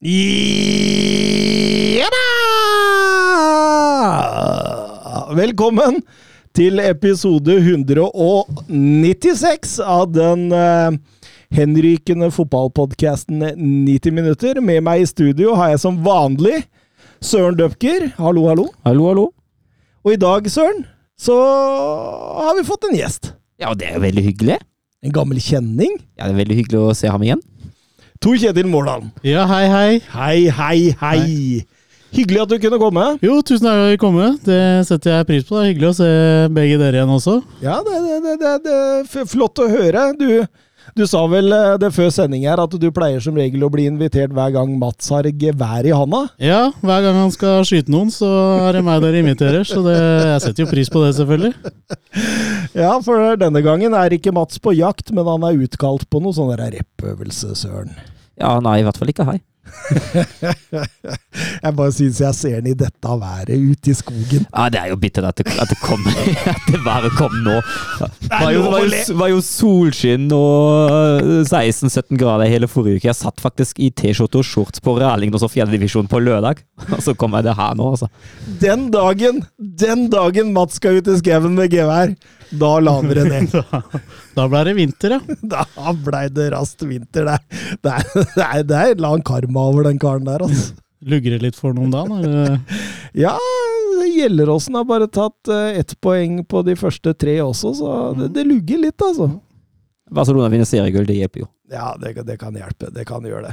Ja da! Velkommen til episode 196 av den uh, henrykende fotballpodkasten 90 minutter. Med meg i studio har jeg som vanlig Søren Døpker. Hallo, hallo. Hallo, hallo. Og i dag, Søren, så har vi fått en gjest. Ja, det er veldig hyggelig. En gammel kjenning. Ja, det er veldig hyggelig å se ham igjen. Tor Kjetil Mårdal. Ja, hei, hei. Hei, hei, hei. Hyggelig at du kunne komme. Jo, tusen takk for at du kom. Det setter jeg pris på. Det er hyggelig å se begge dere igjen også. Ja, det, det, det, det, er flott å høre. Du, du sa vel eh, det før sending her at du pleier som regel å bli invitert hver gang Mats har gevær i handa. Ja, hver gang han skal skyte noen, så er det meg dere inviterer. Så det, jeg setter jo pris på det, selvfølgelig. Ja, for denne gangen er ikke Mats på jakt, men han er utkalt på noe sånn der rappøvelse, søren. Ja, nei, i hvert fall ikke hei. Jeg bare syns jeg ser den i dette været ute i skogen. Ja, det er jo bittert at det, at det kom At det bare kom nå. Det var jo, var jo, var jo solskinn og øh, 16-17 grader hele forrige uke. Jeg satt faktisk i T-skjorte og shorts på Rælingen og så fjerdedivisjon på lørdag. Og så kommer det her nå, altså. Den dagen, den dagen Mats skal ut i skauen med gevær, da lander det ned. Da, da ble det vinter, ja. Da blei det raskt vinter. Det er, det er, det er, en lang karma over den karen der, altså. Lugger det litt for noen da? eller? Ja, Gjelleråsen har bare tatt eh, ett poeng på de første tre også, så det, det lugger litt, altså. Barcelona vinner seriegull, det hjelper jo. Ja, det, det kan hjelpe. Det kan gjøre det.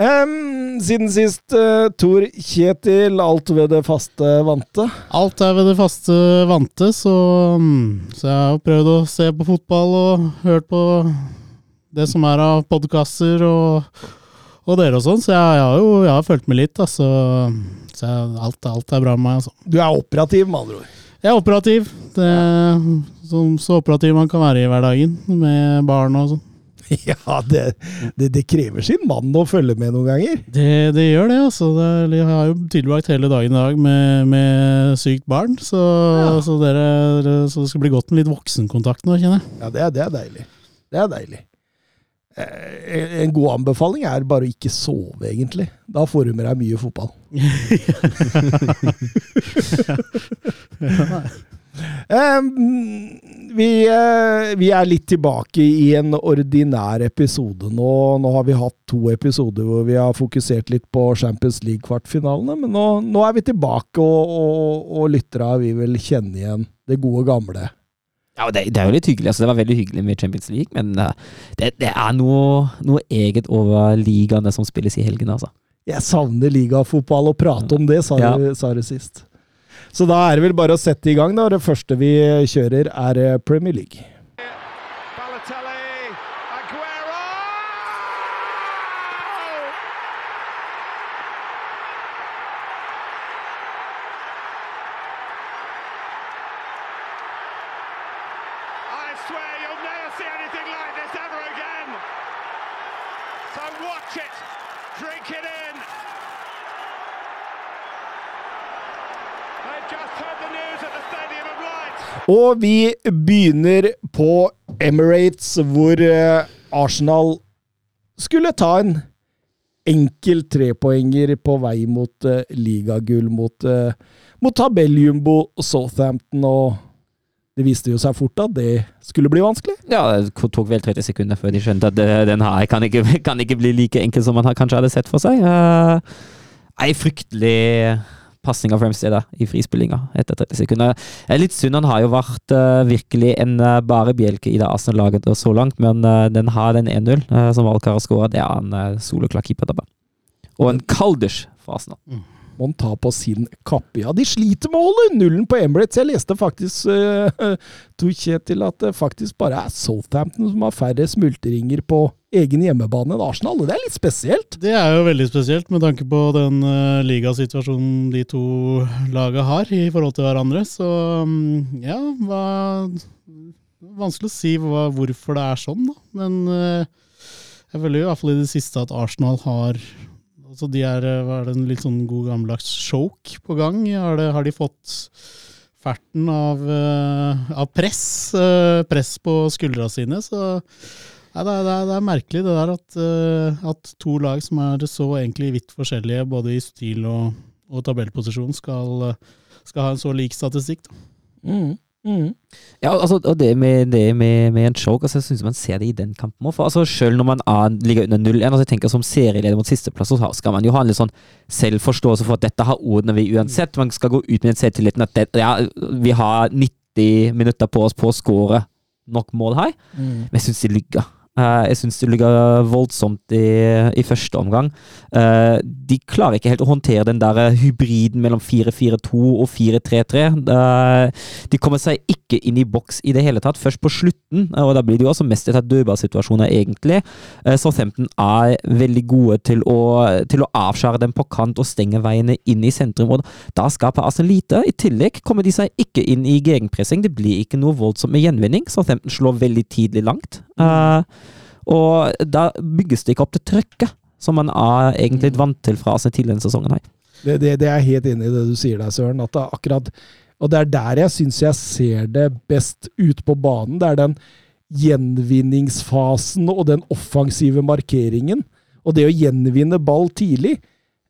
Um, siden sist, uh, Tor Kjetil, alt ved det faste vante. Alt er ved det faste vante, så, mm, så jeg har prøvd å se på fotball og hørt på det som er av podkaster og, og dere og sånn, så jeg, jeg har jo jeg har fulgt med litt. Altså, så jeg, alt, alt er bra med meg. Altså. Du er operativ, med andre ord. Jeg er operativ. Det, så, så operativ man kan være i hverdagen, med barn og sånn. Ja, det, det, det krever sin mann å følge med noen ganger. Det, det gjør det, altså. Det, er- jeg har jo tilbrakt hele dagen i dag med, med sykt barn, så, Ja. så, dere, så det skal bli godt med litt voksenkontakt nå, kjenner jeg. Ja, det er, det er deilig. Det er deilig. Eh, En god anbefaling er bare å ikke sove, egentlig. Da får du med deg mye fotball. Eh, vi, eh, vi er litt tilbake i en ordinær episode nå. Nå har vi hatt to episoder hvor vi har fokusert litt på Champions League-kvartfinalene, men nå, nå er vi tilbake, og, og, og lyttere vi vil kjenne igjen det gode gamle. Ja, det, det er jo litt hyggelig. altså Det var veldig hyggelig med Champions League, men øh, det, det er noe, noe eget over ligaene som spilles i helgene, altså. Jeg savner ligafotball og prate om det, sa, Ja. du, sa du sist. Så da er det vel bare å sette i gang. da. Det første vi kjører, er eh, Premier League. Og vi begynner på Emirates, hvor eh, Arsenal skulle ta en enkel trepoenger på vei mot eh, ligagull mot, uh, mot tabelljumbo Southampton, og det viste jo seg fort at det skulle bli vanskelig. Ja, det tok vel 30 sekunder før de skjønte at den her kan ikke, kan ikke bli like enkel som man kanskje hadde sett for seg. Uh, Ei fryktelig pasning av Ramsey da, i frispillinga etter 30 sekunder. Er litt synd, han har jo vært uh, virkelig en uh, bare bjelke i det Arsenal-laget så langt, men uh, den har den 1-0 eh, som Valkar har skåra. Det er en uh, soleklar keepertabbe. Og en Kalders for Arsenal. må han ta på sin kappe. Ja, de sliter med å holde nullen på Emirates. Jeg leste faktisk uh, til Kjetil, at det faktisk bare er Southampton som har færre smultringer på egen hjemmebane enn Arsenal. Det er litt spesielt. Det er jo veldig spesielt med tanke på den uh, ligasituasjonen de to laga har i forhold til hverandre. Så um, ja, hva Vanskelig å si hva, hvorfor det er sånn, da. Men uh, jeg føler i hvert fall i det siste at Arsenal har altså de er, er det en litt sånn god gammeldags choke på gang? Har, det, har de fått ferten av, uh, av press, uh, press på skuldra sine? Så Nei, det, er, det, er, merkelig det der at, at, to lag som er så egentlig vidt forskjellige, både i stil og, og tabellposisjon, skal, skal, ha en så lik statistikk. Da. Mm. Mm. Ja, altså, og det med, det med, med en choke, altså, jeg syns man ser det i den kampen òg. Altså, selv når man er, ligger under 0-1, altså, jeg tenker som serieleder mot sisteplass, så skal man jo ha en litt sånn selvforståelse for at dette har ordene vi uansett. Man skal gå ut med den selvtilliten at det, ja, vi har 90 minutter på oss på å score nok mål her, mm. men jeg syns de ligger. Uh, jeg syns det ligger voldsomt i, i første omgang. Uh, de klarer ikke helt å håndtere den der hybriden mellom 4-4-2 og 4-3-3. Uh, de kommer seg ikke inn i boks i det hele tatt, først på slutten, og da blir det jo også mest etter dødballsituasjoner, egentlig. Southampton er veldig gode til å, til å avskjære dem på kant og stenge veiene inn i sentrum, og da skaper Arsenal lite. I tillegg kommer de seg ikke inn i gegenpressing. Det blir ikke noe voldsomt med gjenvinning. Southampton slår veldig tidlig langt. Uh, og da bygges det ikke opp til trøkket, som man er egentlig vant til fra seg tidligere i sesongen. her. Det, det, det, er helt enig i det du sier der, Søren. at det er akkurat, Og det er der jeg syns jeg ser det best ute på banen. Det er den gjenvinningsfasen og den offensive markeringen. Og det å gjenvinne ball tidlig.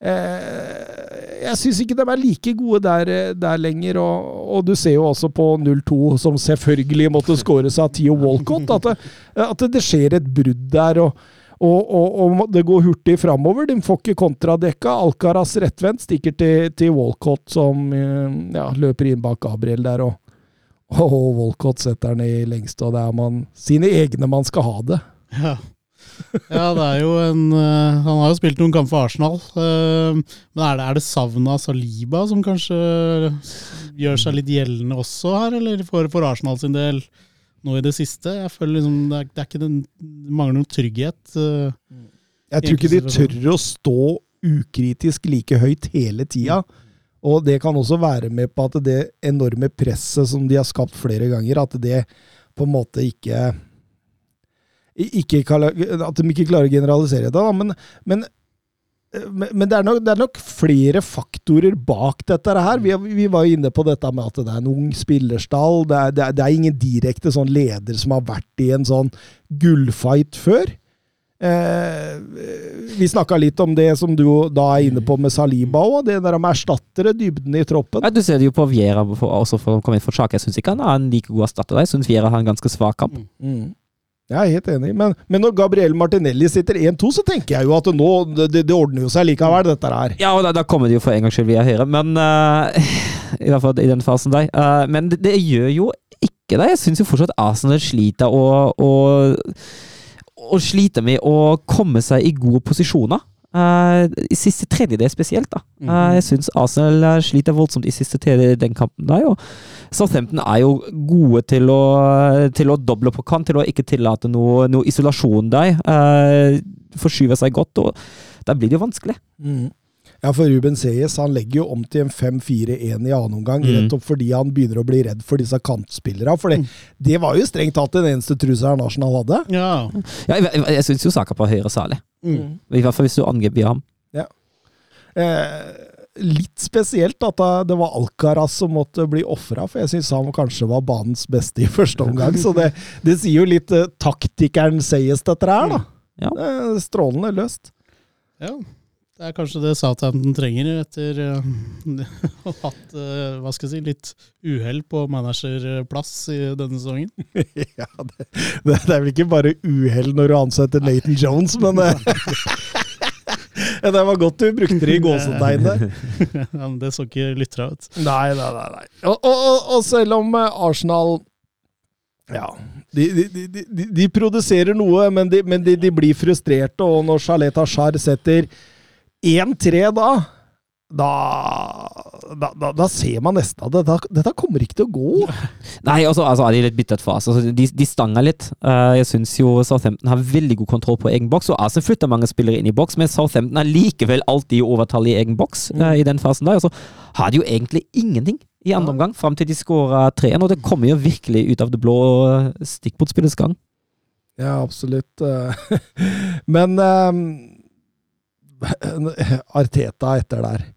Eh, jeg syns ikke de er like gode der, der lenger. Og, og, du ser jo også på 0-2, som selvfølgelig måtte skåres av Theo Walcott, at det, at det skjer et brudd der. og og, og, og, det går hurtig framover. De får ikke kontradekka. Alcaraz rettvendt stikker til, til Walcott, som eh, ja, løper inn bak Gabriel der. Og, og Walcott setter den i lengste, og det er man, sine egne man skal ha det. Ja. Ja, det er jo en uh, Han har jo spilt noen kamper for Arsenal. Uh, men er det, er det savnet av Saliba som kanskje gjør seg litt gjeldende også her, eller for, for Arsenal sin del nå i det siste? Jeg føler liksom det, er, det, er ikke den, det mangler noen trygghet. Uh, jeg tror ikke de tør å stå ukritisk like høyt hele tida. Og det kan også være med på at det enorme presset som de har skapt flere ganger, at det på en måte ikke ikke, At de ikke klarer å generalisere det, da, men, men men det er, nok, det er, nok, flere faktorer bak dette her. Vi, vi, var jo inne på dette med at det er en ung spillerstall. Det er, det er, det er ingen direkte sånn leder som har vært i en sånn gullfight før. Eh, vi snakka litt om det som du da er inne på med Saliba òg, det der med erstattere, dybden i troppen. Ja, du ser det jo på Viera også for å komme inn for Sjake. Jeg syns ikke han er en like god erstatter. Jeg syns Viera har en ganske svak kamp. Mm. Jeg er helt enig, men, men når Gabriel Martinelli sitter 1-2, så tenker jeg jo at nå, det, det, ordner jo seg likevel, dette her. Ja, og da, da kommer det jo for en gangs skyld via høyre, men uh, I hvert fall i den fasen der. Uh, men det, det, gjør jo ikke det. Jeg syns jo fortsatt Arsenal sliter og, og, og sliter med å komme seg i gode posisjoner. Uh, I siste tredjedel spesielt, da. Uh, jeg syns Arsenal sliter voldsomt i siste tredjedel den kampen. der, og Southampton er jo gode til å, til å doble på kant, til å ikke tillate noe, noe isolasjon der. Eh, forskyver seg godt, og da blir det jo vanskelig. Mm. Ja, for Ruben Seyes han legger jo om til en 5-4-1 i annen omgang, mm. rett opp fordi han begynner å bli redd for disse kantspillerne. For det, mm. det var jo strengt tatt den eneste trusselen Arsenal hadde. Ja, ja jeg, jeg, jeg syns jo Saka på høyre særlig. Mm. I hvert fall hvis du angriper ham. Ja. Eh, litt spesielt at det var Alcaraz som måtte bli ofra, for jeg syns han kanskje var banens beste i første omgang. Så det, det sier jo litt uh, taktikeren Seyes, dette her, da. Ja. Det strålende løst. Ja. Det er kanskje det Southampton trenger etter uh, å ha hatt uh, hva skal jeg si, litt uhell på managerplass i denne sesongen. ja, det, det, er vel ikke bare uhell når du ansetter Nathan Jones, men Det var godt du brukte det i gåsetegnet. ja, men det så ikke lyttere ut. Nei, nei, nei. nei. Og, og, og, selv om eh, Arsenal ja, de, de, de, de produserer noe, men, men de, blir frustrerte. Og når Charlet Ashar setter 1-3 da, da, da, da, da ser man nesten at dette, dette kommer ikke til å gå. Nei, altså, altså er de litt byttet fase. Altså, de, de stanger litt. Uh, jeg syns jo Southampton har veldig god kontroll på egen boks, og Arsenal flytter mange spillere inn i boks, men Southampton er likevel alltid i overtall i egen boks uh, i den fasen der. Altså, har de jo egentlig ingenting i andre omgang, fram til de skårer 3-1, og det kommer jo virkelig ut av det blå stikkbordspillets gang. Ja, absolutt. Men um, Arteta etter der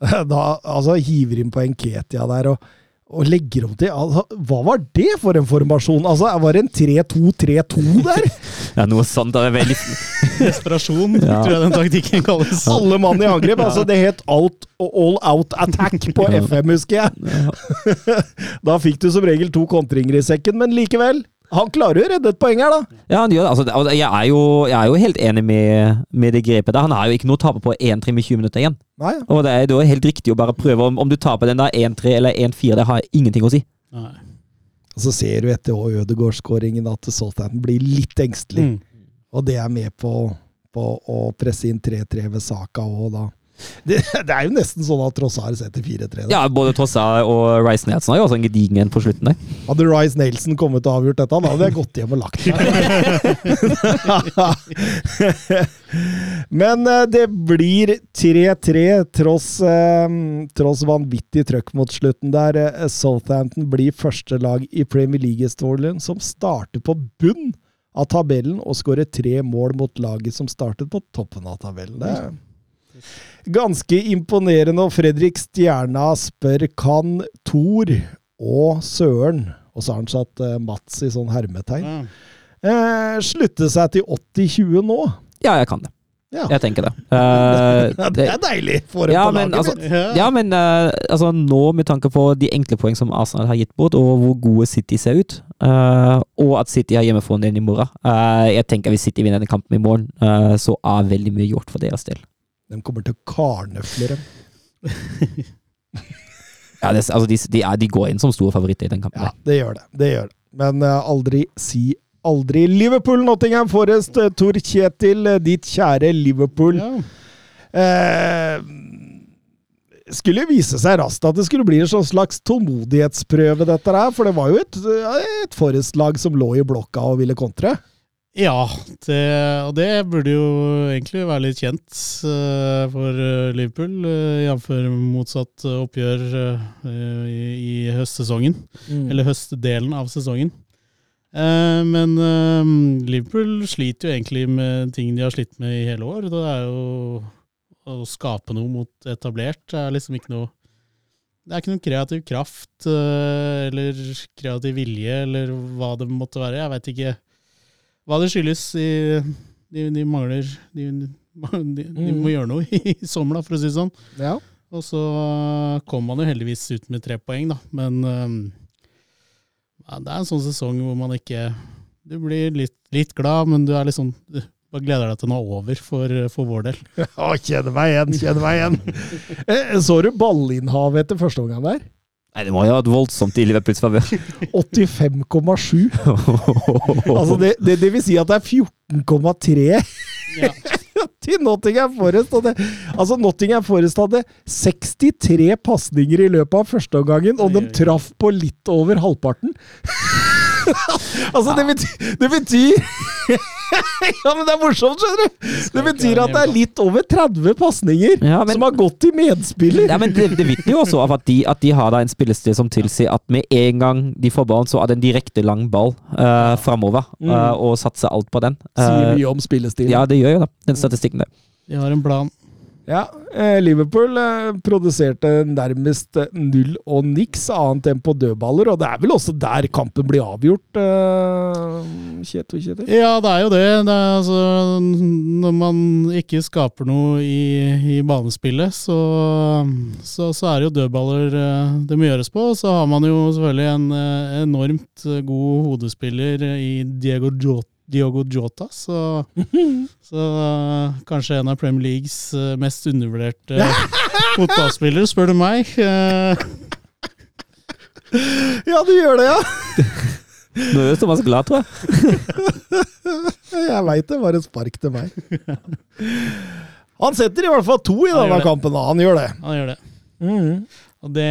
da altså, hiver inn på Enketia der og, og legger om til altså, Hva var det for en formasjon? Altså, Var det en 3-2-3-2 der? ja, noe sånt. Det er veldig Desperasjon, ja. tror jeg den taktikken kalles. Alle mann i angrep. altså Det het alt, All Out Attack på FM, husker jeg. da fikk du som regel to kontringer i sekken, men likevel. Han klarer jo å redde et poeng her, da. Ja, han gjør det. Altså, jeg, er jo, jeg, er jo, helt enig med, med det grepet der. Han har jo ikke noe å tape på 1-3 med 20 minutter igjen. Nei. Og det er, det er helt riktig å bare prøve. Om, om du taper den der 1-3 eller 1-4, det har ingenting å si. Nei. Og så ser du etter Ødegaard-skåringen at Southampton blir litt engstelig. Mm. Og det er med på, på å presse inn 3-3 ved Saka òg, da. Det, det, er jo nesten sånn at Trossar setter 4-3. Ja, både Trossar og Rice Nelson har jo også en gedigen en på slutten der. Hadde Rice Nelson kommet og avgjort dette, da hadde jeg gått hjem og lagt meg. Men eh, det blir 3-3, tross, eh, tross vanvittig trøkk mot slutten der. Eh, Southampton blir første lag i Premier League-historien som starter på bunn av tabellen og skårer tre mål mot laget som startet på toppen av tabellen. Det Ganske imponerende. Og Fredrik Stjerna spør kan Thor og Søren, og så har han satt uh, Mats i sånn hermetegn, uh, slutte seg til 80-20 nå? Ja, jeg kan det. Ja. Jeg tenker det. Uh, det er deilig for ja, men, altså, ja, men uh, altså, nå med tanke på de enkle poeng som Arsenal har gitt bort, og hvor gode City ser ut, uh, og at City har hjemmefronten i morgen Jeg tenker hvis City vinner denne kampen i morgen, så er veldig mye gjort for deres del. De kommer til å karnøfle dem. ja, det, altså de, de, er, de, går inn som store favoritter i den kampen. Ja, det gjør det. det, gjør det. Men uh, aldri si aldri. Liverpool, Nottingham Forest, uh, Tor Kjetil, uh, ditt kjære Liverpool. Ja. skulle vise seg raskt at det skulle bli en sånn slags tålmodighetsprøve, dette her. For det var jo et, et Forest-lag som lå i blokka og ville kontre. Ja, det, og det burde jo egentlig være litt kjent uh, for eh, Liverpool, uh, jf. motsatt oppgjør i, i, høstsesongen. Mm. Eller høstdelen av sesongen. Men Liverpool sliter jo egentlig med ting de har slitt med i hele år. Det er jo å skape noe mot etablert. Det er liksom ikke noe det er ikke noen kreativ kraft eller kreativ vilje, eller hva det måtte være. Jeg veit ikke hva det skyldes. De, de mangler de, de, de, må mm. gjøre noe i sommer, da, for å si det sånn. Ja. Og så kom man jo heldigvis ut med tre poeng, da. Men um, ja, det er en sånn sesong hvor man ikke Du blir litt, litt glad, men du er sånn du bare gleder deg til noe over for, for vår del. Ja, kjenner meg igjen, kjenner meg igjen. Eh, så du ballinnhavet etter første omgang der? Nei, det må jo ha vært voldsomt i Liverpools favør. 85,7. altså det, det, det, vil si at det er 14,3 ja. til Nottingham Forest. Det, altså Nottingham Forest hadde 63 pasninger i løpet av førsteomgangen, og de traff på litt over halvparten. altså, det betyr, det betyr Ja, men det er morsomt, skjønner du! Det betyr at det er litt over 30 pasninger ja, som har gått til medspiller. Ja, men Det, det vitner jo også av at de, at de har da en spillestil som tilsier at med en gang de får ballen, så er det en direkte lang ball uh, framover, uh, og satser alt på den. Uh, Sier mye om spillestilen. Ja, det gjør jo det. Den statistikken der. De har en plan. Ja, eh, Liverpool eh, produserte nærmest eh, null og niks annet enn på dødballer, og det er vel også der kampen blir avgjort, Kjetil? Kjetil? Ja, det er jo det. det er altså, når man ikke skaper noe i, i banespillet, så, så, så, er det jo dødballer det må gjøres på. Så har man jo selvfølgelig en enormt god hodespiller i Diego Jota Diogo Jota, så, så uh, kanskje en av Premier Leagues uh, mest undervurderte fotballspillere, spør du meg. Uh, ja, du gjør det, ja! Nå er Thomas glad, tror jeg. jeg veit det var et spark til meg. Han setter i hvert fall to i denne kampen. da. Han gjør det. Han gjør det. Mhm. Og det,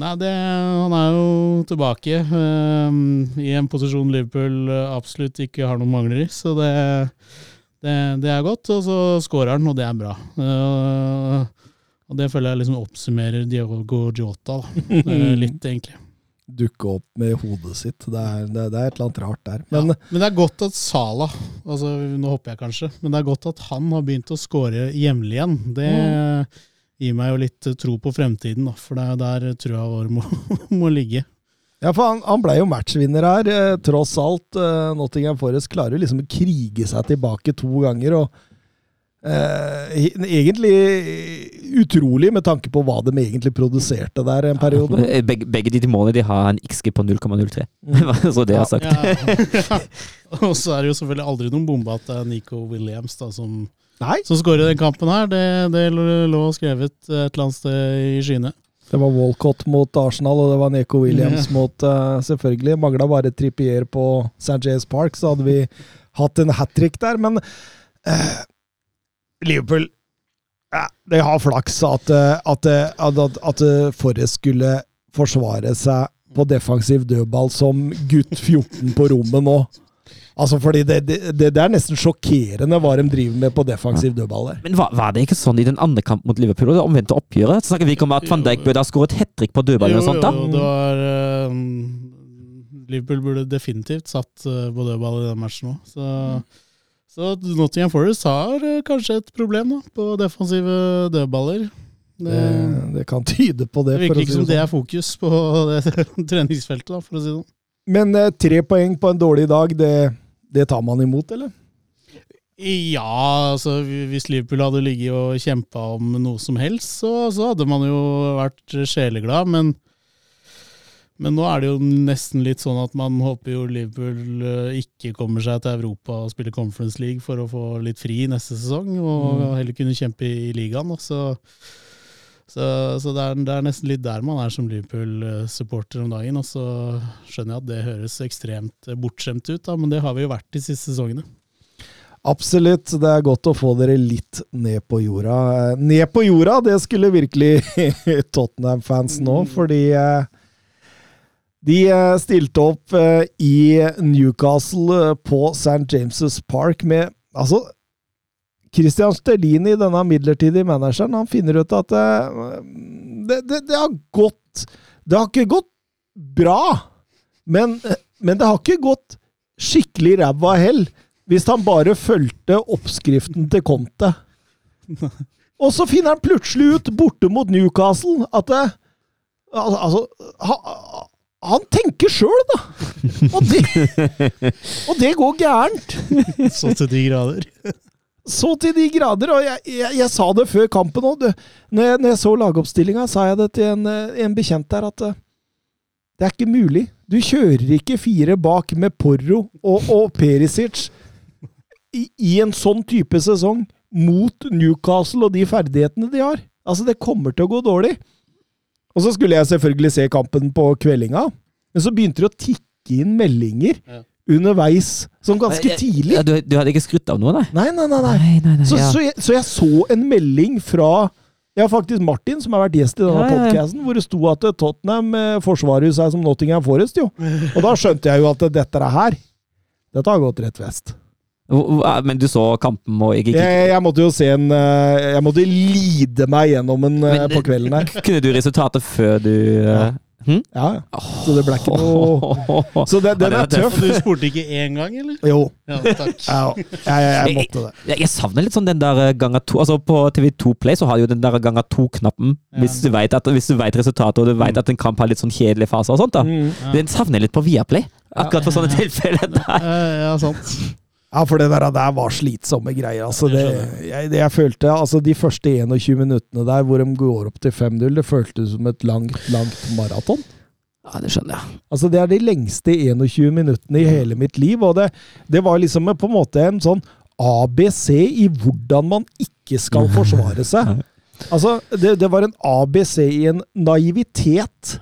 nei, det Han er jo tilbake eh, i en posisjon Liverpool eh, absolutt ikke har noen mangler i, så det, det, det er godt. Og så skårer han, og det er bra. Uh, og det føler jeg liksom oppsummerer Diogo Jota eh, litt, egentlig. Dukke opp med hodet sitt. Det er, det, er et eller annet rart der. Men ja. Men det er godt at Salah altså Nå hopper jeg kanskje, men det er godt at han har begynt å score jevnlig igjen. Det gir meg jo litt tro på fremtiden, da, for det er der trua vår må, må ligge. Ja, for han, han ble jo matchvinner her, eh, tross alt. Eh, Nottingham Forest klarer jo liksom å krige seg tilbake to ganger. og eh, Egentlig utrolig med tanke på hva de egentlig produserte der en periode. Ja, Begge, begge de målene de har en XG på 0,03. Så det har sagt. Ja. Og så er det jo selvfølgelig aldri noen bombe at det er Nico Williams da, som, Nei, som skårer den kampen her. Det, det lå skrevet et eller annet sted i skyene. det var Walcott mot Arsenal, og det var Neko Williams mot uh, Selvfølgelig mangla bare Trippier på St. James Park, så hadde vi hatt en hat trick der. Men uh, Liverpool ja, De har flaks at, eh, at, at, at, at Forrest skulle forsvare seg på defensiv dødball som gutt 14 på rommet nå. Altså, fordi det, det, det, er nesten sjokkerende hva de driver med på defensiv dødball der. Men var, var det ikke sånn i den andre kampen mot Liverpool, og det omvendte oppgjøret? Så snakker vi ikke om at van Dijk burde ha skåret hat trick på dødball eller noe sånt? da? Jo, det var Uh, Liverpool burde definitivt satt uh, på dødball i den matchen òg. Så, så Nottingham Forest har uh, kanskje et problem da, på defensive dødballer. Det, Det, det kan tyde på det. det virker ikke si som det det sånn. er fokus på det treningsfeltet, da, for å si det sånn. Men tre poeng på en dårlig dag, det, det tar man imot, eller? Ja, altså hvis Liverpool hadde ligget og kjempa om noe som helst, så, så hadde man jo vært sjeleglad, men men nå er det jo nesten litt sånn at man håper jo Liverpool eh, ikke kommer seg til Europa og spiller Conference League for å få litt fri neste sesong, og heller kunne kjempe i ligaen. Så, så, så det, er, det er nesten litt der man er som Liverpool-supporter om dagen. Og så skjønner jeg at det høres ekstremt bortskjemt ut, da, men det har vi jo vært de siste sesongene. Absolutt. Det er godt å få dere litt ned på jorda. Ned på jorda, det skulle virkelig Tottenham-fans nå, fordi eh, de eh, stilte opp eh, i Newcastle på St. James' Park med Altså, Christian Sterlini, denne midlertidige manageren, han finner ut at eh, det, det, det har gått Det har ikke gått bra, men, men det har ikke gått skikkelig ræva hell hvis han bare fulgte oppskriften til Conte. Og så finner han plutselig ut, borte mot Newcastle, at det, al- Altså, han, han tenker sjøl, da! Og det, og det går gærent. Så til de grader. Så til de grader. Og jeg, jeg, jeg sa det før kampen òg. Når, jeg- når jeg så lagoppstillinga, sa jeg det til en, eh, en bekjent der at eh, det er ikke mulig. Du kjører ikke fire bak med Porro og, og Perisic i, i en sånn type sesong mot Newcastle og de ferdighetene de har. Altså, det kommer til å gå dårlig. Og så skulle jeg selvfølgelig se kampen på kveldinga, men så begynte det å tikke inn meldinger Ja. Underveis, Sånn ganske tidlig. Ja, du, du hadde ikke skrutt av noe, nei? Nei, nei, nei. nei. Nei, nei, Så, ja. så, jeg, så jeg så en melding fra ja, faktisk Martin, som har vært gjest i denne Ja, ja, ja. podcasten, hvor det sto at Tottenham eh, forsvarer seg som Nottingham Forest, jo. Og da skjønte jeg jo at dette er her Dette har gått rett vest. Men du så kampen og ikke, ikke Jeg, jeg måtte jo se en eh, Jeg måtte lide meg gjennom en eh, Men, på kvelden her. Kunne du resultatet før du eh, hm? Ja. Så det ble ikke noe Så det, den er tøff. Du spurte ikke én gang, eller? Jo. Ja, takk. Ja, jeg, jeg, måtte det. Jeg, jeg savner litt sånn den der ganger to Altså På TV2 Play så har de jo den der ganger to-knappen. Ja. Hvis du vet at Hvis du vet resultatet, og du vet at en kamp har litt sånn kjedelige faser og sånt. da Mm. Den savner jeg litt på Viaplay. Akkurat for sånne tilfeller. der Eh, ja, sant. Ja, for det der, der var slitsomme greier. Altså, Det jeg, det jeg følte, altså De første 21 minuttene der hvor de går opp til 5-0, det føltes som et langt, langt maraton. Ja, det skjønner jeg. Altså Det er de lengste 21 minuttene i hele mitt liv. Og det, det var liksom på en måte en sånn ABC i hvordan man ikke skal forsvare seg. Altså, det, det var en ABC i en naivitet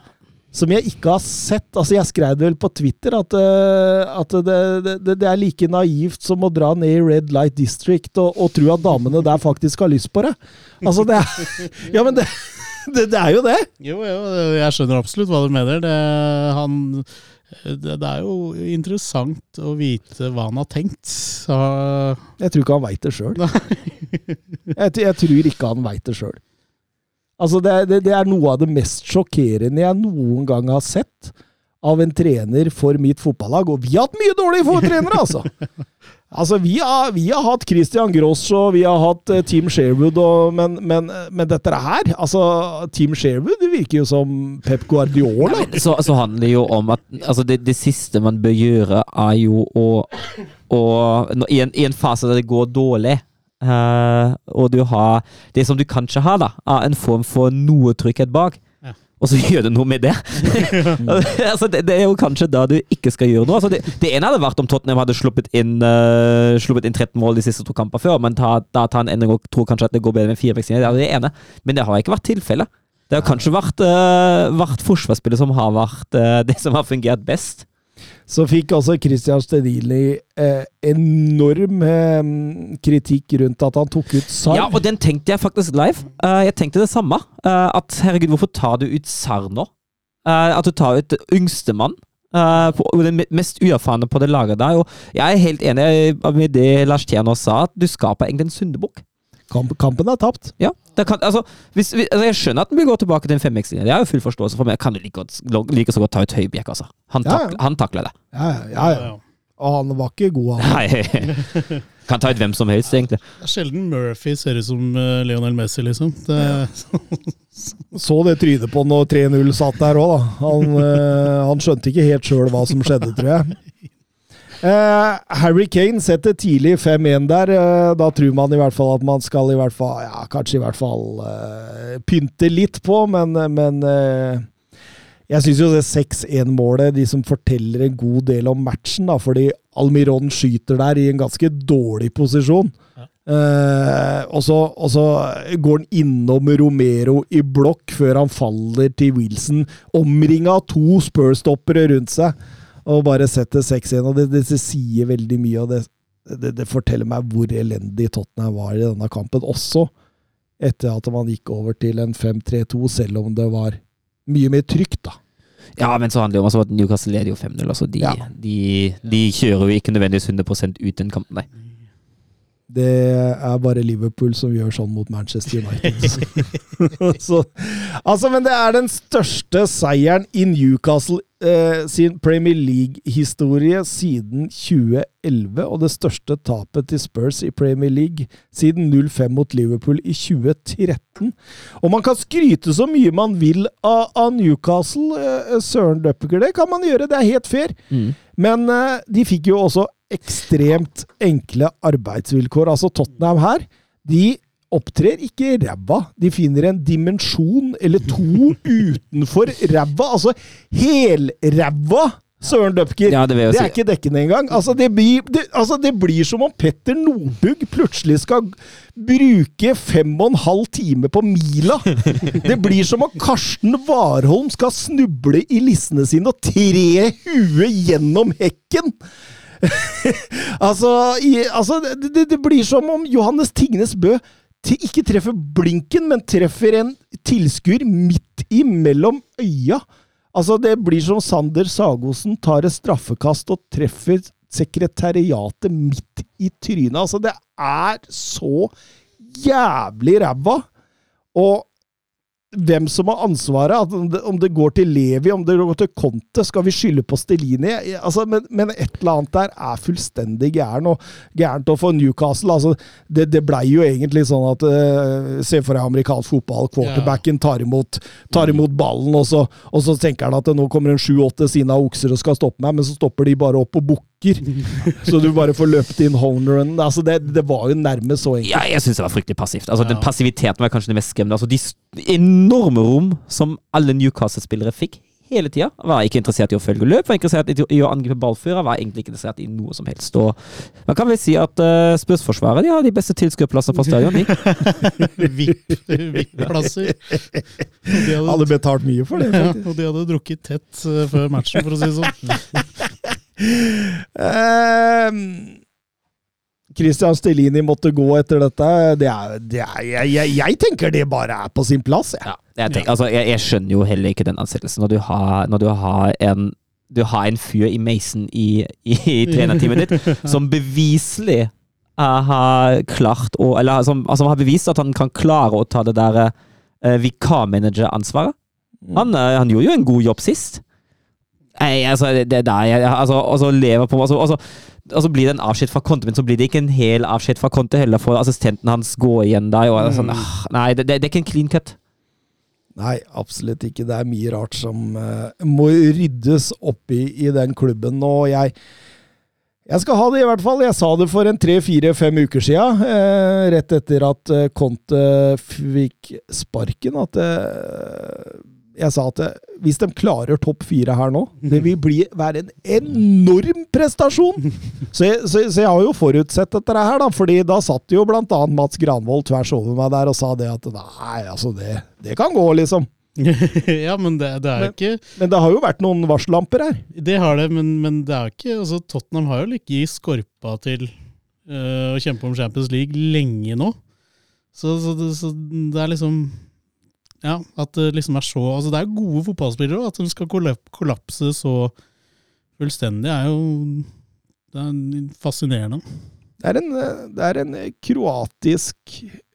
som jeg ikke har sett. Altså, jeg skrev det vel på Twitter at, uh, at det, det, det, er like naivt som å dra ned i Red Light District og, og tro at damene der faktisk har lyst på det. Altså, det er Ja, men det, det, det er jo det! Jo, jo, jeg skjønner absolutt hva du mener. Det, han, det, det er jo interessant å vite hva han har tenkt. Så, Jeg tror ikke han veit det sjøl. Jeg, jeg tror ikke han veit det sjøl. Altså, det, er- det, det er noe av det mest sjokkerende jeg noen gang har sett av en trener for mitt fotballag. Og vi har hatt mye dårlige fotballtrenere, altså! Altså, vi har, vi har hatt Christian Gross og vi har hatt uh, Team Sherwood, og, men, men, men dette her altså, Team Sherwood det virker jo som Pep Guardiola. Så, så handler det jo om at altså det, det siste man bør gjøre, er jo å, å i, en, I en fase der det går dårlig, eh, og du har Det som du kanskje har, da, av en form for noe trygghet bak. Ja. Og så gjør du noe med det! altså det, det er jo kanskje da du ikke skal gjøre noe. Altså det, det ene hadde vært om Tottenham hadde sluppet inn, uh, sluppet inn 13 mål de siste to kamper før, men ta, da tar en endring og tror kanskje at det går bedre med fire vaksiner. Det er det ene. Men det har ikke vært tilfellet. Det har kanskje vært, uh, vært forsvarsspillet som har vært det som har fungert best. Så fikk også Christian Stedili eh, enorm eh, kritikk rundt at han tok ut Sarr. Ja, og den tenkte jeg faktisk live. Uh, jeg tenkte det samme. Uh, at herregud, hvorfor tar du ut Sarr nå? Uh, at du tar ut yngstemann. Uh, den mest uerfarne på det laget der. Og jeg er helt enig med det Lars Tjerno sa, at du skaper egentlig en syndebukk. Kamp, kampen er tapt. Ja, det kan, altså, hvis, altså, Jeg skjønner at vi går tilbake til en femveksling. Det er jo full forståelse for, men jeg kan jo like, godt, like så godt ta ut Høibjerg. Altså. Han, Ja, ja. takler, han takler det. Ja, ja, ja. Og han var ikke god, han. Nei. kan ta ut hvem som helst, egentlig. Det er sjelden Murphy ser ut som eh, Lionel Messi, liksom. Det, Så det trynet på når 3-0 satt der òg, da. Han, eh, han skjønte ikke helt sjøl hva som skjedde, tror jeg. Eh, Harry Kane setter tidlig 5-1 der. Uh, da tror man i hvert fall at man skal i hvert fall Ja, kanskje i hvert fall uh, pynte litt på, men, men jeg syns jo det 6-1-målet de som forteller en god del om matchen, da, fordi Almiron skyter der i en ganske dårlig posisjon. Eh, og, så, og så går han innom Romero i blokk før han faller til Wilson, omringa av to Spurs-stoppere rundt seg, og bare setter 6-1. og det, det, sier veldig mye, og det, det, det forteller meg hvor elendig Tottenham var i denne kampen, også etter at man gikk over til en 5-3-2, selv om det var mye mer trygt, da. Ja, men så handler det om at Newcastle leder jo 5-0. Altså, de, Ja. de, de kjører jo ikke nødvendigvis 100 ut den kampen, nei. Det er bare Liverpool som gjør sånn mot Manchester United. så, altså, men det er den største seieren i Newcastle eh, sin Premier League-historie siden 2011, og det største tapet til Spurs i Premier League siden 0-5 mot Liverpool i 2013. Og man kan skryte så mye man vil av, av Newcastle, eh, Søren Duppiger, det kan man gjøre, det er helt fair. Men eh, de fikk jo også ekstremt enkle arbeidsvilkår. Altså Tottenham her, de opptrer ikke ræva. De finner en dimensjon eller to utenfor ræva. Altså helræva! Søren Dupker. Ja, det det er si. ikke dekkende engang. Altså det, blir, det, altså, det blir som om Petter Nordbugg plutselig skal bruke fem og en halv time på mila. Det blir som om Karsten Warholm skal snuble i lissene sine og tre huet gjennom hekken. altså, i, altså det, det, blir som om Johannes Tingnes Bø ikke treffer blinken, men treffer en tilskuer midt imellom øya. Altså, det blir som Sander Sagosen tar et straffekast og treffer sekretariatet midt i trynet. Altså, det er så jævlig ræva. Og hvem som har ansvaret, om det, går til Levi, om det går til Conte, skal vi skylde på Stelini? Altså, men, men et eller annet der er fullstendig gæren, og gærent å få Newcastle. Altså, det, det blei jo egentlig sånn at uh, Se for deg amerikansk fotball. Quarterbacken tar imot, tar imot ballen, og så, og så tenker han at nå kommer en sju-åtte av okser og skal stoppe meg, men så stopper de bare opp og bukker. Så du bare får løpt inn homerun. Altså, det, det var jo nærmest så enkelt. Ja, jeg syns det var fryktelig passivt. Altså, Den passiviteten var kanskje det mest skremmende. Altså, de enorme rom som alle Newcastle-spillere fikk hele tida. Var ikke interessert i å følge løp, var interessert i, i å angripe ballfører, var egentlig ikke interessert i noe som helst. Og man kan vel si at uh, Spørsforsvaret de har de beste tilskuerplasser på stadion. VIP-plasser. de Hadde hadde, betalt mye for det, ja, og de hadde drukket tett eh, før matchen, for å si det sånn. Ehm, Christian Stelini måtte gå etter dette. Det er, det er, jeg, jeg, jeg tenker det bare er på sin plass. Jeg. Ja, jeg, tenker, altså, jeg, skjønner jo heller ikke den ansettelsen. Når du har, når du har en du har en fyr i Mason i, i, trenerteamet ditt som beviselig har klart å Eller som altså, har bevist at han kan klare å ta det der uh, vikarmanageransvaret. Han, uh, han gjorde jo en god jobb sist. Nei, altså, det, det der jeg, altså, altså, lever på altså, altså, altså Blir det en avskjed fra kontoen min, så blir det ikke en hel avskjed fra kontoen heller, for assistenten hans går igjen der. Og, sånn, ah, nei, det, det, det er ikke en clean cut. Nei, absolutt ikke. Det er mye rart som uh, må ryddes oppi i den klubben. Og jeg jeg skal ha det, i hvert fall. Jeg sa det for en tre-fire-fem uker sia, uh, rett etter at eh, Conte fikk sparken, at eh, jeg sa at eh, hvis de klarer topp fire her nå, det vil bli, være en enorm prestasjon! Så jeg, så, så jeg har jo forutsett dette her, da, fordi da satt jo blant annet Mats Granvold tvers over meg der og sa det at nei, altså det, det kan gå, liksom. ja, men det, det er jo ikke Men det har jo vært noen varsellamper her. Det har det, men, men det er ikke altså, Tottenham har jo ligget i skorpa til øh, å kjempe om Champions League lenge nå. Så, så, det, det er liksom Ja, at det liksom er så Altså, det er gode fotballspillere, og at de skal kollapse så fullstendig, er jo Det er fascinerende. Det er en, det er en kroatisk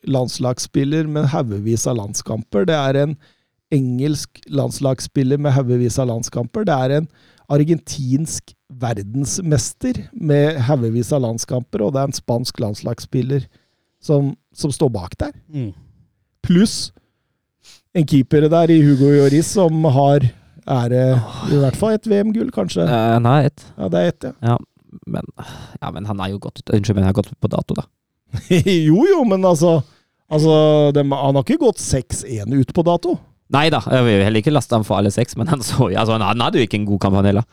landslagsspiller med haugevis av landskamper. Det er en engelsk landslagsspiller med haugevis av landskamper. Det er en argentinsk verdensmester med haugevis av landskamper, og det er en spansk landslagsspiller som, som står bak der. Mm. Pluss en keeper der i Hugo Lloris som har ære i hvert fall et VM-gull, kanskje. Uh, nei, ett. Ja, det er ett, ja. Ja, men, ja, men han er jo gått ut Unnskyld, men han har gått ut på dato, da. jo, jo, men altså, altså dem, Han har ikke gått 6-1 ut på dato. Nei da, jeg vil heller ikke laste ham for alle seks, men han, så, altså, han, han hadde jo ikke en god kamp, han heller.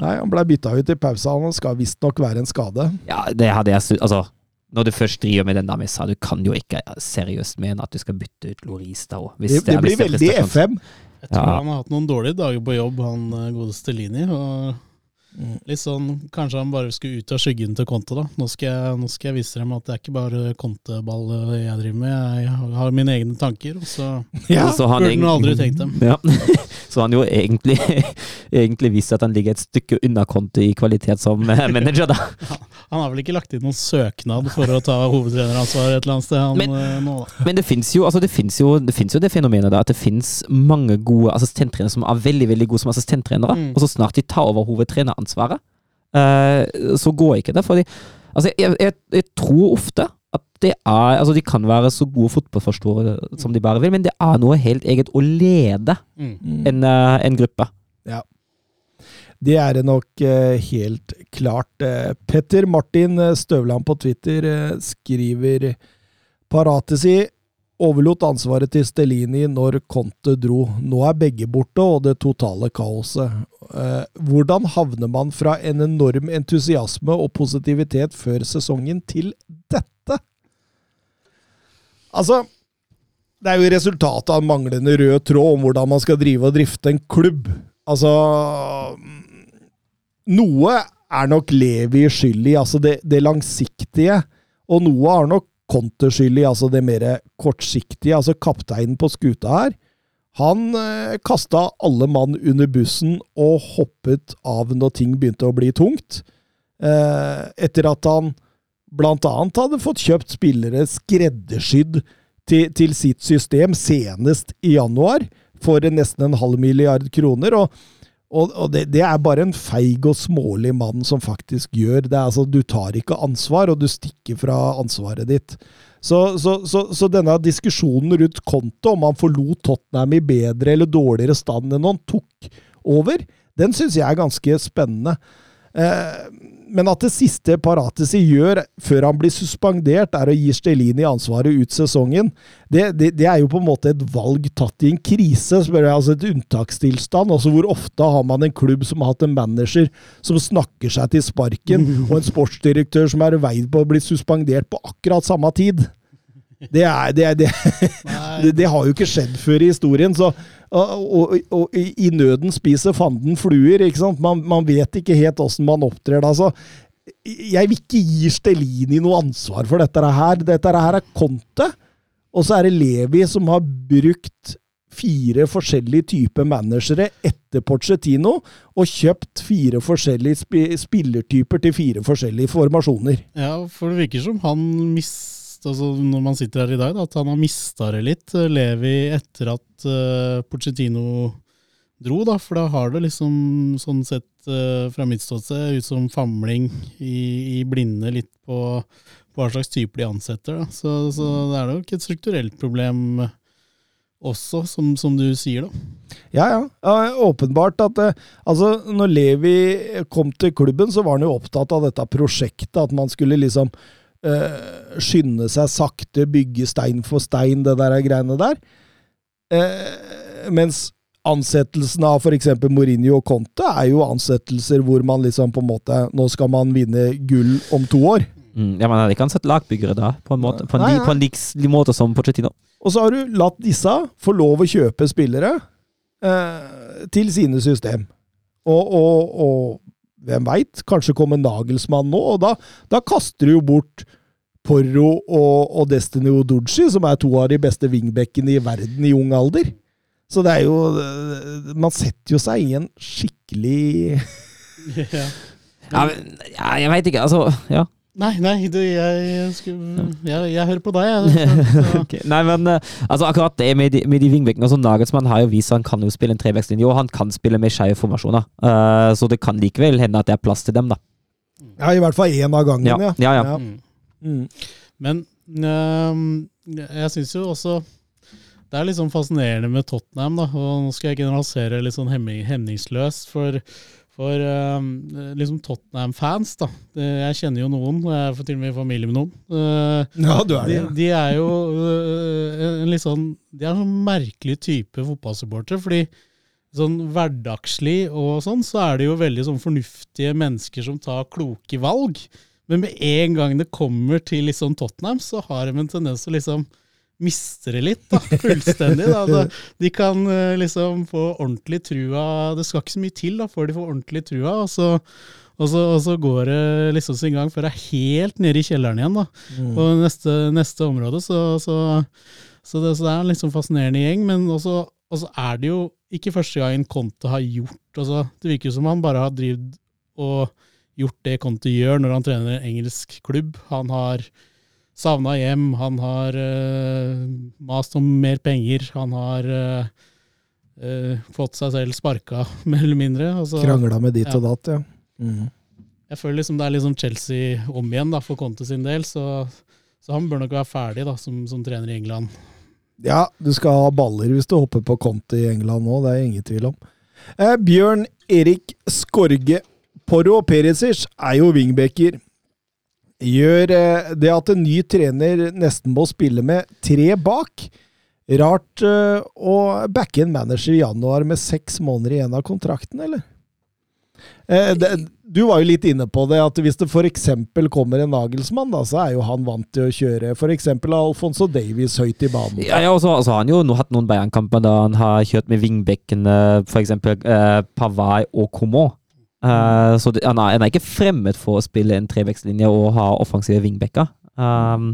Nei, Han ble bytta ut i pausa. Han skal visstnok være en skade. Ja, det hadde jeg Altså, når du først driver med den der sa, du kan jo ikke seriøst mene at du skal bytte ut Loris da òg. Det, det blir veldig FM. Jeg tror Ja. han har hatt noen dårlige dager på jobb, han eh, godeste Lini. Og litt sånn, Kanskje han bare skulle ut av skyggen til Conte, da. Nå skal, jeg, nå skal jeg vise dem at det er ikke bare Conte-ball eh, jeg driver med. Jeg har mine egne tanker, og så Ja. Så han burde han aldri tenkt dem. Ja. Så han jo egentlig, egentlig vist at han ligger et stykke unna Conte i kvalitet som manager, da. Han har vel ikke lagt inn noen søknad for å ta hovedtreneransvar et eller annet sted, han Men- eh, nå, da. Men det fins jo, altså jo, det jo det fenomenet da, at det fins mange gode assistenttrenere som er veldig veldig gode som assistenttrenere, Mm. og så snart de tar over hovedtreneransvaret, uh, så går ikke det. Fordi altså jeg, jeg, jeg tror ofte at det er Altså, de kan være så gode fotballforståere som de bare vil, men det er noe helt eget å lede Mm. en, uh, en gruppe. Det er det nok eh, helt klart. Eh, Petter Martin eh, Støvland på Twitter skriver Paratesi overlot ansvaret til Stellini når Conte dro. Nå er begge borte og det totale kaoset. Hvordan havner man fra en enorm entusiasme og positivitet før sesongen til dette? Altså, det er jo resultatet av manglende rød tråd om hvordan man skal drive og drifte en klubb. Altså Noe er nok Levi skyld i, altså det, det langsiktige, og noe har nok Conte skyld i, altså det mer kortsiktige. Altså kapteinen på skuta her, han eh, kasta alle mann under bussen og hoppet av når ting begynte å bli tungt. Eh, etter at han blant annet hadde fått kjøpt spillere skreddersydd til, til sitt system senest i januar for nesten en halv milliard kroner. og og, og det, det er bare en feig og smålig mann som faktisk gjør det. Altså, du tar ikke ansvar, og du stikker fra ansvaret ditt. Så, så, så, så denne diskusjonen rundt Konto, om han forlot Tottenham i bedre eller dårligere stand enn han tok over, den syns jeg er ganske spennende. Eh, men at det siste Paratesi gjør før han blir suspendert, er å gi Stelini ansvaret ut sesongen, det, det, det, er jo på en måte et valg tatt i en krise, spør jeg, altså et unntakstilstand. altså Hvor ofte har man en klubb som har hatt en manager som snakker seg til sparken, og en sportsdirektør som er veid på å bli suspendert på akkurat samme tid? Det, er, det, det, det, har jo ikke skjedd før i historien. så og, og, og, i nøden spiser fanden fluer. ikke sant? Man, man vet ikke helt åssen man opptrer da. så jeg vil ikke gi Stelini noe ansvar for dette her. Dette her er Conte, og så er det Levi som har brukt fire forskjellige typer managere etter Porcetino, og kjøpt fire forskjellige sp spillertyper til fire forskjellige formasjoner. Ja, for det virker som han mis altså når man sitter her i dag, da, at han har mista det litt. Eh, Levi etter at uh, Pochettino dro, da, for da har det liksom sånn sett uh, fra mitt ståsted ut som famling i, i, blinde litt på, på hva slags type de ansetter. Da. Så, så det er nok et strukturelt problem også, som, som, du sier, da. Ja, ja. ja åpenbart at altså, når Levi kom til klubben, så var han jo opptatt av dette prosjektet, at man skulle liksom uh, skynde seg sakte, bygge stein for stein, det der greiene der. Uh, mens ansettelsen av f.eks. Mourinho og Conte er jo ansettelser hvor man liksom på en måte Nå skal man vinne gull om to år. Mm, ja, Man hadde ikke ansatt lagbyggere da, på en, måte, på en, nei, nei. På en lik, måte som Pochettino. Og så har du latt disse få lov å kjøpe spillere eh, til sine system. Og, og, og hvem veit? Kanskje kommer Nagelsmann nå, og da, da kaster du jo bort Porro og, og Destiny Odoji, som er to av de beste wingbackene i verden i ung alder. Så det er jo Man setter jo seg i en skikkelig ja. ja, jeg veit ikke. Altså, ja. Nei, nei, du, jeg, skulle, jeg, jeg, hører på deg, jeg. okay. Nei, men uh, altså, akkurat det med de, med de vingbekkene altså, Nagelsmann har jo vist at han kan jo spille en trevekstlinje, og han kan spille med skeive formasjoner. Uh, så det kan likevel hende at det er plass til dem, da. Ja, i hvert fall én av gangen, ja. ja. ja, ja. Mm. Mm. Men uh, jeg syns jo også det er litt sånn fascinerende med Tottenham, da. Og nå skal jeg generalisere litt sånn hemningsløst, for for uh, liksom Tottenham-fans, da. Jeg kjenner jo noen, jeg er til og med familie med noen. Uh, ja, du er det. De, de er jo uh, en litt sånn De er en sånn merkelig type fotballsupporter. Fordi sånn hverdagslig og sånn, så er det jo veldig sånn fornuftige mennesker som tar kloke valg. Men med en gang det kommer til liksom Tottenham, så har de en tendens til liksom mister det litt, da, fullstendig. Da. De kan eh, liksom få ordentlig trua Det skal ikke så mye til da, før de får ordentlig trua, og så, og så, og så går det liksom sin gang før det er helt nede i kjelleren igjen. da. Mm. På neste, neste, område. Så, så, så, det, så, det, er en liksom fascinerende gjeng. Men også, også, er det jo ikke første gang Conte har gjort altså, Det virker jo som han bare har drevet og gjort det Conte gjør når han trener en engelsk klubb. Han har savna hjem, han har uh, mast om mer penger, han har uh, uh, fått seg selv sparka, mer eller mindre. Altså, Krangla med ditt ja. og datt, ja. Mm. Jeg føler liksom det er liksom Chelsea om igjen da, for Conte sin del, så, så, han bør nok være ferdig da, som, som, trener i England. Ja, du skal ha baller hvis du hopper på Conte i England nå, det er ingen tvil om. Eh, Bjørn Erik Skorge Porro og Perisic er jo wingbacker gjør eh, det at en ny trener nesten må spille med tre bak. Rart uh, å backe en manager i januar med seks måneder igjen av kontrakten, eller? Eh, du var jo litt inne på det, at hvis det f.eks. kommer en Nagelsmann, da, så er jo han vant til å kjøre f.eks. Alfonso Davies høyt i banen. Ja, ja og så har han jo nå hatt noen Bayern-kamper da han har kjørt med vingbekkene, f.eks. Eh, Pavai og Coman. Uh, så det, han, er, han, er, ikke fremmed for å spille en trevekstlinje og ha offensive wingbacker. Um,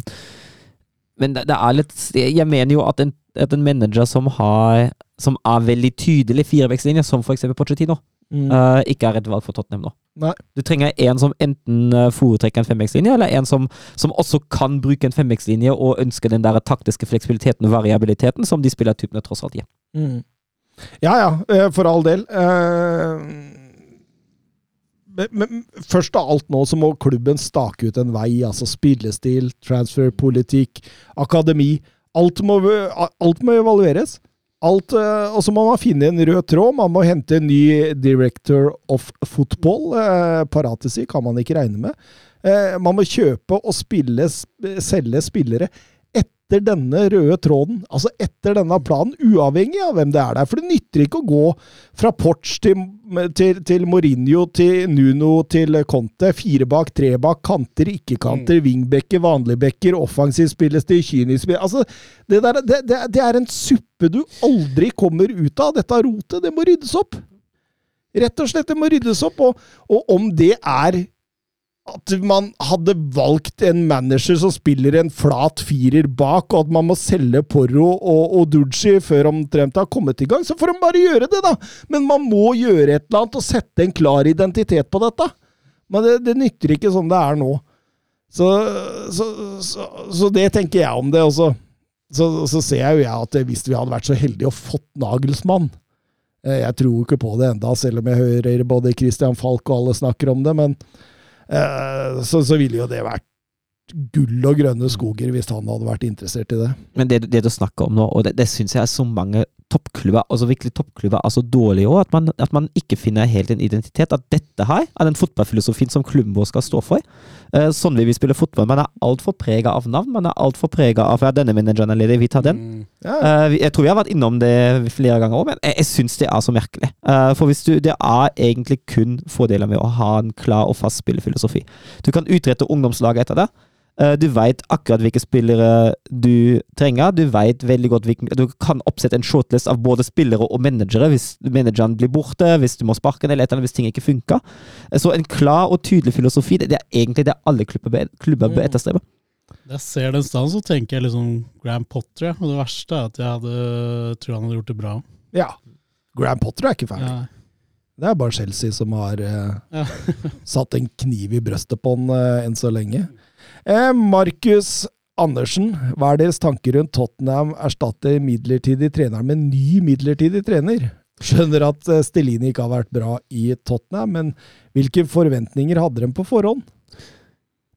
men det, det, er litt Jeg mener jo at en, at en manager som, har, som er veldig tydelig firevekstlinje, som f.eks. Pochettino, mm. uh, ikke er et valg for Tottenham nå. Nei. Du trenger en som enten uh, foretrekker en femvekstlinje, eller en som, som, også kan bruke en femvekstlinje og ønsker den der taktiske fleksibiliteten og variabiliteten som de spillertypene tross alt gir. Mm. Ja ja, for all del. Uh men, først av alt nå så må klubben stake ut en vei. altså Spillestil, transferpolitikk, akademi. Alt må, alt må evalueres. Alt, eh, og så må man finne en rød tråd. Man må hente en ny director of football. Eh, Paratesi kan man ikke regne med. Eh, man må kjøpe og spille, selge spillere etter denne røde tråden. Altså etter denne planen, uavhengig av hvem det er der. For det nytter ikke å gå fra Porch til, til, til Mourinho til Nuno til Conte. Fire bak, tre bak, kanter, ikke-kanter, wingbacker, vanligbacker, offensiv spillestil, kynisk spill. Altså, det, der, det, det, det er en suppe du aldri kommer ut av. Dette rotet, det må ryddes opp. Rett og slett, det må ryddes opp. Og, og om det er at man hadde valgt en manager som spiller en flat firer bak, og at man må selge Porro og, og før omtrent har kommet i gang, så får de bare gjøre det, da! Men man må gjøre et eller annet og sette en klar identitet på dette. Men det, det nytter ikke sånn det er nå. Så, så, så, så det tenker jeg om det. også. så, ser jeg jo jeg at hvis vi hadde vært så heldige og fått Nagelsmann eh, Jeg tror ikke på det enda, selv om jeg hører både Christian Falk og alle snakker om det. men så, så ville jo det vært gull og grønne skoger hvis han hadde vært interessert i det. Men det, det du snakker om nå, og det, det syns jeg er så mange toppklubber, altså virkelig toppklubber, er så dårlige òg, at, man- at man ikke finner helt en identitet. At dette her er den fotballfilosofien som klubben vår skal stå for. Eh, sånn vil vi spille fotball. Man er altfor prega av navn. Man er altfor prega av ja, denne manageren er ledig, vi tar den. Mm. Ja, Eh, jeg tror vi har vært innom det flere ganger òg, men jeg, jeg syns det er så merkelig. Eh, for hvis du, det er egentlig kun fordeler med å ha en klar og fast spillefilosofi. Du kan utrette ungdomslaget etter det. Eh, du veit akkurat hvilke spillere du trenger. Du vet veldig godt hvilken, Du kan oppsette en shortlist av både spillere og managere hvis manageren blir borte, hvis du må sparke eller et eller annet hvis ting ikke funker. Eh, Så en klar og tydelig filosofi, det, det er egentlig det alle klubber, klubber bør Mm. etterstrebe. Jeg ser den stedet, så tenker jeg liksom Graham Potter, ja. og det verste er at jeg hadde, tror han hadde gjort det bra. ja. Graham Potter er ikke ferdig. Ja. Det er bare Chelsea som har eh, Ja. satt en kniv i brøstet på han eh, enn så lenge. Eh, Markus Andersen, hva er deres tanker rundt Tottenham erstatter midlertidig trener med ny midlertidig trener? Skjønner at Stelini ikke har vært bra i Tottenham, men hvilke forventninger hadde de på forhånd?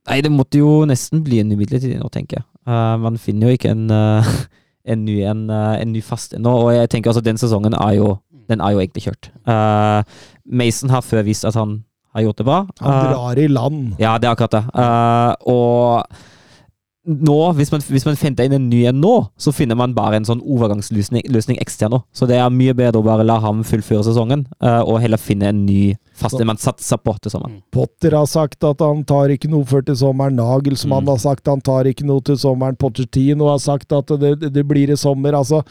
Nei, det måtte jo nesten bli en ny midlertidig nå, tenker jeg. Uh, man finner jo ikke en, uh, en, ny, en, uh, en ny fast ennå, og jeg tenker altså den sesongen er jo, den er jo egentlig kjørt. Eh, Mason har før vist at han har gjort det bra. Han Eh, drar i land. ja, det er akkurat det. Eh, og nå, hvis man, hvis man finner inn en ny en nå, så finner man bare en sånn overgangsløsning løsning ekstra nå. Så det er mye bedre å bare la ham fullføre sesongen, eh, og heller finne en ny fast en man satser på til sommeren. Potter har sagt at han tar ikke noe før til sommeren. Nagelsmann Mm. har sagt han tar ikke noe til sommeren. Pochettino har sagt at det, det, det blir i sommer. Altså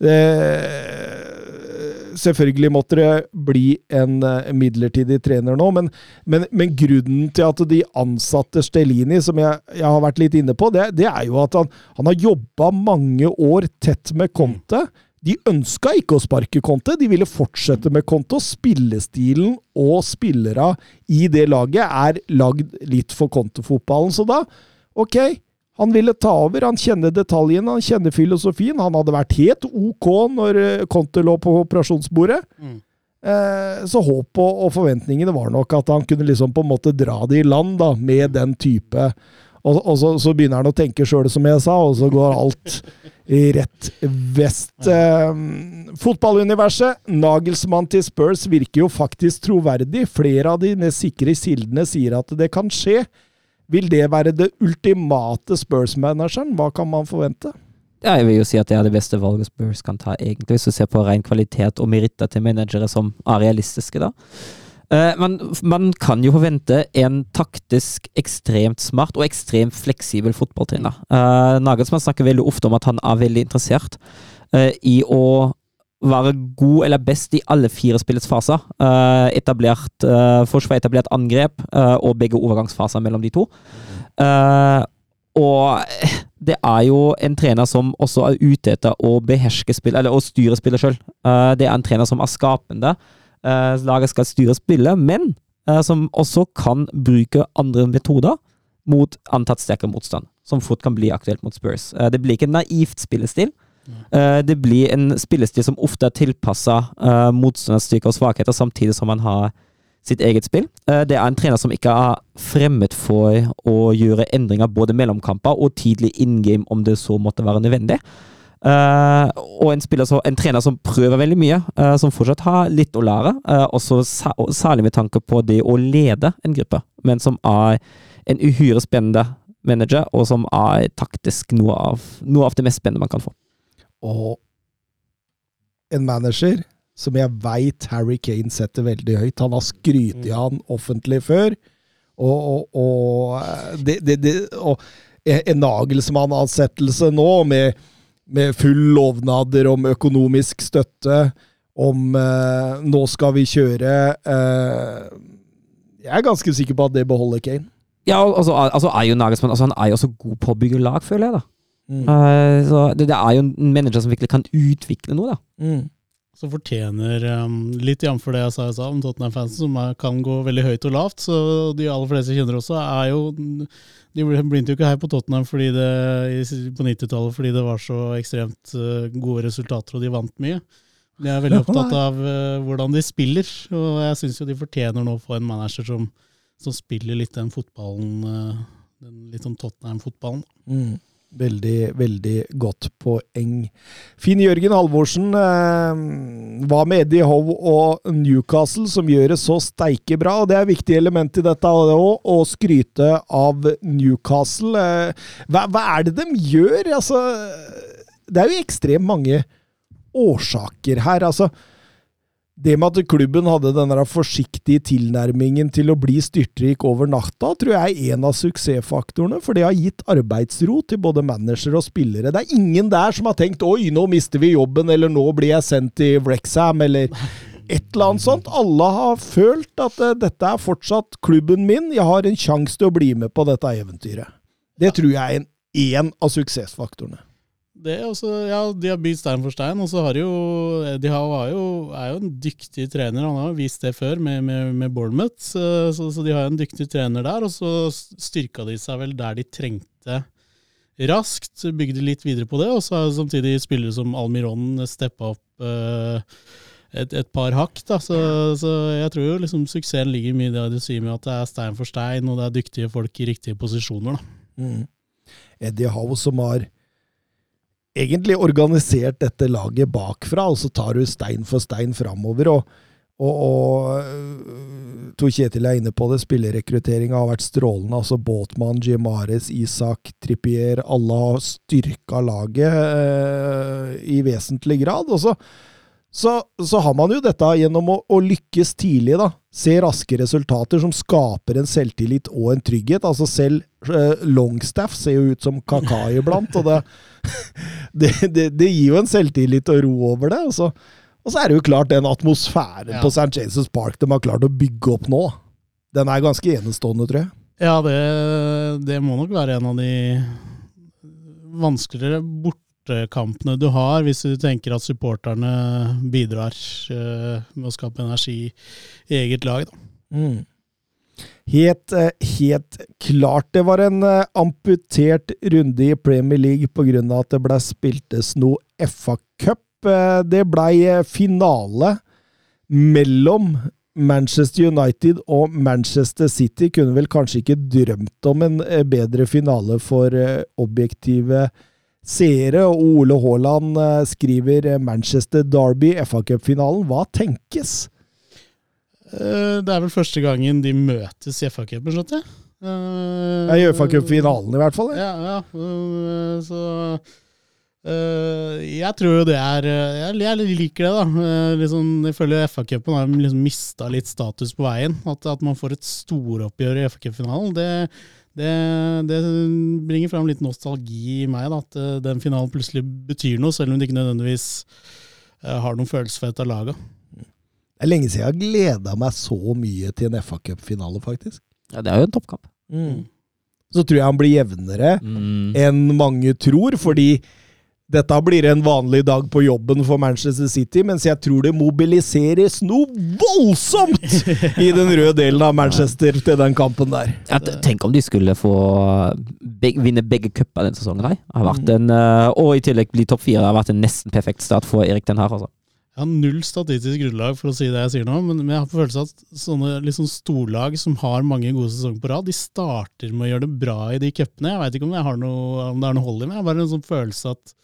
eh, Selvfølgelig måtte det bli en eh, midlertidig trener nå, men, men, men grunnen til at de ansatte Stellini, som jeg, jeg har vært litt inne på, det, det er jo at han, han har jobba mange år tett med Conte. De ønska ikke å sparke Conte, de ville fortsette med Conte. og Spillestilen og spillere i det laget er lagd litt for Conte-fotballen. Så da, ok, han ville ta over. Han kjenner detaljene, han kjenner filosofien. Han hadde vært helt ok når eh, Conte lå på operasjonsbordet. Mm. Eh, Så håpet og forventningene var nok at han kunne liksom på en måte dra det i land da, med den type Og, og så, så begynner han å tenke sjøl, som jeg sa, og så går alt i rett vest. Eh, fotballuniverset. Nagelsmann til Spurs virker jo faktisk troverdig. Flere av de sikre kildene sier at det kan skje. Vil det være det ultimate Spurs-manageren? Hva kan man forvente? Ja, jeg vil jo si at det er det beste valget Spurs kan ta, egentlig, hvis du ser på ren kvalitet og meritter til managere som er realistiske, da. Eh, men man kan jo forvente en taktisk ekstremt smart og ekstremt fleksibel fotballtrener. Uh, Nagelsmann snakker veldig ofte om at han er veldig interessert eh, i å være god eller best i alle fire spillets faser. Uh, etablert uh, forsvar, etablert angrep uh, og begge overgangsfaser mellom de to. Eh, og det er jo en trener som også er ute etter å beherske spill, eller å styre spillet sjøl. det er en trener som er skapende. Eh, laget skal styre spillet, men eh, som også kan bruke andre metoder mot antatt sterkere motstand, som fort kan bli aktuelt mot Spurs. Eh, det blir ikke en naivt spillestil. Eh, det blir en spillestil som ofte er tilpassa uh, motstanders styrker og svakheter, samtidig som man har sitt eget spill. Uh, det er en trener som ikke er fremmed for å gjøre endringer både mellom kamper og tidlig in game, om det så måtte være nødvendig. Uh, og en, så, en trener som prøver veldig mye, uh, som fortsatt har litt å lære. Uh, også og særlig med tanke på det å lede en gruppe, men som er en uhyre spennende manager, og som er taktisk noe av, noe av det mest spennende man kan få. Og en manager som jeg veit Harry Kane setter veldig høyt. Han har skrytt i han offentlig før. Og, og, og, det, det, det, og en Nagelsmann-ansettelse nå, med, med full lovnader om økonomisk støtte, om eh, nå skal vi kjøre eh, Jeg er ganske sikker på at det beholder Kane. Ja, altså, altså er jo Nagelsmann altså, Han er jo også god på å bygge lag, føler jeg. da. Mm. Eh, så det, det er jo en manager som virkelig kan utvikle noe, da. Mm. Så fortjener um, litt jf. det jeg sa jeg sa om Tottenham-fansen, som er, kan gå veldig høyt og lavt. Så de aller fleste kjenner også, er jo De begynte jo ikke her på Tottenham fordi det, på 90-tallet fordi det var så ekstremt uh, gode resultater, og de vant mye. De er veldig opptatt av uh, hvordan de spiller, og jeg syns jo de fortjener nå å få en manager som, som spiller litt den fotballen uh, den litt sånn Tottenham-fotballen. Mm. Veldig, veldig godt poeng. Finn Jørgen Halvorsen, eh, hva med Eddie Howe og Newcastle, som gjør det så steike bra? og Det er et viktig element i dette òg, å skryte av Newcastle. Eh, hva, hva er det de gjør? Altså, det er jo ekstremt mange årsaker her. altså det med at klubben hadde den forsiktige tilnærmingen til å bli styrtrik over natta, tror jeg er en av suksessfaktorene, for det har gitt arbeidsro til både manager og spillere. Det er ingen der som har tenkt 'oi, nå mister vi jobben', eller 'nå blir jeg sendt til Wrexham', eller et eller annet sånt. Alle har følt at eh, dette er fortsatt klubben min, jeg har en sjanse til å bli med på dette eventyret. Det tror jeg er en, en av suksessfaktorene. Det også, ja, De har bygd stein for stein, og så har jo har, var jo, er jo en dyktig trener. Han har vist det før med, med, med Bournemouth, så, så, så de har en dyktig trener der. Og så styrka de seg vel der de trengte raskt. Bygde litt videre på det, og så har samtidig spillere som Almiron steppa opp eh, et, et par hakk. da, så, så jeg tror jo liksom suksessen ligger mye i det du sier med at det er stein for stein, og det er dyktige folk i riktige posisjoner. da. Mm. Eddie Howe som har egentlig organisert dette laget bakfra, og så tar du stein for stein framover. Og, og, og øh, Tor Kjetil er inne på det, spillerrekrutteringa har vært strålende. altså Båtmann, Gimares, Isak, Trippier Alle har styrka laget eh, i vesentlig grad. og så så, så har man jo dette gjennom å, å, lykkes tidlig, da. Se raske resultater som skaper en selvtillit og en trygghet. Altså selv eh, Longstaff ser jo ut som Kaka iblant, og det, det, det, det, gir jo en selvtillit og ro over det. Og så, og så er det jo klart den atmosfæren ja. på St. James' Park de har klart å bygge opp nå. Den er ganske enestående, tror jeg. Ja, det, det må nok være en av de vanskeligere bort kampene du har, hvis du tenker at supporterne bidrar uh, med å skape energi i eget lag. Mm. Helt, helt, klart. Det var en amputert runde i Premier League pga. at det ble spiltes noe FA-cup. Det blei finale mellom Manchester United og Manchester City. Kunne vel kanskje ikke drømt om en bedre finale for objektive seere, og Ole Haaland skriver Manchester Derby, FA-cupfinalen. Hva tenkes? Det er vel første gangen de møtes i FA-cupen, skjønner jeg. Uh, I FA-cupfinalen, i hvert fall. Ja, ja. Uh, så uh, Jeg tror jo det er Jeg, jeg liker det, da. Liksom, jeg føler FA-cupen har liksom mista litt status på veien. At, at man får et storoppgjør i FA-cupfinalen, det, det, det, bringer fram litt nostalgi i meg. Da, at den finalen plutselig betyr noe, selv om det ikke nødvendigvis har noen følelse for et av laga. Det er lenge siden jeg har gleda meg så mye til en FA-cupfinale, faktisk. Ja, Det er jo en toppkamp. Mm. Så tror jeg han blir jevnere mm. enn mange tror, fordi dette blir en vanlig dag på jobben for Manchester City, mens jeg tror det mobiliseres noe voldsomt i den røde delen av Manchester til den kampen der. Ja, tenk om de skulle få beg vinne begge cuper denne sesongen. Har vært en, eh, og i tillegg bli topp fire. Det har vært en nesten perfekt start for Erik Den her. Altså. Jeg har null statistisk grunnlag for å si det jeg sier nå, men jeg har på følelse at sånne liksom storlag som har mange gode sesonger på rad, de starter med å gjøre det bra i de cupene. Jeg veit ikke om, noe, om, det er noe hold i meg, jeg har bare en sånn følelse at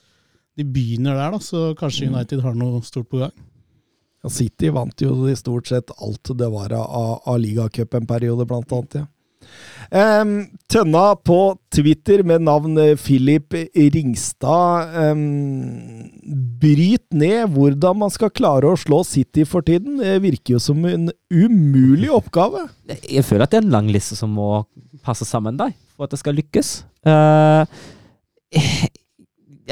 de begynner der, da, så kanskje United har noe stort på gang. Ja, City vant jo i stort sett alt det var av, av ligacup en periode, blant annet. ja. Um, Tønna på Twitter med navn eh, Philip Ringstad. um, bryt ned hvordan man skal klare å slå City for tiden. Det virker jo som en umulig oppgave. Jeg føler at det er en lang liste som må passe sammen der, for at det skal lykkes. Eh,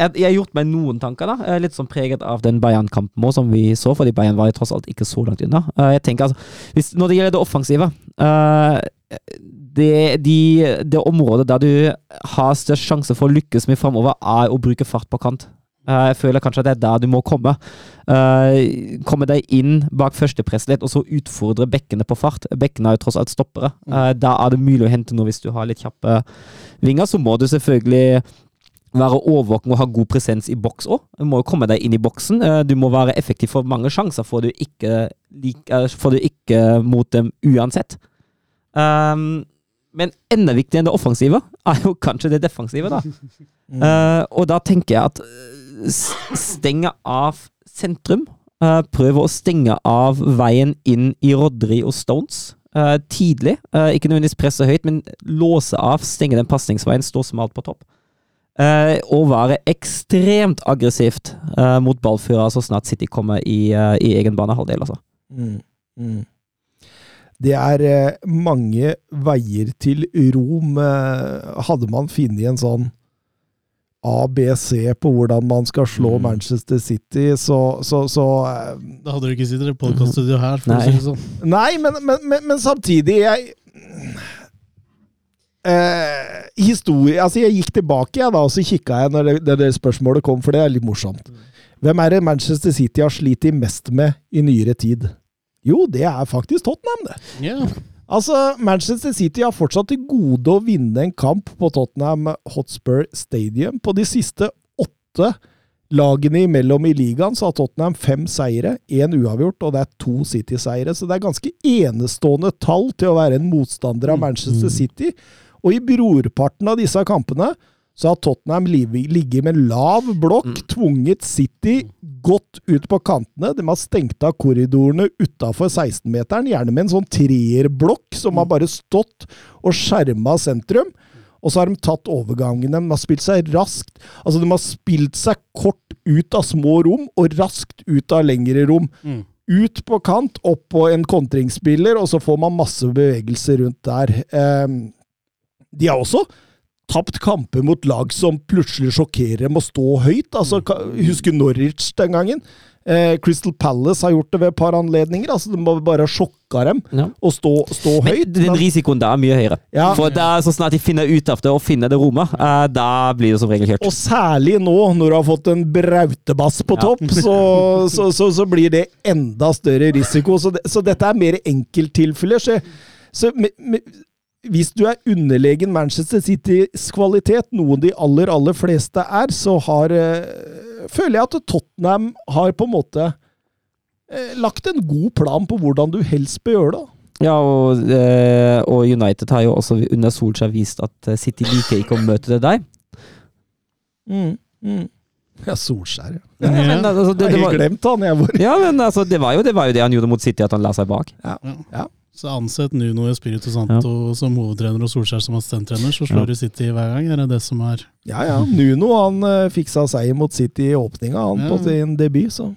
jeg, jeg har gjort meg noen tanker, da. Er Litt sånn preget av den Bayern-kampen som vi så, fordi Bayern var jo tross alt ikke så langt unna. Eh, jeg tenker altså, hvis, Når det gjelder det offensive eh, det, de, det området der du har størst sjanse for å lykkes med framover, er å bruke fart på kant. Eh, jeg føler kanskje at det er der du må komme. Eh, komme deg inn bak førstepress litt, og så utfordre bekkene på fart. Bekkene er jo tross alt stoppere. Eh, da er det mulig å hente noe hvis du har litt kjappe vinger. Så må du selvfølgelig være årvåken og ha god presens i boks òg. Du må jo komme deg inn i boksen. Eh, Du må være effektiv, for mange sjanser får du ikke, lik- eh, får du ikke mot dem uansett. Um, men enda viktigere enn det offensive er jo kanskje det defensive, da. Eh, og da tenker jeg at stenge av sentrum. Uh, prøve å stenge av veien inn i Rodri og Stones Uh, tidlig. Ikke nødvendigvis presse høyt, men låse av, stenge den pasningsveien, stå smalt på topp. Eh, og være ekstremt aggressivt eh, mot ballfyrer så snart City kommer i, eh, i egen banehalvdel, altså. Mm, mm. Det er eh, mange veier til Rom. Eh, hadde man funnet en sånn ABC på hvordan man skal slå Mm. Manchester City, så, så, så eh, Da hadde du ikke sittet i podkaststudio her, for å Nei. si det sånn. Nei, men, men, men, men samtidig jeg, eh, historie, altså Jeg gikk tilbake jeg da, og så kikka jeg når det, det, det spørsmålet kom, for det er litt morsomt. Hvem er det Manchester City har slitt mest med i nyere tid? Jo, det er faktisk Tottenham, det. Yeah. Altså, Manchester City har fortsatt til gode å vinne en kamp på Tottenham Hotspur Stadium. På de siste åtte lagene imellom i ligaen så har Tottenham fem seire, én uavgjort, og det er to City-seire. Så det er ganske enestående tall til å være en motstander av Manchester City. Og i brorparten av disse kampene så har Tottenham ligget med lav blokk, tvunget City godt ut på kantene. De har stengt av korridorene utafor 16-meteren, gjerne med en sånn treerblokk som har bare stått og skjerma sentrum. Og så har de tatt overgangene. De har spilt seg raskt Altså, de har spilt seg kort ut av små rom, og raskt ut av lengre rom. Mm. Ut på kant, opp på en kontringsspiller, og så får man masse bevegelser rundt der. Ehm, de har også tapt kamper mot lag som plutselig sjokkerer dem å stå høyt. Altså, ka- Husker Norwich den gangen? Eh, Crystal Palace har gjort det ved et par anledninger. altså De må bare sjokka dem Ja. og stå, stå Men høyt. den men- risikoen der er mye høyere. Ja. For da, så snart de finner ut av det og finner det rommet, eh, da blir det som regel kjørt. Og særlig nå, når du har fått en brautebass på Ja. topp, så, så, så, så blir det enda større risiko. Så, det, så dette er mer enkelttilfeller. Så, så hvis du er underlegen Manchester Citys kvalitet, noe de aller, aller fleste er, så har eh, føler jeg at Tottenham har på en måte eh, lagt en god plan på hvordan du helst bør gjøre det. Ja, og, eh, og United har jo også under Solskjær vist at City liker ikke å møte det der. Mm, mm. Ja, Solskjær, ja. Ja, men, altså, det, Jeg har helt glemt han, jeg. Hvor. ja, men altså, det, var jo, det var jo det han gjorde mot City, at han la seg bak. Ja, Ja. Så ansett Nuno Espirito Santo som hovedtrener og Solskjær som assistenttrener, så slår Ja. du City hver gang. Er det det som er Ja, ja. Nuno han eh, fiksa seier mot City i åpninga, han på sin debut, så.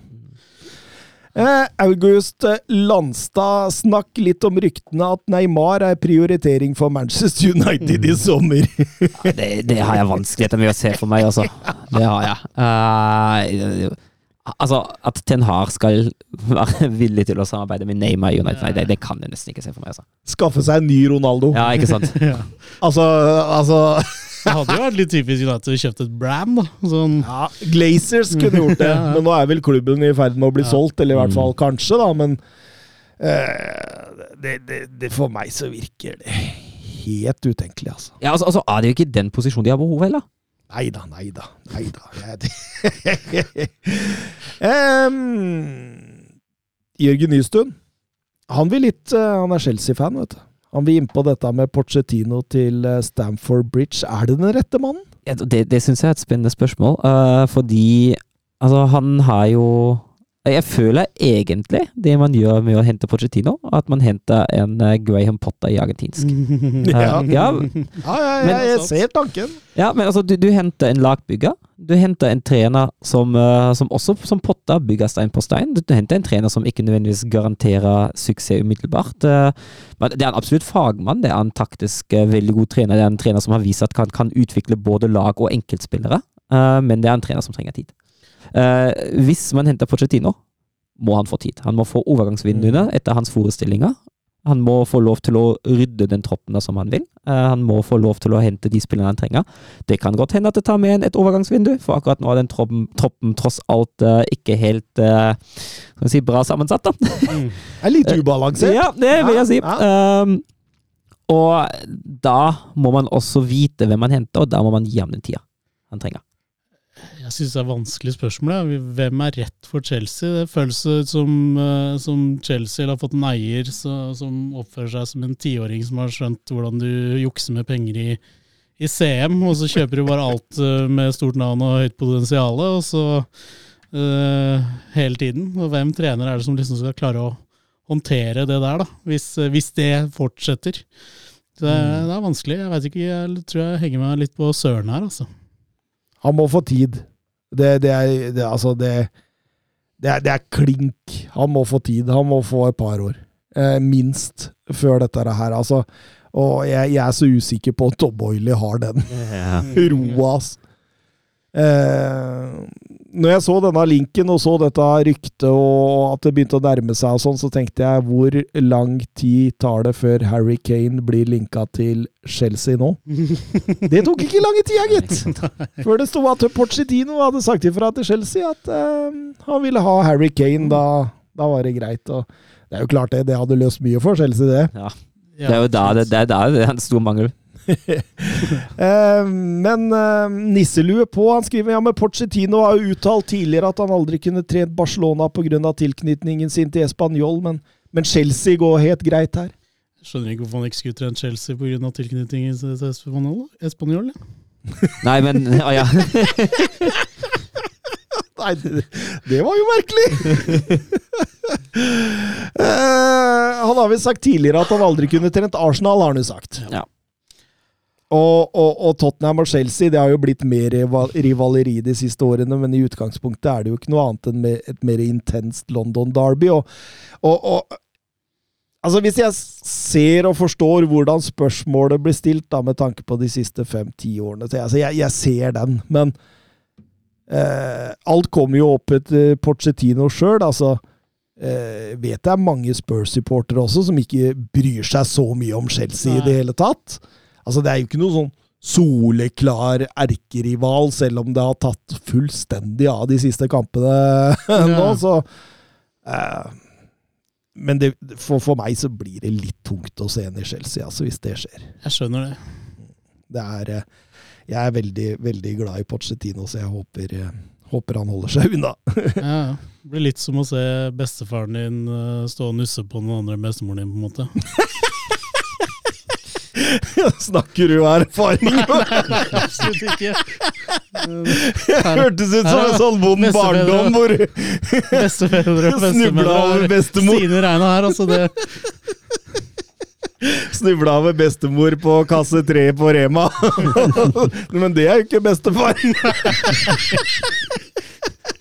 Eh, August eh, Landstad, snakk litt om ryktene at Neymar er prioritering for Manchester United i sommer. Ja, Det, det har jeg vanskeligheter med å se for meg, altså. Det har jeg. Eh, altså, at Ten Har skal være villig til å samarbeide med Neymar i United, nei, det, det kan jeg nesten ikke se for meg, altså. Skaffe seg en ny Ronaldo. Ja, ikke sant? ja. Altså, altså Det hadde jo vært litt typisk United å kjøpt et brand, da. Sånn, ja, Glazers kunne gjort det, Ja, ja. men nå er vel klubben i ferd med å bli Ja. solgt, eller i hvert Mm. fall kanskje, da, men uh, det, det, det, For meg så virker det helt utenkelig, altså. Ja, altså, altså er det jo ikke den posisjonen de har behov heller. Nei da, nei da. Nei da. um, Jørgen Nystuen. Han vil litt eh, Han er Chelsea-fan, vet du. Han vil inn på dette med Porcetino til eh, Stamford Bridge. Er det den rette mannen? Ja, det det syns jeg er et spennende spørsmål, uh, fordi altså, han har jo Jeg føler egentlig det man gjør med å hente Pochettino, at man henter en eh, Graham Potter i argentinsk. Ja. Ja, Ja, ja, Men- jeg, jeg ser tanken. ja, men altså, du, du henter en lagbygger. Du henter en trener som, eh, som også som Potter bygger stein på stein. Du, henter en trener som ikke nødvendigvis garanterer suksess umiddelbart. Eh, men det er en absolutt fagmann. Det er en taktisk veldig god trener. Det er en trener som har vist at han kan utvikle både lag og enkeltspillere. Eh, men det er en trener som trenger tid. Eh, hvis man henter Pochettino, må han få tid. Han må få overgangsvinduene etter hans forestillinger. Han må få lov til å rydde den troppen som han vil. Eh, han må få lov til å hente de spillerne han trenger. Det kan godt hende at det tar med en et overgangsvindu, for akkurat nå er den troppen, troppen tross alt eh, ikke helt eh, skal si, bra sammensatt. da. Det er litt ubalansert. Ja, det vil jeg si. Ja, Um, og da må man også vite hvem man henter, og da må man gi ham den tida han trenger. Jeg syns det er vanskelig spørsmål. Ja. Hvem er rett for Chelsea? Det føles ut som, eh, som Chelsea har fått en eier så, som oppfører seg som en tiåring som har skjønt hvordan du jukser med penger i, i CM, og så kjøper du bare alt eh, med stort navn og høyt potensial, og så uh, hele tiden. Og hvem trener er det som liksom skal klare å håndtere det der, da, hvis, hvis det fortsetter? Det, er- det er vanskelig. Jeg ikke, jeg tror jeg henger meg litt på Søren her, altså. Han må få tid. Det, det er det, Altså, det, det, er, det er klink. Han må få tid. Han må få et par år. Eh, minst. Før dette her, altså. Og jeg, jeg er så usikker på om Tom Oily har den roa, ass. Eh, når jeg så denne linken og så dette ryktet og at det begynte å nærme seg, og sånn, så tenkte jeg hvor lang tid tar det før Harry Kane blir linka til Chelsea nå? Det tok ikke lange tida, gitt! Før det sto at Pochettino hadde sagt ifra til Chelsea at eh, han ville ha Harry Kane. Da, da var det greit. Og det er jo klart det, det hadde løst mye for Chelsea, det. Ja. Det er jo da det, det, er da det er en stor mangel. Eh, men eh, nisselue på. Han skriver ja, men Porcetino har jo uttalt tidligere at han aldri kunne trent Barcelona pga. tilknytningen sin til Español, men, men Chelsea går helt greit her. Skjønner ikke hvorfor han ikke skulle trent Chelsea pga. tilknytningen til Espanol. Espanol ja. Nei, men Å ja. Nei, det, det var jo merkelig! Eh, han har vel sagt tidligere at han aldri kunne trent Arsenal, har han jo sagt. Ja. Og, og, og Tottenham og Chelsea det har jo blitt mer rivaleri de siste årene, men i utgangspunktet er det jo ikke noe annet enn et mer intenst London Derby. Og, og, altså Hvis jeg ser og forstår hvordan spørsmålet blir stilt, da med tanke på de siste fem-ti årene så jeg, altså jeg, jeg ser den, men eh, alt kommer jo opp etter Porcetino sjøl. Altså, eh, vet jeg mange Spurs-supportere også som ikke bryr seg så mye om Chelsea i det hele tatt. Altså, det er jo ikke noe sånn soleklar erkerival, selv om det har tatt fullstendig av de siste kampene nå, så eh, Men det, for, for meg så blir det litt tungt å se en i Chelsea, altså, hvis det skjer. Jeg skjønner det. Det er eh, Jeg er veldig, veldig glad i Pochettino, så jeg håper, eh, håper han holder seg unna. Ja, ja. Det blir litt som å se bestefaren din eh, stå og nusse på den andre bestemoren din, på en måte. Snakker du av erfaring? Absolutt ikke. Hørtes ut som en sånn vond barndom hvor Bestefedre og Snubla over bestemødre bestemor. Stine regna her, altså. Det, snubla over bestemor på kasse tre på Rema. Men det er jo ikke bestefar.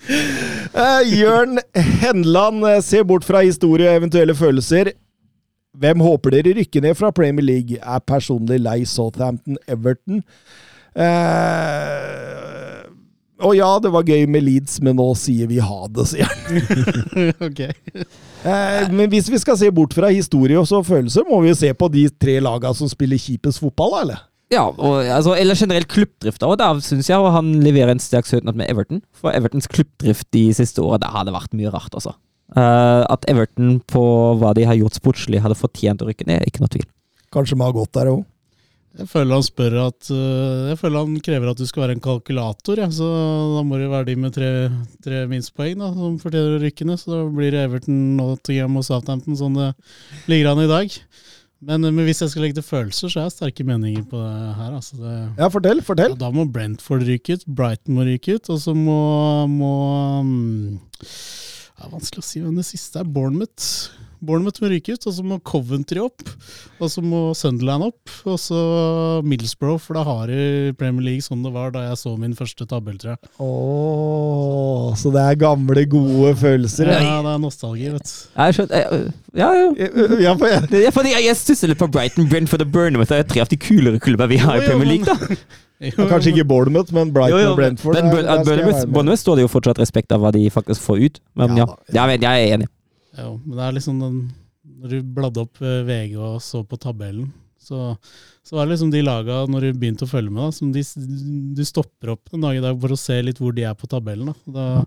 Eh, Jørn Henland, ser se bort fra historie og eventuelle følelser. Hvem håper dere rykker ned fra Premier League? Er personlig lei Southampton Everton. Eh, og ja, det var gøy med Leeds, men nå sier vi ha det, sier han. ok. Eh, men hvis vi skal se bort fra historie og så følelser, må vi jo se på de tre lagene som spiller kjipest fotball, da, eller? Ja, og, altså, eller generelt klubbdrift. Og der syns jeg han leverer en sterk søknad med Everton. For Evertons klubbdrift de siste åra, det har det vært mye rart, altså. Eh, at Everton på hva de har gjort sportslig, hadde fortjent å rykke ned, er ikke noe tvil. Kanskje vi har gått der òg. Jeg føler han spør at uh, Jeg føler han krever at du skal være en kalkulator, ja. så da må det være de med tre, tre minstpoeng da, som fortjener å rykke ned. Så da blir det Everton, Nottingham og Southampton sånn det ligger an i dag. Men, men hvis jeg skal legge til følelser, så har jeg sterke meninger på det her. Altså det, Ja, fortell, fortell. ja, da må Brentford ryke ut, Brighton må ryke ut, og så må, må mm, Det er vanskelig å si hvem det siste er. Bournemouth. Bournemouth må ryke ut, og så må Coventry opp. Og så må Sunderland opp, og så Middlesbrough, for da har i Premier League sånn det var da jeg så min første tabell, tror jeg. Åh, så det er gamle, gode følelser. Ja, Ja, det er nostalgi, vet du. Jeg skjønner, jeg, ja, ja. ja, for jeg, jeg, jeg stusser litt på Brighton, Brentford og Burnham. Det er tre av de kulere klubber vi har i Premier League. da. Jo, Kanskje ikke Bournemouth, men Brighton Jo, jo, og Brentford. men der- der Bournemouth. Bournemouth står det jo fortsatt respekt av hva de faktisk får ut. Men Ja ja, Jeg, jeg er enig. Jo, men det er liksom den Når du bladde opp eh, VG og så på tabellen, så, så var det liksom de laga, når du begynte å følge med, da, som de, du stopper opp en dag i dag for å se litt hvor de er på tabellen. Da, da,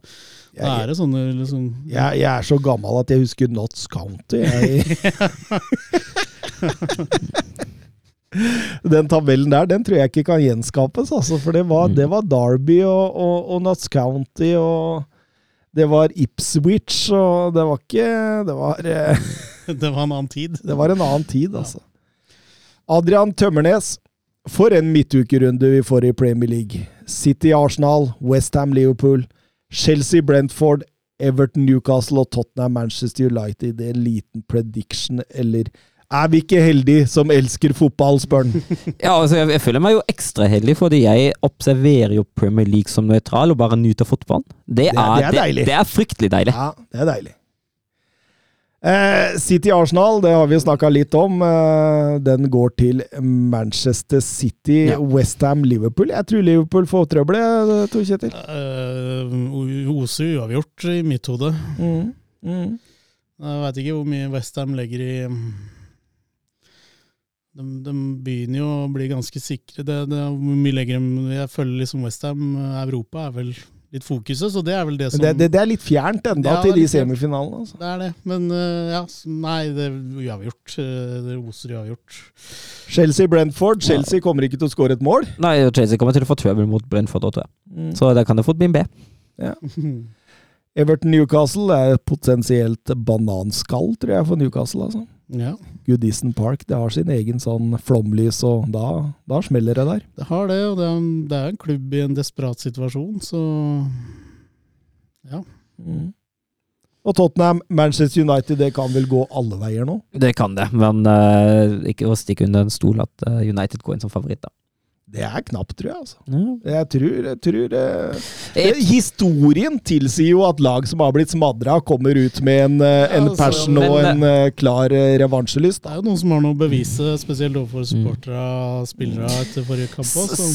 da er det sånne liksom Jeg, jeg er så gammel at jeg husker Notts County. Jeg. den tabellen der, den tror jeg ikke kan gjenskapes, altså, for det var, Mm. det var Derby og, og, og Notts County og det var Ipswich, og det var ikke Det var, eh, Det var en annen tid. det var en annen tid, altså. Adrian Tømmernes. For en midtukerunde vi får i Premier League. City Arsenal, Westham Liverpool, Chelsea Brentford, Everton Newcastle og Tottenham Manchester United. En liten prediction, eller er vi ikke heldige som elsker fotball, spør han. Ja, altså jeg, jeg føler meg jo ekstra heldig, fordi jeg observerer jo Premier League som nøytral og bare nyter fotballen. Det, er- det er deilig. Det, det er fryktelig deilig. Ja, det er deilig. Eh, City Arsenal, det har vi jo snakka litt om. Eh, den går til Manchester City, Ja. Westham Liverpool. Jeg tror Liverpool får trøbbel, jeg, Tor Kjetil. Uh, Ose uavgjort i mitt hode. Mm. Mm. Jeg veit ikke hvor mye Westham legger i de, de begynner jo å bli ganske sikre. Det, det, hvor mye legger de Jeg føler liksom Westham Europa er vel litt fokuset, så det er vel det som det, det, det er litt fjernt enda Ja, til de semifinalene. Altså. Det er det, men øh, ja, nei, det er uavgjort. gjort Det oser uavgjort. Chelsea-Brentford. Chelsea kommer ikke til å skåre et mål. Nei, Chelsea kommer til å få trøbbel mot Brentford, tror jeg. Så der kan det fort bli en B. Everton-Newcastle er potensielt bananskall, tror jeg, for Newcastle. altså. Ja, Goodison Park det har sin egen sånn flomlys, og da, da smeller det der. det har det, og det er, en- det er en klubb i en desperat situasjon, så ja. Mm. Og Tottenham, Manchester United, det kan vel gå alle veier nå? Det kan det, men uh, ikke å stikke under en stol at eh, United går inn som favoritt, da. Det er knapt, tror jeg. altså. Jeg tror, jeg tror eh, Historien tilsier jo at lag som har blitt smadra, kommer ut med en, eh, en Ja, altså, passion og en uh, klar eh, revansjelyst. Det er jo noen som har noe å bevise, spesielt overfor supportere og spillere etter forrige kamp også.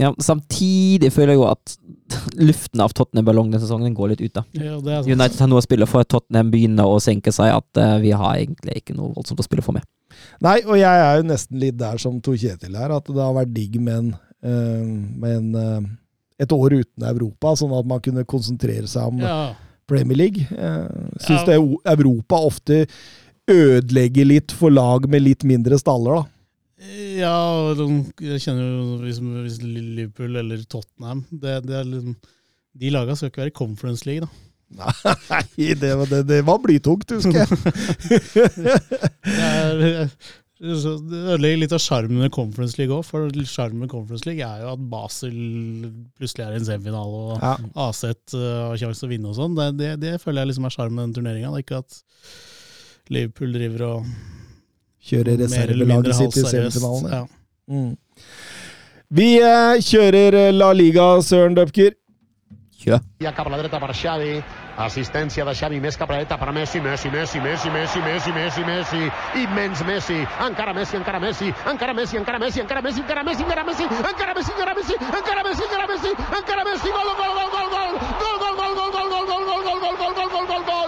Ja, samtidig føler jeg jo at luften av Tottenham-ballongen denne sesongen går litt ut, da. Ja. United har noe å spille for, Tottenham begynner å senke seg, at uh, vi har egentlig ikke noe voldsomt å spille for med. Nei, og jeg er jo nesten litt der som Tor Kjetil er, at det har vært digg med en, eh, med en eh, et år uten Europa, sånn at man kunne konsentrere seg om Ja, Premier League. Jeg syns Ja. det Europa ofte ødelegger litt for lag med litt mindre staller, da. ja jeg kjenner jo hvis Liverpool eller Tottenham det, det er liksom, De laga skal ikke være i Conference League, da. Nei, det, var- det, det var blytungt, husker jeg. Det, er, så ødelegger litt av sjarmen med Conference League òg. For sjarmen med Conference League er jo at Basel plutselig er i en semifinale, og Ja. Aset uh, har sjanse til å vinne og sånn. Det, det, det føler jeg liksom er sjarmen med den turneringa. Ikke at Liverpool driver og Kjører mer eller mindre reservelaget sitt i semifinalen. Ja. Mm. Vi eh, kjører eh, La Liga, Søren Døpker. Kjør. Ja assistència de Xavi més cap a la dreta per Messi, Messi, Messi, Messi, Messi, Messi, Messi, Messi, immens Messi, encara Messi, encara Messi, encara Messi, encara Messi, encara Messi, encara Messi, encara Messi, encara Messi, encara Messi, encara Messi, encara Messi, encara Messi, gol, gol, gol, gol, gol, gol, gol, gol, gol, gol, gol, gol, gol, gol, gol, gol, gol, gol, gol,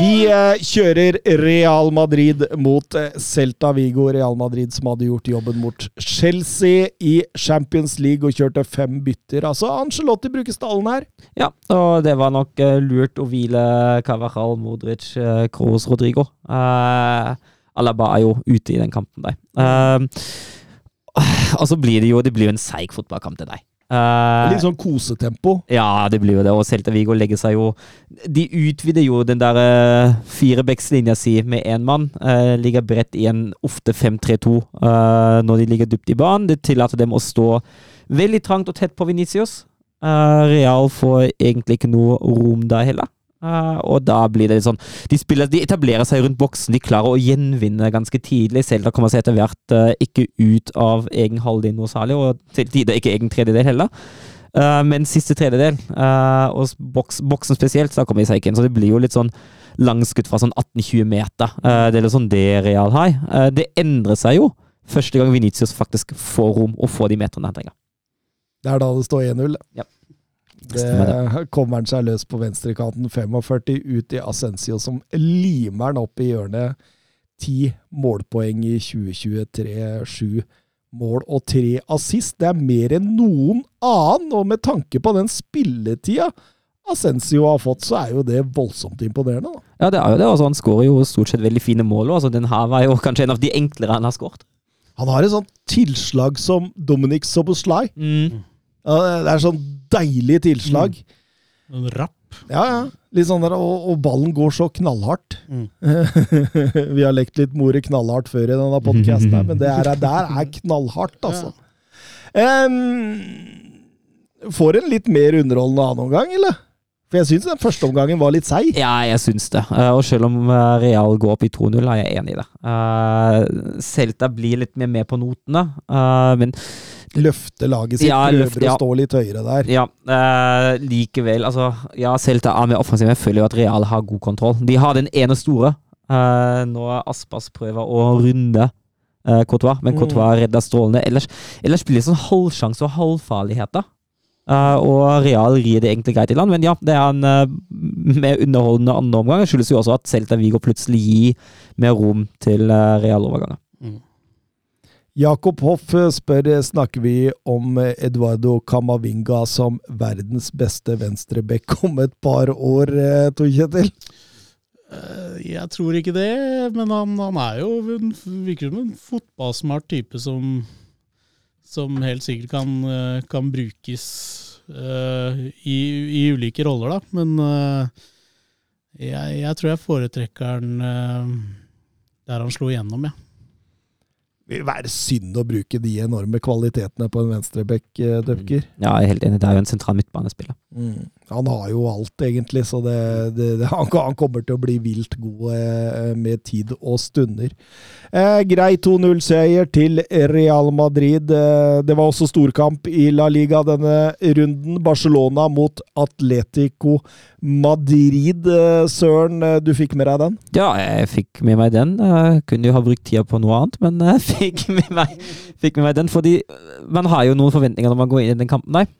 Vi eh, kjører Real Madrid mot eh, Celta Vigo. Real Madrid som hadde gjort jobben mot Chelsea i Champions League og kjørte fem bytter. Altså, Angelotti bruker stallen her. Ja, og det var nok uh, lurt å hvile Cavajal, Modric, uh, Kroos, Rodrigo. Uh, Alaba er jo ute i den kampen der. Uh, og så blir det jo det blir en seig fotballkamp til deg. Eh, Litt sånn kosetempo. Ja, det blir jo det. Og Celta Vigo legger seg jo De utvider jo den der uh, firebackslinja si med én mann. Uh, ligger bredt i en ofte 5-3-2 uh, når de ligger dypt i banen. Det tillater dem å stå veldig trangt og tett på Venicius. Real får egentlig ikke noe rom der heller. Eh, og da blir det litt sånn de, spiller, de etablerer seg rundt boksen, de klarer å gjenvinne ganske tidlig. Selda kommer seg etter hvert uh, ikke ut av egen halvdel noe særlig, og til tider ikke egen tredjedel heller. Uh, men siste tredjedel, og boks, boksen spesielt, så kommer de seg ikke inn. Så det blir jo litt sånn langskudd fra sånn 18-20 meter. Det er litt sånn det Real har. Det endrer seg jo første gang Venitius faktisk får rom og får de meterne han trenger. Det er da det står 1-0. Ja. Det kommer han seg løs på venstrekanten. 45 ut i Ascencio, som limer han opp i hjørnet. Ti målpoeng i 2023. Sju mål og tre assist. Det er mer enn noen annen, og med tanke på den spilletida Ascencio har fått, så er jo det voldsomt imponerende. da. Ja, det er jo det. Altså, han skårer jo stort sett veldig fine mål. Altså, den her var jo kanskje en av de enklere han har skåret. Han har et sånt tilslag som Dominic Soboslai. Mm. Ja, det er sånn deilig tilslag. En rapp. Ja, ja. Litt sånn der, og, og ballen går så knallhardt. Mm. Vi har lekt litt more knallhardt før i denne podkasten, men det er, der er knallhardt, altså. Em, får en litt mer underholdende annen omgang, eller? For jeg syns den første omgangen var litt seig. Ja, jeg syns det. Eh, og selv om eh, Real går opp i 2-0, er jeg enig i det. Uh, Celta blir litt mer med på notene, eh, men Løfte laget sitt, Ja, prøver ja. å stå litt høyere der. ja, eh, likevel Altså, ja, Celta er mer offensiv. Jeg føler jo at Real har god kontroll. De har den ene store. eh, er Aspas prøver å runde uh, Courtois, men Mm. Redder strålende. Ellers, ellers blir det sånn halvsjanse og halvfarligheter. Uh, og Real rir det egentlig greit i land, men ja, det er en uh, mer underholdende andre omgang. Det skyldes jo også at Celta Vigo plutselig gir mer rom til uh, Real-overganger. Jakob Hoff spør snakker vi om Eduardo Camavinga som verdens beste venstreback om et par år, eh, Tor Kjetil? Eh, Jeg tror ikke det, men han, han er jo en, virker som en fotballsmart type som, som helt sikkert kan, eh, kan brukes uh, i, i ulike roller, da. Men uh, jeg, jeg tror jeg foretrekker han uh, der han slo igjennom, ja. Vil være synd å bruke de enorme kvalitetene på en venstreback, Døpker. Ja, jeg er helt enig. Det er jo en sentral midtbanespiller. Mm. Han har jo alt, egentlig, så det, det, det, han, kommer til å bli vilt god eh, med tid og stunder. Eh, grei 2-0-seier til Real Madrid. Eh, det var også storkamp i La Liga denne runden. Barcelona mot Atletico Madrid. Eh, Søren, eh, du fikk med deg den? Ja, jeg fikk med meg den. Jeg kunne jo ha brukt tida på noe annet, men jeg fikk med meg, fikk med meg den. Fordi man har jo noen forventninger når man går inn i den kampen der.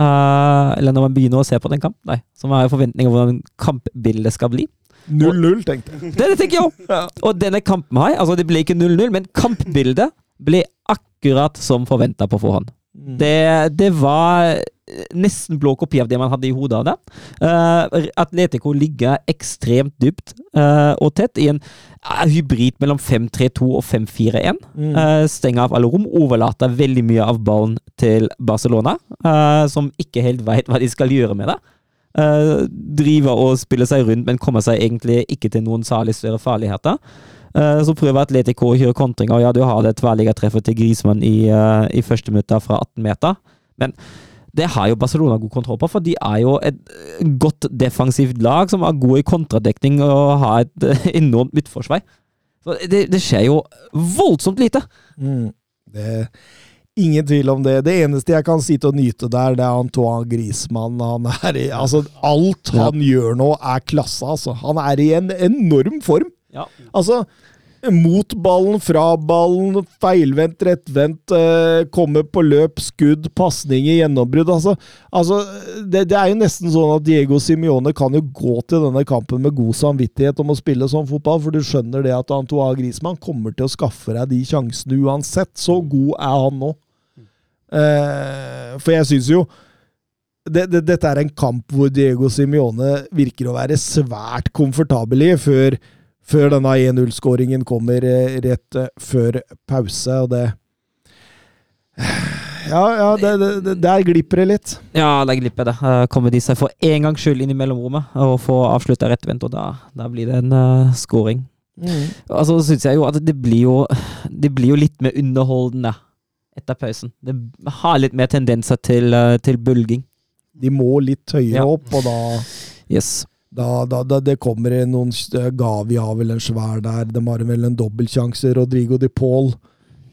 Eh, eller når man begynner å se på den kampen der. Som er forventninger om hvordan kampbildet skal bli. 0-0, tenkte jeg. Det, det tenker jeg òg! Og denne kampen her, altså det ble ikke 0-0, men kampbildet ble akkurat som forventa på forhånd. Det, det var nesten blå kopi av det man hadde i hodet av det. Uh, Atletico ligger ekstremt dypt uh, og tett i en uh, hybrid mellom 5-3-2 og 5-4-1. Mm. Uh, stenger av alle rom, overlater veldig mye av ballen til Barcelona, eh, som ikke helt veit hva de skal gjøre med det. Eh, driver og spiller seg rundt, men kommer seg egentlig ikke til noen særlig større farligheter. Eh, så prøver Atletico å kjøre kontringer, og ja, du har det tverrliggertreffet til Grismann i, eh, i første minutter fra 18 meter, men det har jo Barcelona god kontroll på, for de er jo et eh, godt defensivt lag som er gode i kontradekning og har et eh, enormt midtforsvar. Så det, det skjer jo voldsomt lite. Mm. Det Ingen tvil om det. Det eneste jeg kan sitte og nyte der, det er Antoine Griezmann. Han er i, altså, alt han gjør nå, er klasse, altså. Han er i en enorm form. Ja. Altså, mot ballen, fra ballen, feilvendt, rettvendt, eh, komme på løp, skudd, pasninger, gjennombrudd. Altså, altså det, det er jo nesten sånn at Diego Simione kan jo gå til denne kampen med god samvittighet om å spille sånn fotball, for du skjønner det at Antoine Griezmann kommer til å skaffe deg de sjansene uansett. Så god er han nå. Eh, for jeg syns jo det, det, dette er en kamp hvor Diego Simione virker å være svært komfortabel i, før, før denne 1-0-skåringen kommer eh, rett eh, før pause. Og det Ja, ja det, det, der glipper det litt. Ja, der glipper det. Uh, kommer de seg for en gangs skyld inn i mellomrommet og får avslutta rettvendt, og da, da, blir det en uh, scoring. Mm. Altså, så syns jeg jo at det blir jo Det blir jo litt mer underholdende etter pausen. Det har litt mer tendenser til, til bulging. De må litt høyere ja. opp, og da Yes. Da, da, da, det kommer noen Gavi har vel en svær der. De har vel en dobbeltsjanse. Rodrigo de Paul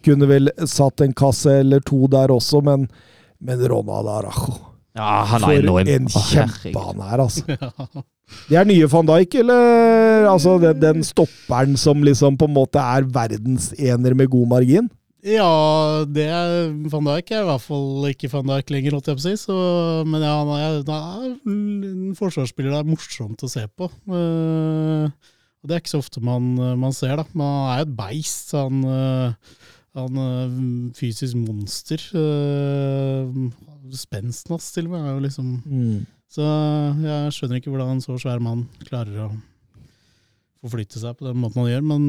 kunne vel satt en kasse eller to der også, men, men Ronald Arajo ja, han er For en kjempe han er, altså. Det er nye van Dijk, eller altså den, den stopperen som liksom på en måte er verdensener med god margin? Ja, det er van Dijk er i hvert fall ikke van Dijk lenger, holdt jeg på å si. Så, men ja, han er, en forsvarsspiller det er morsomt å se på. Uh, det er ikke så ofte man, man ser, da. Men han er jo et beist. Han, uh, han er fysisk monster. Uh, spensten hans, til og med, er jo liksom mm. Så jeg skjønner ikke hvordan en så svær mann klarer å forflytte seg på den måten han gjør, men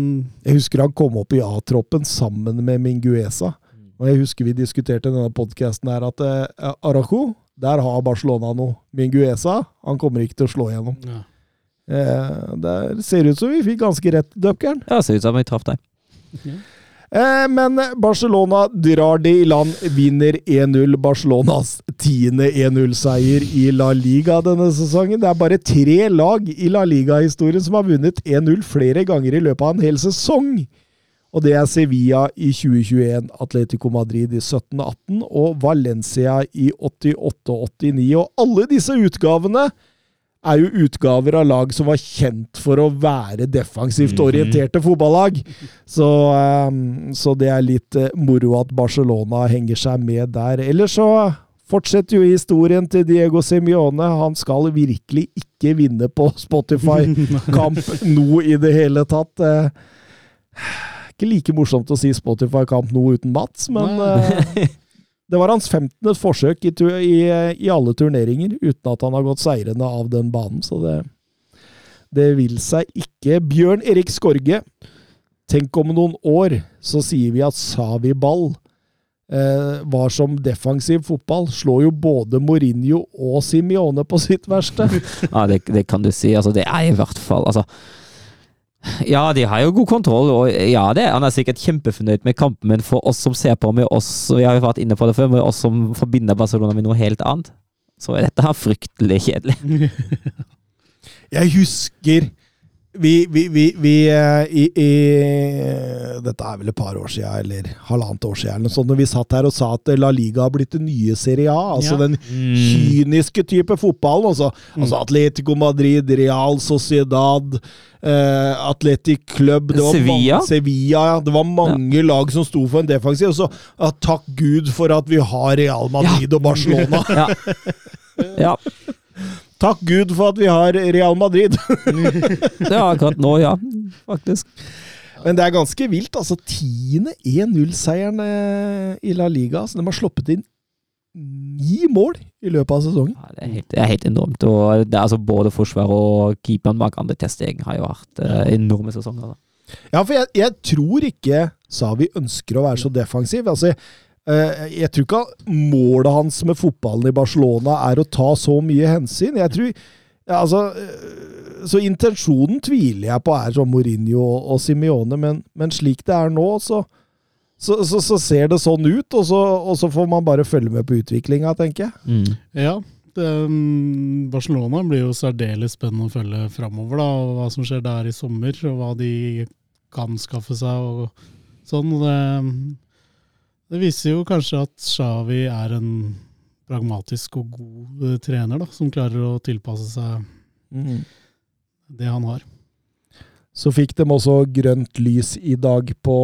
Jeg husker han kom opp i A-troppen sammen med Minguesa. Og jeg husker vi diskuterte i denne podkasten her at eh, Arajo, der har Barcelona noe. Minguesa, han kommer ikke til å slå igjennom. Ja. Eh, det ser ut som vi fikk ganske rett, døkkeren, Ja, det ser ut som vi traff deg. Ja. Eh, men Barcelona drar det i land, vinner 1-0. Barcelonas tiende 1-0-seier i La Liga denne sesongen. Det er bare tre lag i La Liga-historien som har vunnet 1-0 flere ganger i løpet av en hel sesong. Og det er Sevilla i 2021, Atletico Madrid i 1718 og Valencia i 88-89. Og alle disse utgavene er jo utgaver av lag som var kjent for å være defensivt mhm. orienterte fotballag. Så, um, så det er litt uh, moro at Barcelona henger seg med der. Ellers så fortsetter jo historien til Diego Simione. Han skal virkelig ikke vinne på Spotify-kamp nå i det hele tatt. Uh, ikke like morsomt å si Spotify-kamp nå uten Mats, men Det var hans 15. forsøk i, i, i, alle turneringer, uten at han har gått seirende av den banen. Så det, det vil seg ikke. Bjørn Erik Skorge. Tenk om noen år så sier vi at Savi Ball eh, var som defensiv fotball. Slår jo både Mourinho og Simione på sitt verste. ja, det, det, kan du si. Altså, det er i hvert fall altså ja, de har jo god kontroll, og ja, det, han er sikkert kjempefornøyd med kampen, men for oss som ser på, med oss, vi har jo vært inne på det før, med oss som forbinder Barcelona med noe helt annet, så er dette her fryktelig kjedelig. Jeg husker vi, vi, vi, vi eh, i, i, Dette er vel et par år siden, eller halvannet år siden, eller sånn, når vi satt her og sa at La Liga har blitt den nye Serie A. Altså ja. den mm. kyniske type fotballen. Altså, mm. altså Atletico Madrid, Real Sociedad, eh, Atletic Club det Sevilla. Mange, Sevilla ja. Det var mange ja. lag som sto for en defensiv. Og så ja, takk Gud for at vi har Real Madrid og Barcelona. ja. Takk Gud for at vi har Real Madrid! det er akkurat nå, ja. Faktisk. Men det er ganske vilt. altså Tiende 1-0-seieren eh, i La Liga. Så de har sluppet inn ni mål i løpet av sesongen. Ja, det, er helt, det, er helt, enormt. og det er altså Både forsvar og keeperen bak andre testegen har jo vært uh, enorme sesonger. Da. Ja, for jeg, jeg, tror ikke Savi ønsker å være så defensiv. altså Eh, jeg tror ikke målet hans med fotballen i Barcelona er å ta så mye hensyn. Jeg tror Altså eh, Så intensjonen tviler jeg på er som Mourinho og, Simione, men, men, slik det er nå, så, så, så, så ser det sånn ut, og så, og så, får man bare følge med på utviklinga, tenker jeg. Mm. Ja, det, mm, Barcelona blir jo særdeles spennende å følge framover, da, og hva som skjer der i sommer, og hva de kan skaffe seg og sånn. Det, det viser jo kanskje at Shawi er en pragmatisk og god uh, trener, da, som klarer å tilpasse seg mm. det han har. Så fikk de også grønt lys i dag på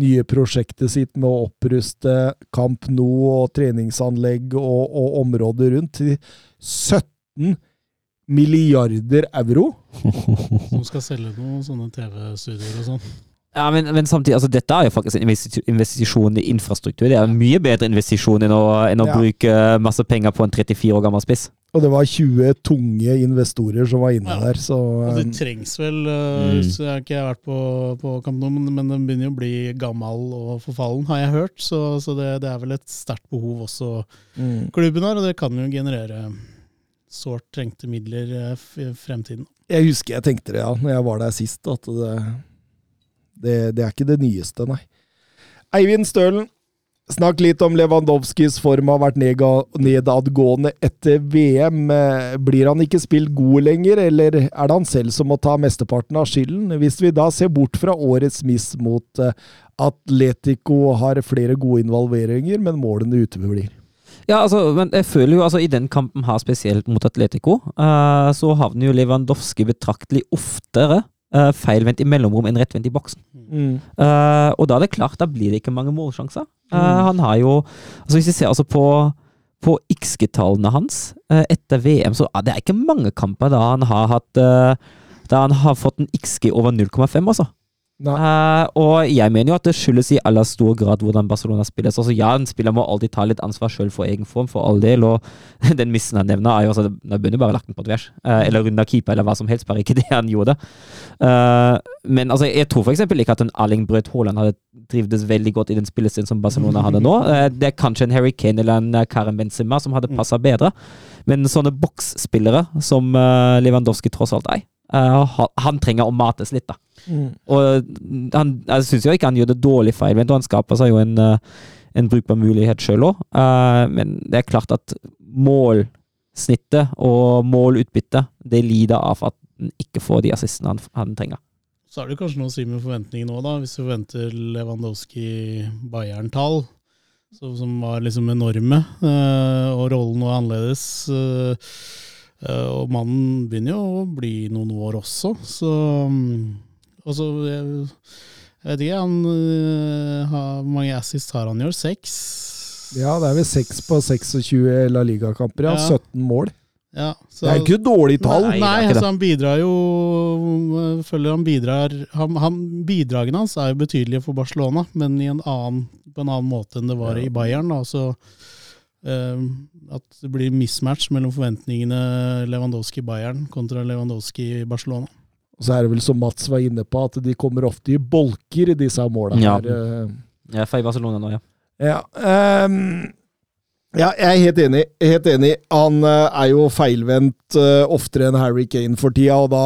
nye prosjektet sitt med å oppruste Camp Nou og treningsanlegg og, og området rundt til 17 milliarder euro. Som skal selge noen sånne TV-studioer og sånn. Ja, men, men, samtidig, altså dette er jo faktisk en investisjon i infrastruktur. Det er en mye bedre investisjon enn å, enn å ja. bruke masse penger på en 34 år gammel spiss. Og det var 20 tunge investorer som var inne Ja. der, så Og det um, trengs vel uh, Mm. Så jeg har ikke vært på, på Camp Nou, men, men den begynner jo å bli gammel og forfallen, har jeg hørt. Så, så det, det er vel et sterkt behov også mm. klubben har, og det kan jo generere sårt trengte midler eh, i fremtiden. Jeg husker jeg tenkte det, ja, når jeg var der sist, at det, det, det er ikke det nyeste, nei. Eivind Stølen, snakk litt om Lewandowskis form har vært nedadgående etter VM. Blir han ikke spilt god lenger, eller er det han selv som må ta mesteparten av skylden? Hvis vi da ser bort fra årets miss mot eh, Atletico har flere gode involveringer, men målene uteblir. Ja, altså, men jeg føler jo altså i den kampen her, spesielt mot Atletico, uh, så havner jo Lewandowski betraktelig oftere uh, feilvendt i mellomrom enn rettvendt i boksen. Mm. Uh, og da er det klart, da blir det ikke mange målsjanser. Uh, Mm. Han har jo altså Hvis vi ser altså på, på XG-tallene hans eh, etter VM, så er det ikke mange kamper da han har hatt eh, Da han har fått en XG over 0,5, altså. Eh, og jeg mener jo at det skyldes i aller stor grad hvordan Barcelona spilles. Altså ja, en spiller må alltid ta litt ansvar sjøl for egen form, for all del. Og den missen han nevner, er jo altså Da burde bare lagt den på tvers. Uh, eller runda keeper, eller hva som helst. Bare ikke det han gjorde. Uh, men altså, jeg tror f.eks. ikke at en Erling Braut Haaland hadde trivdes veldig godt i den spillestilen som Barcelona hadde nå. Det er kanskje en Harry Kane eller en Karen Karim Benzema som hadde passa bedre. Men sånne boksspillere som Lewandowski tross alt er, han trenger å mates litt, da. Mm. Og han, jeg syns ikke han gjør det dårlig feil, men han skaper seg jo en, eh, en brukbar mulighet sjøl òg. men det er klart at målsnittet og målutbyttet, det lider av at han ikke får de assistene han, han trenger. Så er det kanskje noe å si med forventningene òg, da. Hvis du forventer Lewandowski Bayern-tall, som var liksom enorme, eh, og rollen var annerledes. eh, eh, og mannen begynner jo å bli noen år også, så mm, Og så jeg, jeg vet ikke, han eh, har, Hvor mange assist har han i år? Seks? Ja, det er vel 6 på 26 La Liga-kamper, ja. Ja. 17 mål. Ja, så- Det er ikke dårlig tall. Nei, Nei, altså han bidrar jo jeg Føler han bidrar han, han, Bidragene hans er jo betydelige for Barcelona, men i en annen, på en annen måte enn det var i Bayern. Da, så eh, At det blir mismatch mellom forventningene Lewandowski-Bayern kontra Lewandowski-Barcelona. Og så er det vel som Mats var inne på, at de kommer ofte i bolker, disse måla Ja. her. eh. Ja, i Barcelona nå, ja. Ja, um, ja, jeg er helt enig. Helt enig. Han eh, er jo feilvendt eh, oftere enn Harry Kane for tida, og da,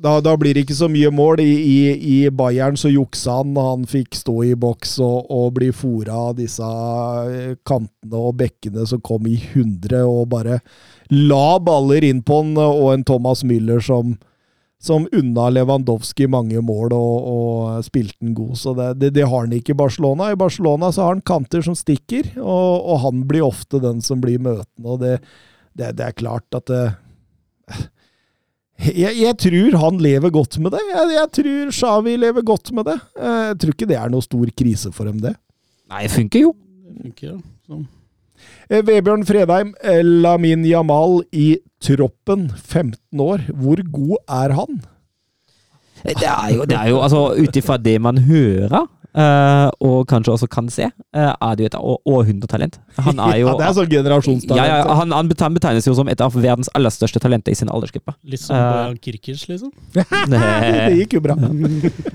da, da blir det ikke så mye mål. I, i, i Bayern så juksa han. Han fikk stå i boks og, og bli fora av disse kantene og bekkene som kom i hundre, og bare la baller inn på han, og en Thomas Müller som som unna Lewandowski mange mål og, og spilte den god. Så det, det, det har han ikke i Barcelona. I Barcelona så har han kanter som stikker, og, og han blir ofte den som blir møtende. og Det, det, det er klart at det, jeg, jeg tror han lever godt med det. Jeg, jeg tror Xavi lever godt med det. Jeg tror ikke det er noe stor krise for dem, det. Nei, det funker jo. Det funker, ja. Eh, Vebjørn Fredheim, eh, Lamin Jamal i troppen, 15 år. Hvor god er han? Det er jo, det er jo altså ut ifra det man hører, Uh, og kanskje også kan se, uh, er det jo et århundretalent. Han er jo ja, det er sånn generasjonstalent. ja, ja, han, han betegnes jo som et av verdens aller største talenter i sin aldersgruppe. Litt som uh, Kirkic, liksom. det gikk jo bra.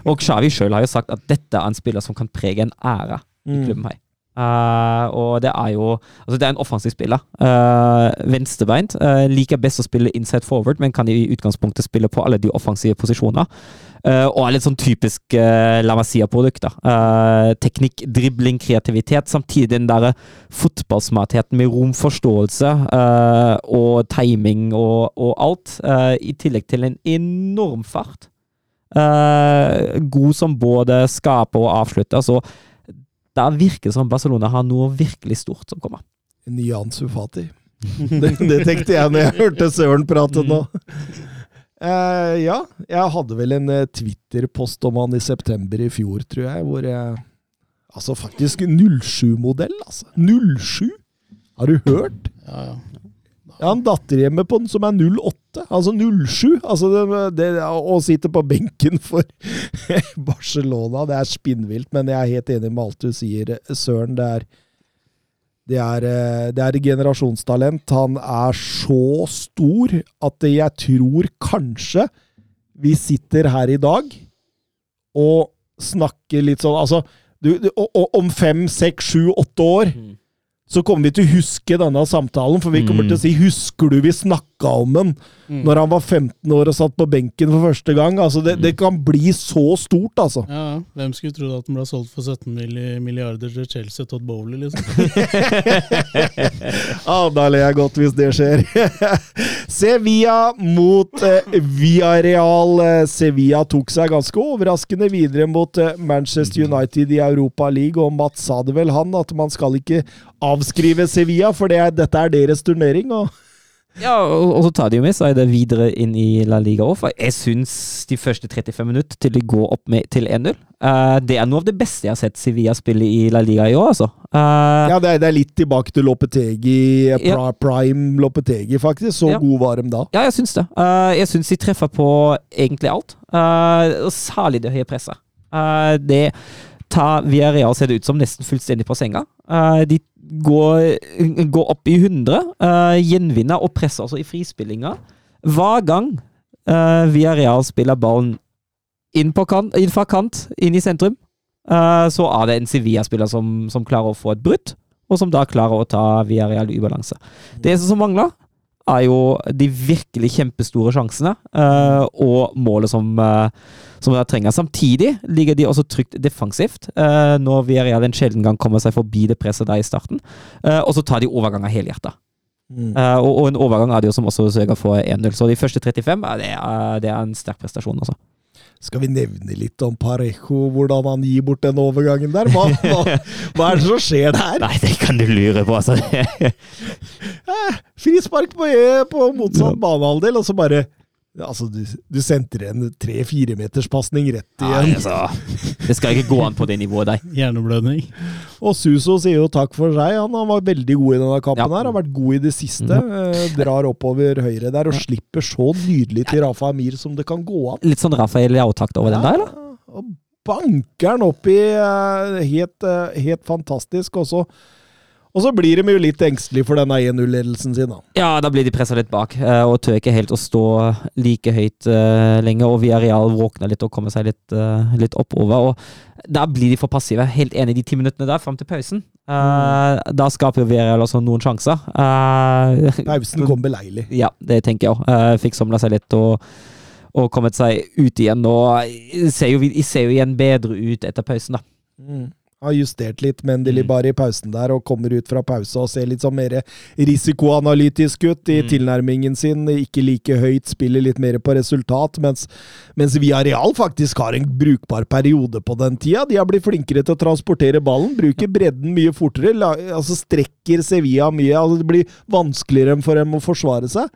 Og Xavi sjøl har jo sagt at dette er en spiller som kan prege en ære i Mm. klubben her. Eh, og det er jo Altså, det er en offensiv spiller. Uh, venstrebeint. Uh, liker best å spille inside forward, men kan i utgangspunktet spille på alle de offensive posisjoner. Og er litt sånn typisk uh, La Masia-produkt. teknikk, dribling, kreativitet. Samtidig den derre fotballsmartheten med romforståelse og timing og, og alt. I tillegg til en enorm fart. God som både skaper og avslutter. Så da virker det som Barcelona har noe virkelig stort som kommer. Ny Ansu Fati. Det, det tenkte jeg når jeg hørte Søren prate nå. Uh, ja, jeg hadde vel en eh, Twitter-post om han i september i fjor, tror jeg, hvor jeg Altså faktisk 07-modell, altså. 07! Har du hørt? Ja, ja. Jeg har en datter hjemme på den som er 08, altså 07. Altså det, det, å sitte på benken for Barcelona, det er spinnvilt, men jeg er helt enig med alt du sier, Søren. Det er Det er, eh, det er generasjonstalent. Han er så stor at jeg tror kanskje vi sitter her i dag og snakker litt sånn Altså, du, du, om fem, seks, sju, åtte år så kommer vi til å huske denne samtalen, for vi kommer Mm. til å si 'Husker du vi snakka om den når han var 15 år og satt på benken for første gang?' Altså, det, det kan bli så stort, altså. Ja, Hvem skulle trodd at den ble solgt for 17 milliarder til Chelsea, Todd Bowley, liksom? Ja, da ler jeg godt hvis det skjer. Sevilla mot eh, Villarreal. Sevilla tok seg ganske overraskende videre mot eh, Manchester United i Europa League, og Mats sa det vel, han, at man skal ikke avskrive Sevilla, for det er, dette er deres turnering. og Ja, og, og så tar de jo med seg det videre inn i La Liga òg, for jeg syns de første 35 minutter til de går opp med, til 1-0, Uh, det er noe av det beste jeg har sett Sevilla spille i La Liga i år, altså. Uh, Ja, det er, det er litt tilbake til Lopetegi, eh, Ja. prime Lopetegi, faktisk. Så Ja. god var de da. Ja, jeg syns det. Uh, jeg syns de treffer på egentlig alt. Eh, og særlig det høye presset. Eh, det tar Villarreal ser det ut som nesten fullstendig på senga. Eh, de går, gå opp i 100, uh, gjenvinner og presser altså i frispillinga. Hver gang uh, Villarreal spiller ballen inn, kant, inn fra kant, inn i sentrum, uh, så er det en Sevilla-spiller som, som klarer å få et brudd, og som da klarer å ta Villarreal i ubalanse. Det eneste som mangler, er jo de virkelig kjempestore sjansene uh, og målet som, uh, som de trenger. Samtidig ligger de også trygt defensivt, uh, når Villarreal en sjelden gang kommer seg forbi det presset der i starten. Og så tar de overganger helhjerta. Mm. Og, og en overgang er det jo som også sørger for 1-0. Så de første 35 ja, det, er, det er en sterk prestasjon, altså. Skal vi nevne litt om Parejo, hvordan han gir bort den overgangen der? Hva, hva, hva er det som skjer der? Nei, det kan du lure på, altså. Frispark på, på motsatt banehalvdel, og så bare Altså, du, du sentrer en tre-firemeterspasning rett Nei, igjen. altså. Det skal ikke gå an på det nivået der. Hjerneblødning. Og Suso sier jo takk for seg. Han, han var veldig god i denne kampen. Ja. her, Har vært god i det siste. eh, drar oppover høyre der og slipper så nydelig til Rafa Amir som det kan gå an. Litt sånn Rafael Leao-takt over den der, eller? Ja, Og banker den opp i eh, helt, eh, helt fantastisk. Og så, og så blir de jo litt engstelige for denne 1-0-ledelsen sin. da. Ja, da blir de pressa litt bak, eh, og tør ikke helt å stå like høyt uh, lenger. Og Villarreal våkner litt og kommer seg litt, uh, litt oppover. Og da blir de for passive. Helt enig i de ti minuttene der, fram til pausen. Eh, Da skaper jo Villarreal også noen sjanser. Pausen kom beleilig. Ja, det tenker jeg òg. Uh, fikk somla seg litt og, og kommet seg ut igjen. Og ser jo, ser jo igjen bedre ut etter pausen, da. Mm. Har justert litt Mendeli Mm. bare i pausen der, og kommer ut fra pause og ser litt sånn mer risikoanalytisk ut i Mm. tilnærmingen sin. Ikke like høyt, spiller litt mer på resultat, mens, mens Real faktisk har en brukbar periode på den tida. De har blitt flinkere til å transportere ballen, bruker bredden mye fortere, la, altså strekker Sevilla mye. Altså det blir vanskeligere for dem å forsvare seg.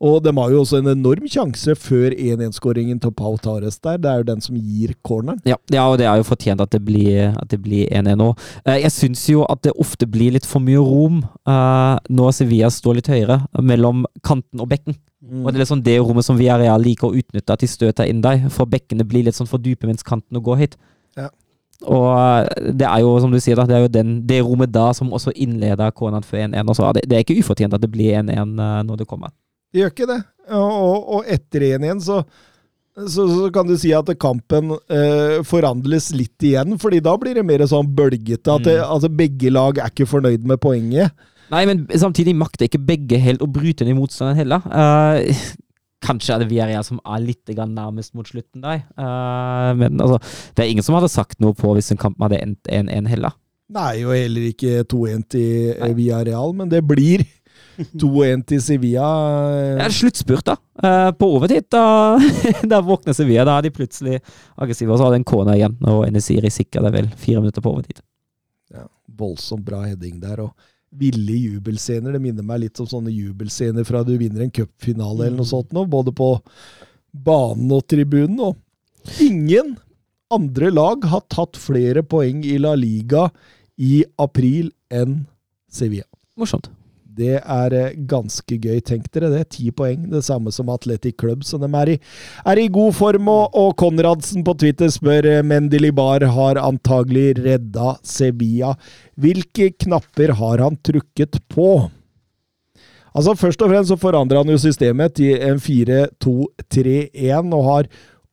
Og de har jo også en enorm sjanse før 1-1-skåringen til Pau Tares der. Det er jo den som gir corneren. Ja, ja, og det er jo fortjent at det blir, blir 1-1 nå. Eh, jeg syns jo at det ofte blir litt for mye rom eh, når Sevilla står litt høyere, mellom kanten og bekken. Og det er sånn det rommet som Villarreal liker å utnytte, at de støter inn der. For bekkene blir litt sånn for dype mens kantene går høyt. Ja. Og eh, det er jo, som du sier, da, det er jo den, det rommet da som også innleder corneren for 1-1. og er Det, det er ikke ufortjent at det blir 1-1 eh, når det kommer. Det gjør ikke det. Og, og, etter 1-1 så, så, så kan du si at kampen eh, forandres litt igjen, fordi da blir det mer sånn bølgete. At det, Mm. altså begge lag er ikke fornøyd med poenget. Nei, men samtidig makter ikke begge helt å bryte ned motstanderen heller. Uh, kanskje er det Villarreal som er litt nærmest mot slutten der. Uh, men altså, det er ingen som hadde sagt noe på hvis en kamp hadde endt 1-1 heller. Nei, og heller ikke 2-1 til Villarreal, men det blir 2-1 til Sevilla. Det er sluttspurt, da. Eh, på overtid, da, da våkner Sevilla. Da er de plutselig aggressive, og så har de en corner igjen. Og Enesiri sikrer det vel fire minutter på overtid. Ja, voldsomt bra heading der, og ville jubelscener. Det minner meg litt om sånne jubelscener fra du vinner en cupfinale eller noe sånt nå, både på banen og tribunen. Og ingen andre lag har tatt flere poeng i La Liga i april enn Sevilla. Morsomt. Det er eh, ganske gøy. Tenk dere det. Ti poeng. Det samme som Athletic Club, så de er i, er i god form. Og, og Konradsen på Twitter spør Mendelibar har antagelig redda Sevilla. Hvilke knapper har han trukket på? Altså Først og fremst så forandrer han jo systemet til en 4-2-3-1, og har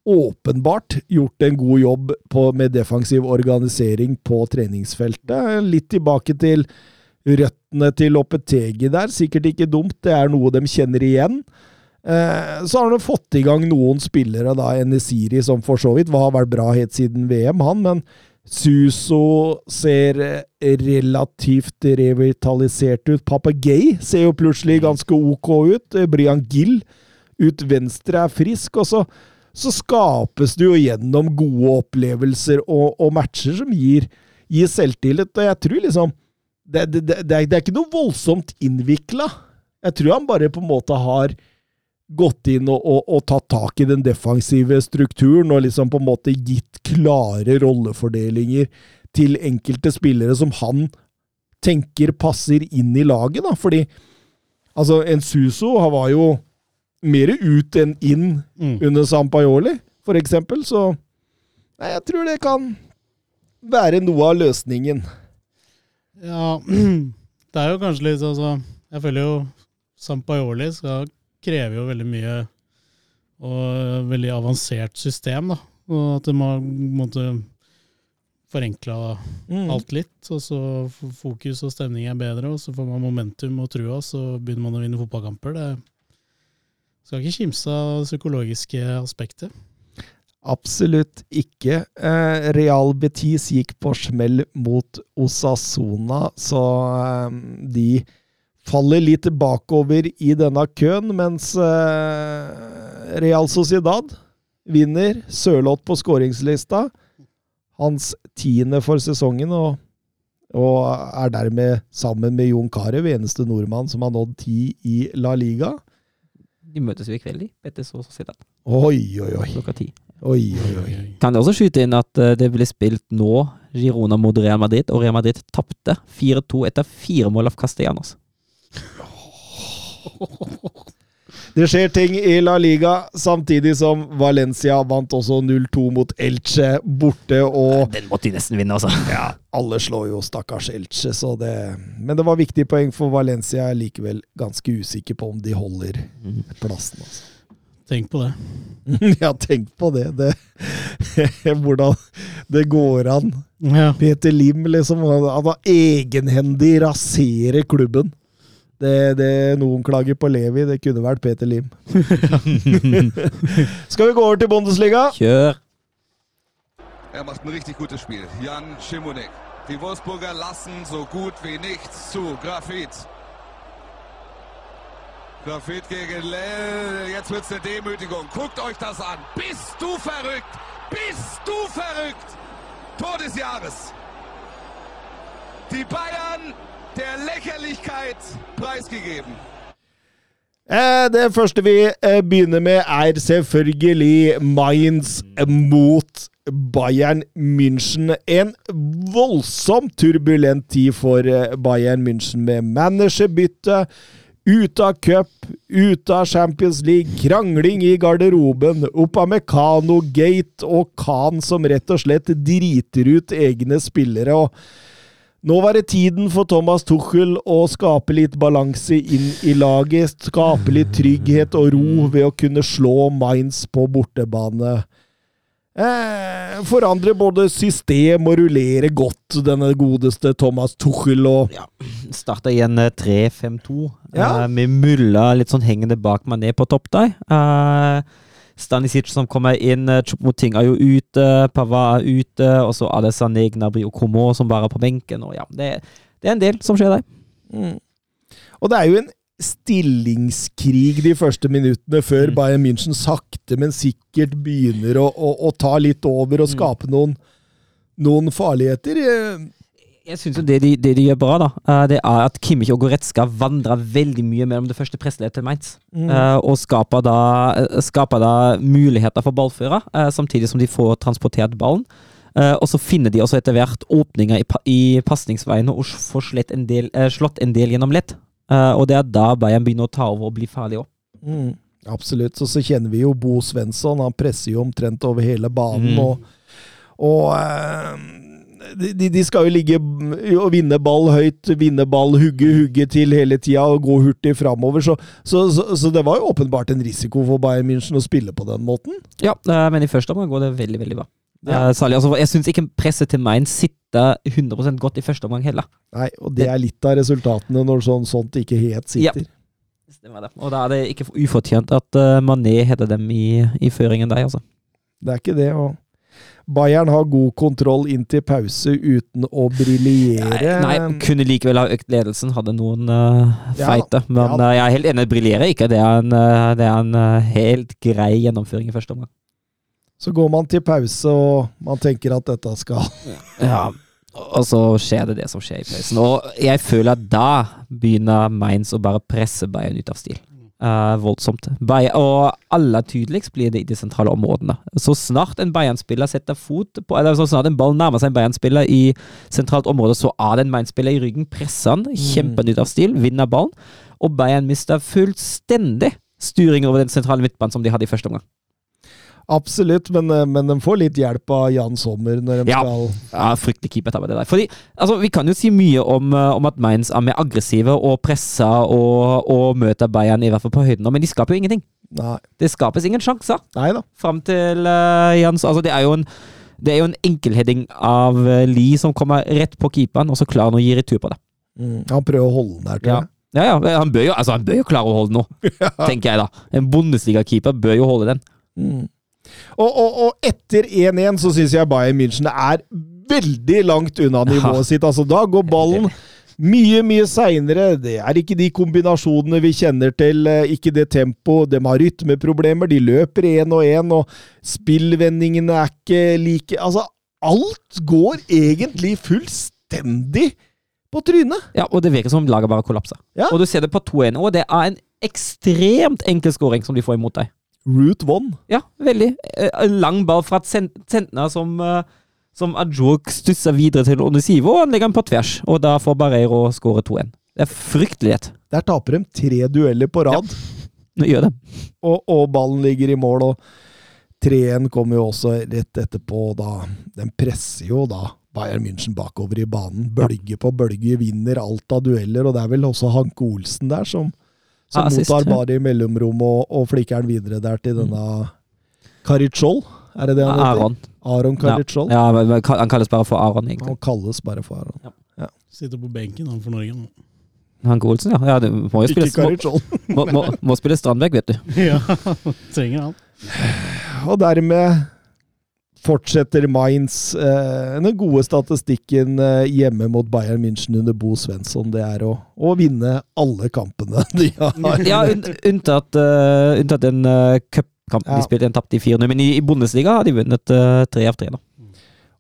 åpenbart gjort en god jobb på, med defensiv organisering på treningsfeltet. Litt tilbake til røttene til Lopetegi der. Sikkert ikke dumt, det er noe de kjenner igjen. Eh, så har han fått i gang noen spillere, da, Enesiri, som for så vidt har vært bra helt siden VM, han, men Suso ser relativt revitalisert ut. Papagei ser jo plutselig ganske ok ut. Brian Gill ut venstre er frisk. og så så skapes det jo gjennom gode opplevelser og, og matcher som gir, gir, selvtillit. Og jeg tror liksom Det, det, det, det er, er, ikke noe voldsomt innvikla. Jeg tror han bare på en måte har gått inn og, og, og, tatt tak i den defensive strukturen og liksom på en måte gitt klare rollefordelinger til enkelte spillere som han tenker passer inn i laget. da, Fordi altså, en Suso var jo mer ut enn inn mm. under Sampaioli, for eksempel. Så nei, jeg tror det kan være noe av løsningen. Ja, det er jo kanskje litt altså, Jeg føler jo Sampaioli skal kreve jo veldig mye og veldig avansert system, da. Og at det må måtte forenkla mm. alt litt, og så fokus og stemning er bedre, og så får man momentum og trua, så begynner man å vinne fotballkamper. Det skal ikke kimse av det psykologiske aspektet. Absolutt ikke. Eh, Real Betis gikk på smell mot Osasona, så eh, de faller litt bakover i denne køen, mens eh, Real Sociedad vinner. Sørloth på skåringslista. Hans tiende for sesongen, og, og er dermed sammen med Jon Carew eneste nordmann som har nådd ti i La Liga. De møtes jo i kveld, de. Betis og Sociedad. Oi, oi, oi. Klokka ti. Oi, oi, oi. Kan jeg også skyte inn at eh, det ble spilt nå Girona mot Real Madrid, og Real Madrid tapte 4-2 etter fire mål av Castellanos. Det skjer ting i La Liga, samtidig som Valencia vant også 0-2 mot Elche borte. og... Den måtte de nesten vinne, altså. Ja, alle slår jo stakkars Elche, så det Men det var viktig poeng for Valencia. Jeg er likevel ganske usikker på om de holder mm. plassen. altså. Tenk på det. ja, tenk på det. det hvordan det går an. Ja. Peter Lim, liksom. Han har egenhendig raserer klubben. Det, det, noen klager på Levi, det kunne vært Peter Lim. Skal vi gå over til Bundesliga? Kjør! Er macht ein richtig gutes Spiel. Jan Schimonek. Die Wolfsburger lassen so gut wie nichts zu. Grafit. Grafit gegen Lell. Jetzt wird's eine Demütigung. Guckt euch das an. Bist du verrückt? Bist du verrückt? Tor des Jahres. Die Bayern der Lächerlichkeit preisgegeben. Eh, det første vi eh, begynner med, er selvfølgelig Mainz mot Bayern München. En voldsomt turbulent tid for eh, Bayern München med managerbytte, ute av cup, ut av Champions League, krangling i garderoben, Opamecano-gate og Khan som rett og slett driter ut egne spillere. og nå var det tiden for Thomas Tuchel å skape litt balanse inn i laget. Skape litt trygghet og ro ved å kunne slå Mainz på bortebane. Eh, forandre både system og rullere godt, denne godeste Thomas Tuchel. Og ja, Starta i en 3-5-2, ja. eh, med Mulla litt sånn hengende bak meg ned på topp der. Eh, Stanisic som kommer inn, Chopmoting Choupo-Moting er jo ute, Pava er ute, og så er det Sané, Gnabry og Komo som bare er på benken. og ja, Det, det er en del som skjer der. Mm. Og det er jo en stillingskrig de første minuttene før mm. Bayern München sakte, men sikkert begynner å, å, å ta litt over og mm. skape noen, noen farligheter. Jeg syns det de, det de, gjør bra, da, eh, det er at Kimmich og Goretzka vandrer veldig mye mellom det første presseledet til Mainz. Mm. Uh, og skaper da, eh, skaper da, muligheter for ballfører, uh, samtidig som de får transportert ballen. Uh, og så finner de også etter hvert åpninger i, pa i pasningsveiene og får en, del, slått en del gjennom lett. Eh, og det er da Bayern begynner å ta over og bli farlig òg. Mm, absolutt. Og så kjenner vi jo Bo Svensson. Han presser jo omtrent over hele banen. Mm. Og, og eh, de, de skal jo ligge og vinne ball høyt, vinne ball, hugge, hugge til hele tida og gå hurtig framover. Så, så, så, så det var jo åpenbart en risiko for Bayern München å spille på den måten. Ja, eh, men i første omgang går det veldig, veldig bra. Ja. Eh, særlig, altså, jeg syns ikke presset til Mainz sitter 100% godt i første omgang heller. Nei, og det er litt av resultatene når sånn, sånt ikke helt sitter. Stemmer det. Og da er det ikke ufortjent at uh, Mané heter dem i, i føringen der, altså. Det er ikke det. og Bayern har god kontroll inn til pause uten å briljere. Nei, kunne likevel ha økt ledelsen, hadde noen uh, Ja, feite. Men ja. uh, jeg er helt enig, briljerer ikke. Det er en, uh, det er en helt grei gjennomføring i første omgang. Så går man til pause, og man tenker at dette skal Ja, og så skjer det det som skjer i pausen. Og jeg føler at da begynner Mainz å bare presse Bayern ut av stil. Uh, voldsomt. Bayern, og aller tydeligst blir det i de sentrale områdene. Så snart en Bayern-spiller setter fot på Eller så snart en ball nærmer seg en Bayern-spiller i sentralt område, så er det en Mainz-spiller i ryggen. Presser han, kjemper han ut av stil, vinner ballen. Og Bayern mister fullstendig styring over den sentrale midtbanen som de hadde i første omgang. Absolutt, men, eh, men de får litt hjelp av Jan Sommer når de Ja. skal Ja, Fryktelig keepertabbe, det der. Fordi, altså, Vi kan jo si mye om, eh, om at Mainz er mer aggressive og pressa og, og møter Bayern, i hvert fall på høyden, men de skaper jo ingenting. Nei, Det skapes ingen sjanser nei da. fram til uh, Jans Altså, det er jo en det er jo en enkelheading av Lie som kommer rett på keeperen, og så klarer han å gi retur på det. Mm, han prøver å holde den der, tror jeg. Ja, ja, han bør jo, altså, han bør jo klare å holde den nå, tenker jeg da. En Bundesliga-keeper bør jo holde den. Mm. Og, og, og etter 1-1 så syns jeg Bayern München er veldig langt unna nivået Ja. sitt. Altså, da går ballen mye, mye seinere. Det er ikke de kombinasjonene vi kjenner til, eh, ikke det tempoet. De har rytmeproblemer, de løper én og én, og spillvendingene er ikke like Altså, alt går egentlig fullstendig på trynet. Ja, og det virker som om laget bare kollapser. Ja. Og du ser det på 2-1, og det er en ekstremt enkel skåring som de får imot deg. Route one. Ja, veldig. Eh, En lang ball fra Sen- som, eh, som Ajok stusser videre til Onisivo, og han legger den på tvers. Og da får Barreiro skåre 2-1. Det er fryktelig lett. Der taper de tre dueller på rad. Nå gjør det. og, og ballen ligger i mål, og 3-1 kommer jo også rett etterpå. Da. Den presser jo da Bayern München bakover i banen. Bølge på bølge, vinner alt av dueller, og det er vel også Hanke Olsen der som, som Ja, sist, mottar ja. bare i mellomrom og, og flikker den videre der til denne Karitschol. Er det det han heter? Aron. Aron Karitschol. Ja, men- men han kalles bare for Aron, egentlig. Han kalles bare for Aron. Sitter på benken han for Norge nå. Hanke Olsen, ja. ja du må jo spille, må, må, må, må spille Strandberg, vet du. Ja, trenger han. Og dermed fortsetter Mainz eh, den gode statistikken eh, hjemme mot Bayern München under Bo Svensson. Det er å, å vinne alle kampene de har. Ja, unntatt, uh, unntatt den uh, cupkampen Ja. de spilte, den tapte i 4-0. Men i, i Bundesliga har de vunnet tre av tre, da.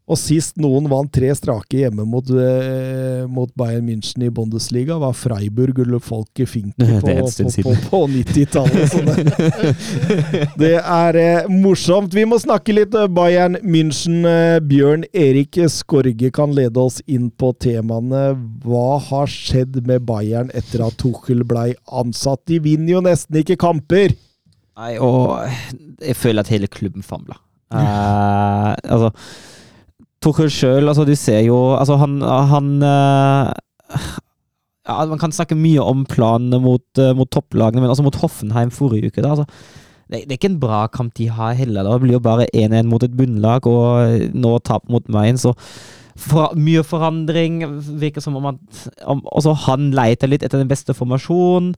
Og sist noen vant tre strake hjemme mot, eh, mot Bayern München i Bundesliga, var Freiburg eller Folke Finke på, på, på, på 90-tallet. det, det er eh, morsomt. Vi må snakke litt eh, Bayern München. Eh, Bjørn Erik Skorge kan lede oss inn på temaene. Hva har skjedd med Bayern etter at Tuchel blei ansatt? De vinner jo nesten ikke kamper! Nei, og jeg føler at hele klubben famler. Uh, altså Tuchel sjøl, altså, du ser jo Altså, han, han uh, ja, Man kan snakke mye om planene mot, uh, mot topplagene, men altså mot Hoffenheim forrige uke da, altså, det, det er ikke en bra kamp de har heller. da. Det blir jo bare 1-1 mot et bunnlag, og nå tap mot Mainz. og for, mye forandring. Virker som om at også han leter litt etter den beste formasjonen.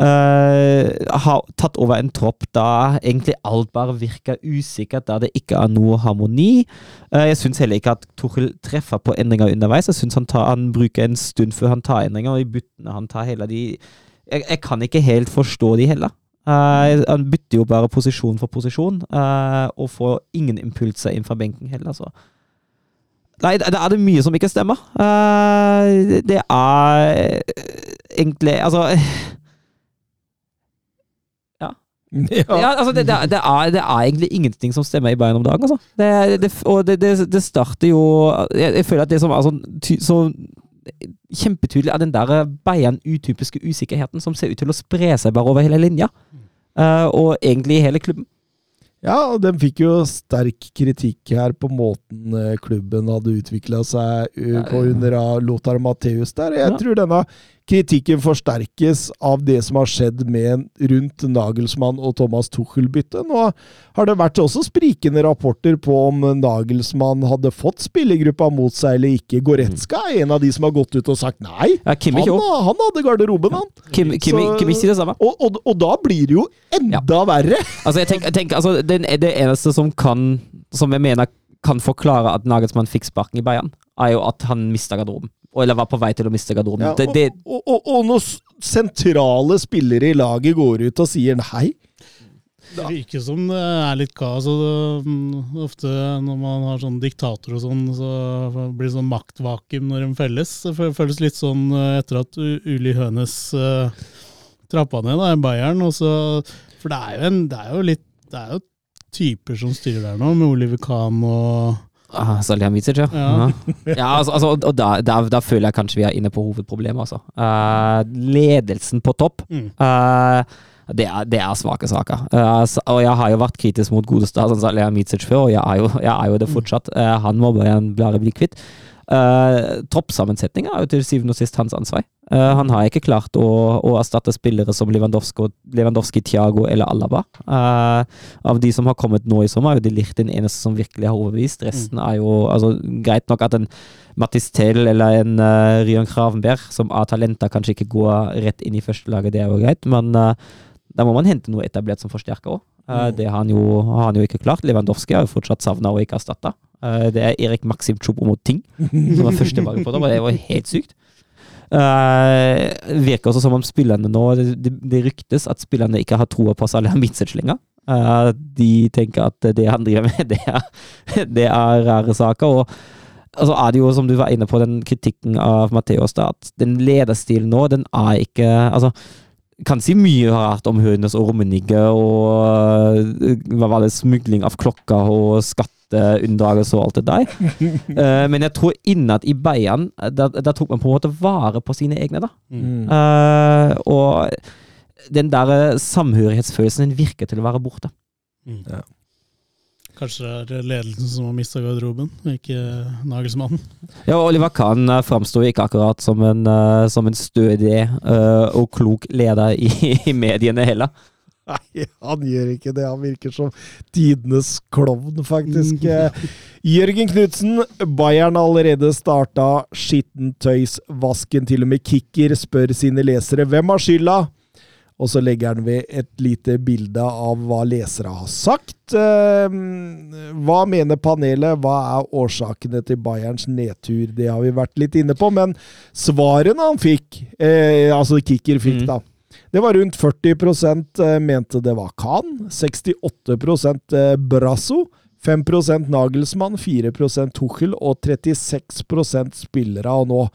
Uh, har tatt over en tropp da egentlig alt bare virker usikkert, da det ikke er noe harmoni. Uh, jeg syns heller ikke at Tuchel treffer på endringer underveis. Jeg syns han, han bruker en stund før han tar endringer, og i byttene han tar heller de Jeg, jeg kan ikke helt forstå de heller. Uh, han bytter jo bare posisjon for posisjon, uh, og får ingen impulser inn fra benken heller. så Nei, det er det mye som ikke stemmer. Eh, det er egentlig Altså Ja, altså det, det, er, det, er, det er egentlig ingenting som stemmer i Bayern om dagen, altså. Det, og det, starter jo jeg, jeg føler at det som er sånn ty, så kjempetydelig er den der Bayern-utypiske usikkerheten som ser ut til å spre seg bare over hele linja. Eh, og egentlig hele klubben. Ja, og den fikk jo sterk kritikk her på måten eh, klubben hadde utvikla seg uh, på under av Lothar Matheus der. Jeg Ja. tror denne kritikken forsterkes av det som har skjedd med rundt Nagelsmann og Thomas Tuchel-byttet. Nå har det vært også sprikende rapporter på om Nagelsmann hadde fått spillergruppa mot seg eller ikke. Goretzka er en av de som har gått ut og sagt nei. Ja, Han, òg. han hadde garderoben, han. Kim, Kim, Så- Kimmich sier det samme. Og, og, og da blir det jo enda verre! Altså, jeg tenker, tenk, altså, den, det eneste som kan Som jeg mener kan forklare at Nagelsmann fikk sparken i Bayern, er jo at han mista garderoben. Og- Eller var på vei til å miste garderoben. Ja, og, det, og, og, og når sentrale spillere i laget går ut og sier nei Det virker som det er litt kaos. og det, mm, Ofte når man har sånn diktator og sånn, så blir det sånn maktvakuum når de felles. Det fø- føles litt sånn eh, etter at Uli Hønes uh, trappa ned da, i Bayern. Og så, for det er jo, en, det er jo litt Det er jo typer som styrer der nå, med Oliver Kahn og ah, ja. Ja. ja altså, altså, og da, da, da føler jeg kanskje vi er inne på hovedproblemet, altså. Uh, ledelsen på topp. mm. eh, det er, det er svake saker. Uh, og jeg har jo vært kritisk mot godeste sånn Salihamidzic før, og jeg er jo, jeg er jo det fortsatt. Han må bare bli kvitt. Uh, Troppsammensetninga er jo til syvende og sist hans ansvar. Eh, han har ikke klart å, å erstatte spillere som Lewandowski, Lewandowski Thiago eller Alaba. Eh, av de som har kommet nå i sommer, er jo de Ligt den eneste som virkelig har overbevist. Resten er jo altså, Greit nok at en Mattis Tell eller en uh, Ryan Kravenberg, som av talenter kanskje ikke går rett inn i førstelaget, det er jo greit, men eh, da må man hente noe etablert som forsterker òg. Det har han, jo, har han jo ikke klart. Lewandowski har jo fortsatt savna og ikke erstatta. det er Erik Maxim Choupo-Moting som var førstevalget på det, og det var helt sykt. Uh, virker også som om spillerne nå Det, det, ryktes at spillerne ikke har troa på Salihamidzic lenger. Uh, de tenker at det han driver med, det er, det er rare saker. Og altså er det jo, som du var inne på, den kritikken av Matheos, da, at den lederstilen nå, den er ikke Altså, kan si mye rart om Hønes og Rummenigge og øh, hva var det, smugling av klokker og skatteunndragelse og alt det der. uh, men jeg tror innad i Bayern, da, da tok man på en måte vare på sine egne, da. Mm. Eh, og den der samhørighetsfølelsen den virker til å være borte. Mm. Ja. Kanskje det er ledelsen som har mista garderoben, og ikke Nagelsmannen. Ja, Oliver Kahn framsto ikke akkurat som en, eh, som en stødig eh, og klok leder i, i mediene heller. Nei, han gjør ikke det. Han virker som tidenes klovn, faktisk. Eh, Jørgen Knutsen, Bayern allerede starta skittentøysvasken. Til og med Kicker spør sine lesere hvem har skylda. Og så legger han ved et lite bilde av hva lesere har sagt. Eh, Hva mener panelet? Hva er årsakene til Bayerns nedtur? Det har vi vært litt inne på, men svarene han fikk, eh, altså Kicker fikk, Mm. da det var rundt 40 eh, mente det var Khan, 68 eh, Brasso, 5% Nagelsmann, 4% Tuchel og 36% spillere. Og nå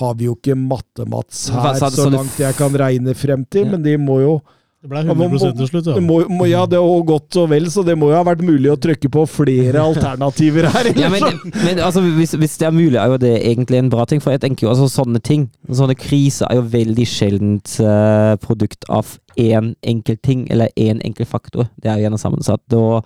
har vi jo ikke Matte-Mats her, så, så langt jeg kan regne frem til, Ja. men de må jo Det ble 100% til slutt, det ja. må, må, Ja, det er jo godt og vel, så det må jo ha vært mulig å trykke på flere alternativer her. Ja, men, men altså, hvis, hvis det er mulig, er jo det egentlig en bra ting. For jeg tenker jo altså sånne ting, sånne kriser, er jo veldig sjeldent uh, produkt av én enkelt ting, eller én enkel faktor. Det er jo gjerne sammensatt. Og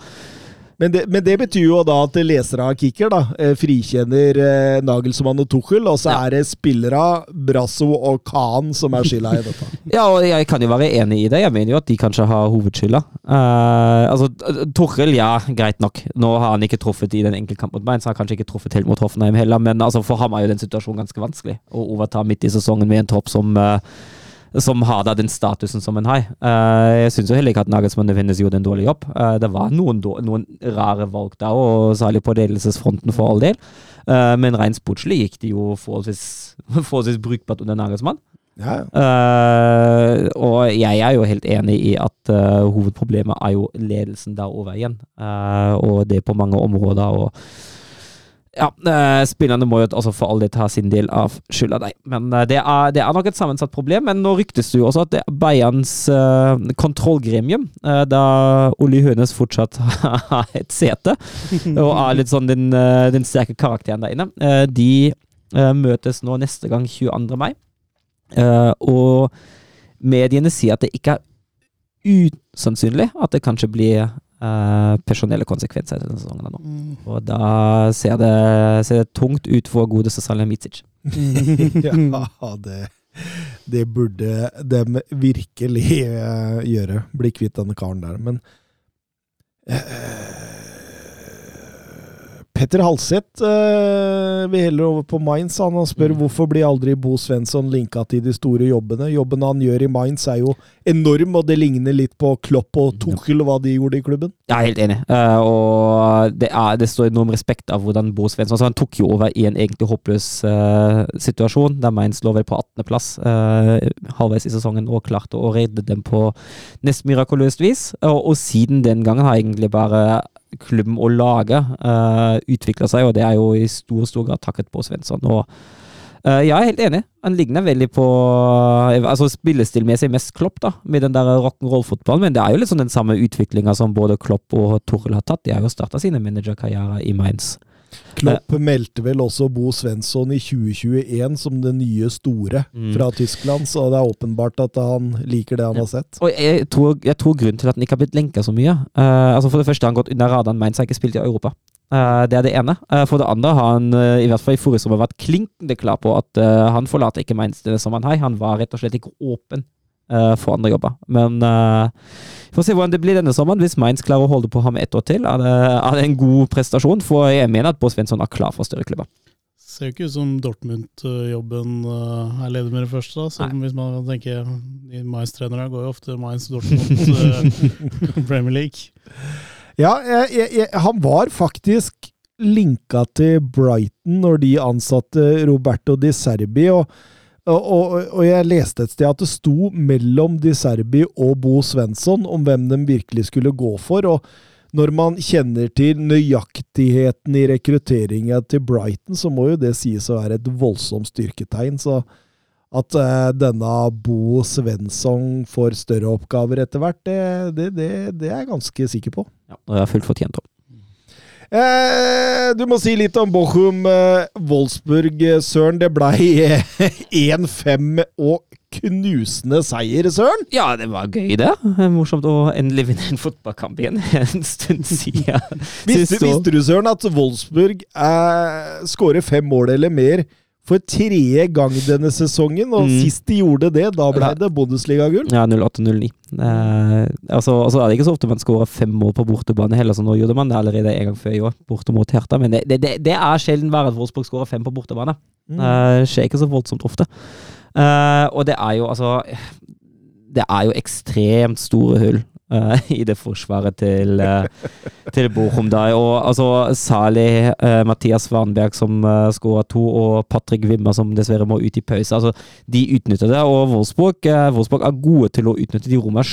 Men det, men det betyr jo da at lesere av Kicker da, eh, frikjenner eh, Nagelsmann og Tuchel, og så Ja. er det spillere, Brasso og Khan som er skylda i dette. Ja, og jeg kan jo være enig i det. Jeg mener jo at de kanskje har hovedskylda. Uh, altså, Tuchel, ja, greit nok. Nå har han ikke truffet i den enkeltkampen mot Mainz, har kanskje ikke truffet helt mot Hoffenheim heller, men altså, for ham er jo den situasjonen ganske vanskelig. Å overta midt i sesongen med en tropp som eh, som har da den statusen som en har. Uh, jeg syns jo heller ikke at Nagelsmann nødvendigvis gjorde en dårlig jobb. Uh, det var noen, noen rare valg da, og særlig på ledelsesfronten for all del. Uh, men rent sportslig gikk det jo forholdsvis, forholdsvis brukbart under Nagelsmann. Ja, ja. Eh, og jeg er jo helt enig i at eh, hovedproblemet er jo ledelsen der over igjen. Eh, og det på mange områder. og ja, eh, spillerne må jo altså for all del ta sin del av skylda, nei. Men eh, det, er, det er nok et sammensatt problem. Men nå ryktes det jo også at det er Bayerns uh, kontrollgremium, uh, da Olli Hønes fortsatt har et sete, og er litt sånn den, uh, den sterke karakteren der inne, de møtes nå neste gang 22. mai. Og mediene sier at det ikke er usannsynlig at det kanskje blir eh, personelle konsekvenser i denne sesongen. nå. Mm. Og da ser det, ser det tungt ut for godeste Salihamidzic. ja, det, det burde de virkelig uh, gjøre. Bli kvitt denne karen der. Men eh, Petter Halseth eh, vil heller over på Mainz. Han spør spør hvorfor blir aldri Bo Svensson linka til de store jobbene. Jobben han gjør i Mainz er jo enorm, og det ligner litt på Klopp og Tuchel, hva de gjorde i klubben. Jeg er helt enig. uh, og det, er, det står enorm respekt av hvordan Bo Svensson altså Han tok jo over i en egentlig håpløs uh, situasjon, der Mainz lå vel på 18.-plass uh, halvveis i sesongen og klarte å redde dem på nesten mirakuløst vis. Og, og siden den gangen har egentlig bare klubben og laget uh, utvikla seg, og det er jo i stor, stor grad takket på Svensson. Og eh, jeg er helt enig. Han ligner veldig på uh, altså Spillestilmessig mest Klopp, da, med den der rock'n'roll-fotballen. Men det er jo litt sånn den samme utviklinga som både Klopp og Toril har tatt. De har jo starta sine managerkarrierer i Mainz. Klopp meldte vel også Bo Svensson i 2021 som det nye store Mm. fra Tyskland, så det er åpenbart at han liker det han har sett. Og jeg tror, jeg tror grunnen til at han ikke har blitt lenka så mye uh, altså For det første har han gått under radaren. Mainz han ikke spilt i Europa. Uh, det er det ene. Uh, for det andre har han eh, i hvert fall i forrige sommer vært klinkende klar på at eh, han forlater ikke Mainz denne sommeren. Hei, han var rett og slett ikke åpen eh, for andre jobber. Men eh, vi får se hvordan det blir denne sommeren. Hvis Mainz klarer å holde på ham ett år til, er det, er det en god prestasjon. For jeg mener at Bård Svensson er klar for større klubber. Ser jo ikke ut som Dortmund-jobben eh, er leder med det første, da. Selv hvis man tenker tenke Mainz-trenere går jo ofte Mainz-Dortmund Premier League. Ja, jeg, jeg, jeg, han var faktisk linka til Brighton når de ansatte Roberto Di Serbi, og, og, og, jeg leste et sted at det sto mellom Di Serbi og Bo Svensson om hvem de virkelig skulle gå for. og når man kjenner til nøyaktigheten i rekrutteringa til Brighton, så må jo det sies å være et voldsomt styrketegn. Så at eh, denne Bo Svensson får større oppgaver etter hvert, det, det, det, det er jeg ganske sikker på. Ja, og det er fullt fortjent òg. Eh, du må si litt om Bochum eh, Wolfsburg, eh, Søren. Det blei eh, 1-5 og knusende seier, Søren. Ja, det var gøy, det. Morsomt å endelig vinne en fotballkamp igjen en stund siden. Visste, visste du, Søren, at Wolfsburg eh, skårer fem mål eller mer for tredje gang denne sesongen? Og Mm. sist de gjorde det, da ble det Bundesliga-gull. Ja, 08-09. Eh, altså, altså er det ikke så ofte man skårer fem mål på bortebane heller, så nå gjorde man det allerede en gang før i år, borte mot Hertha. Men det, det, det, er sjelden verre at Wolfsburg skårer fem på bortebane. Mm. Eh, skjer ikke så voldsomt ofte. Eh, og det er jo altså Det er jo ekstremt store hull eh, i det forsvaret til, uh, til Bochum der. Og altså Sali, uh, Mathias Svanberg som uh, skåra to, og Patrick Wimmer som dessverre må ut i pause. Altså, de utnytter det, og Wolfsburg, eh, Wolfsburg er gode til å utnytte de rommene.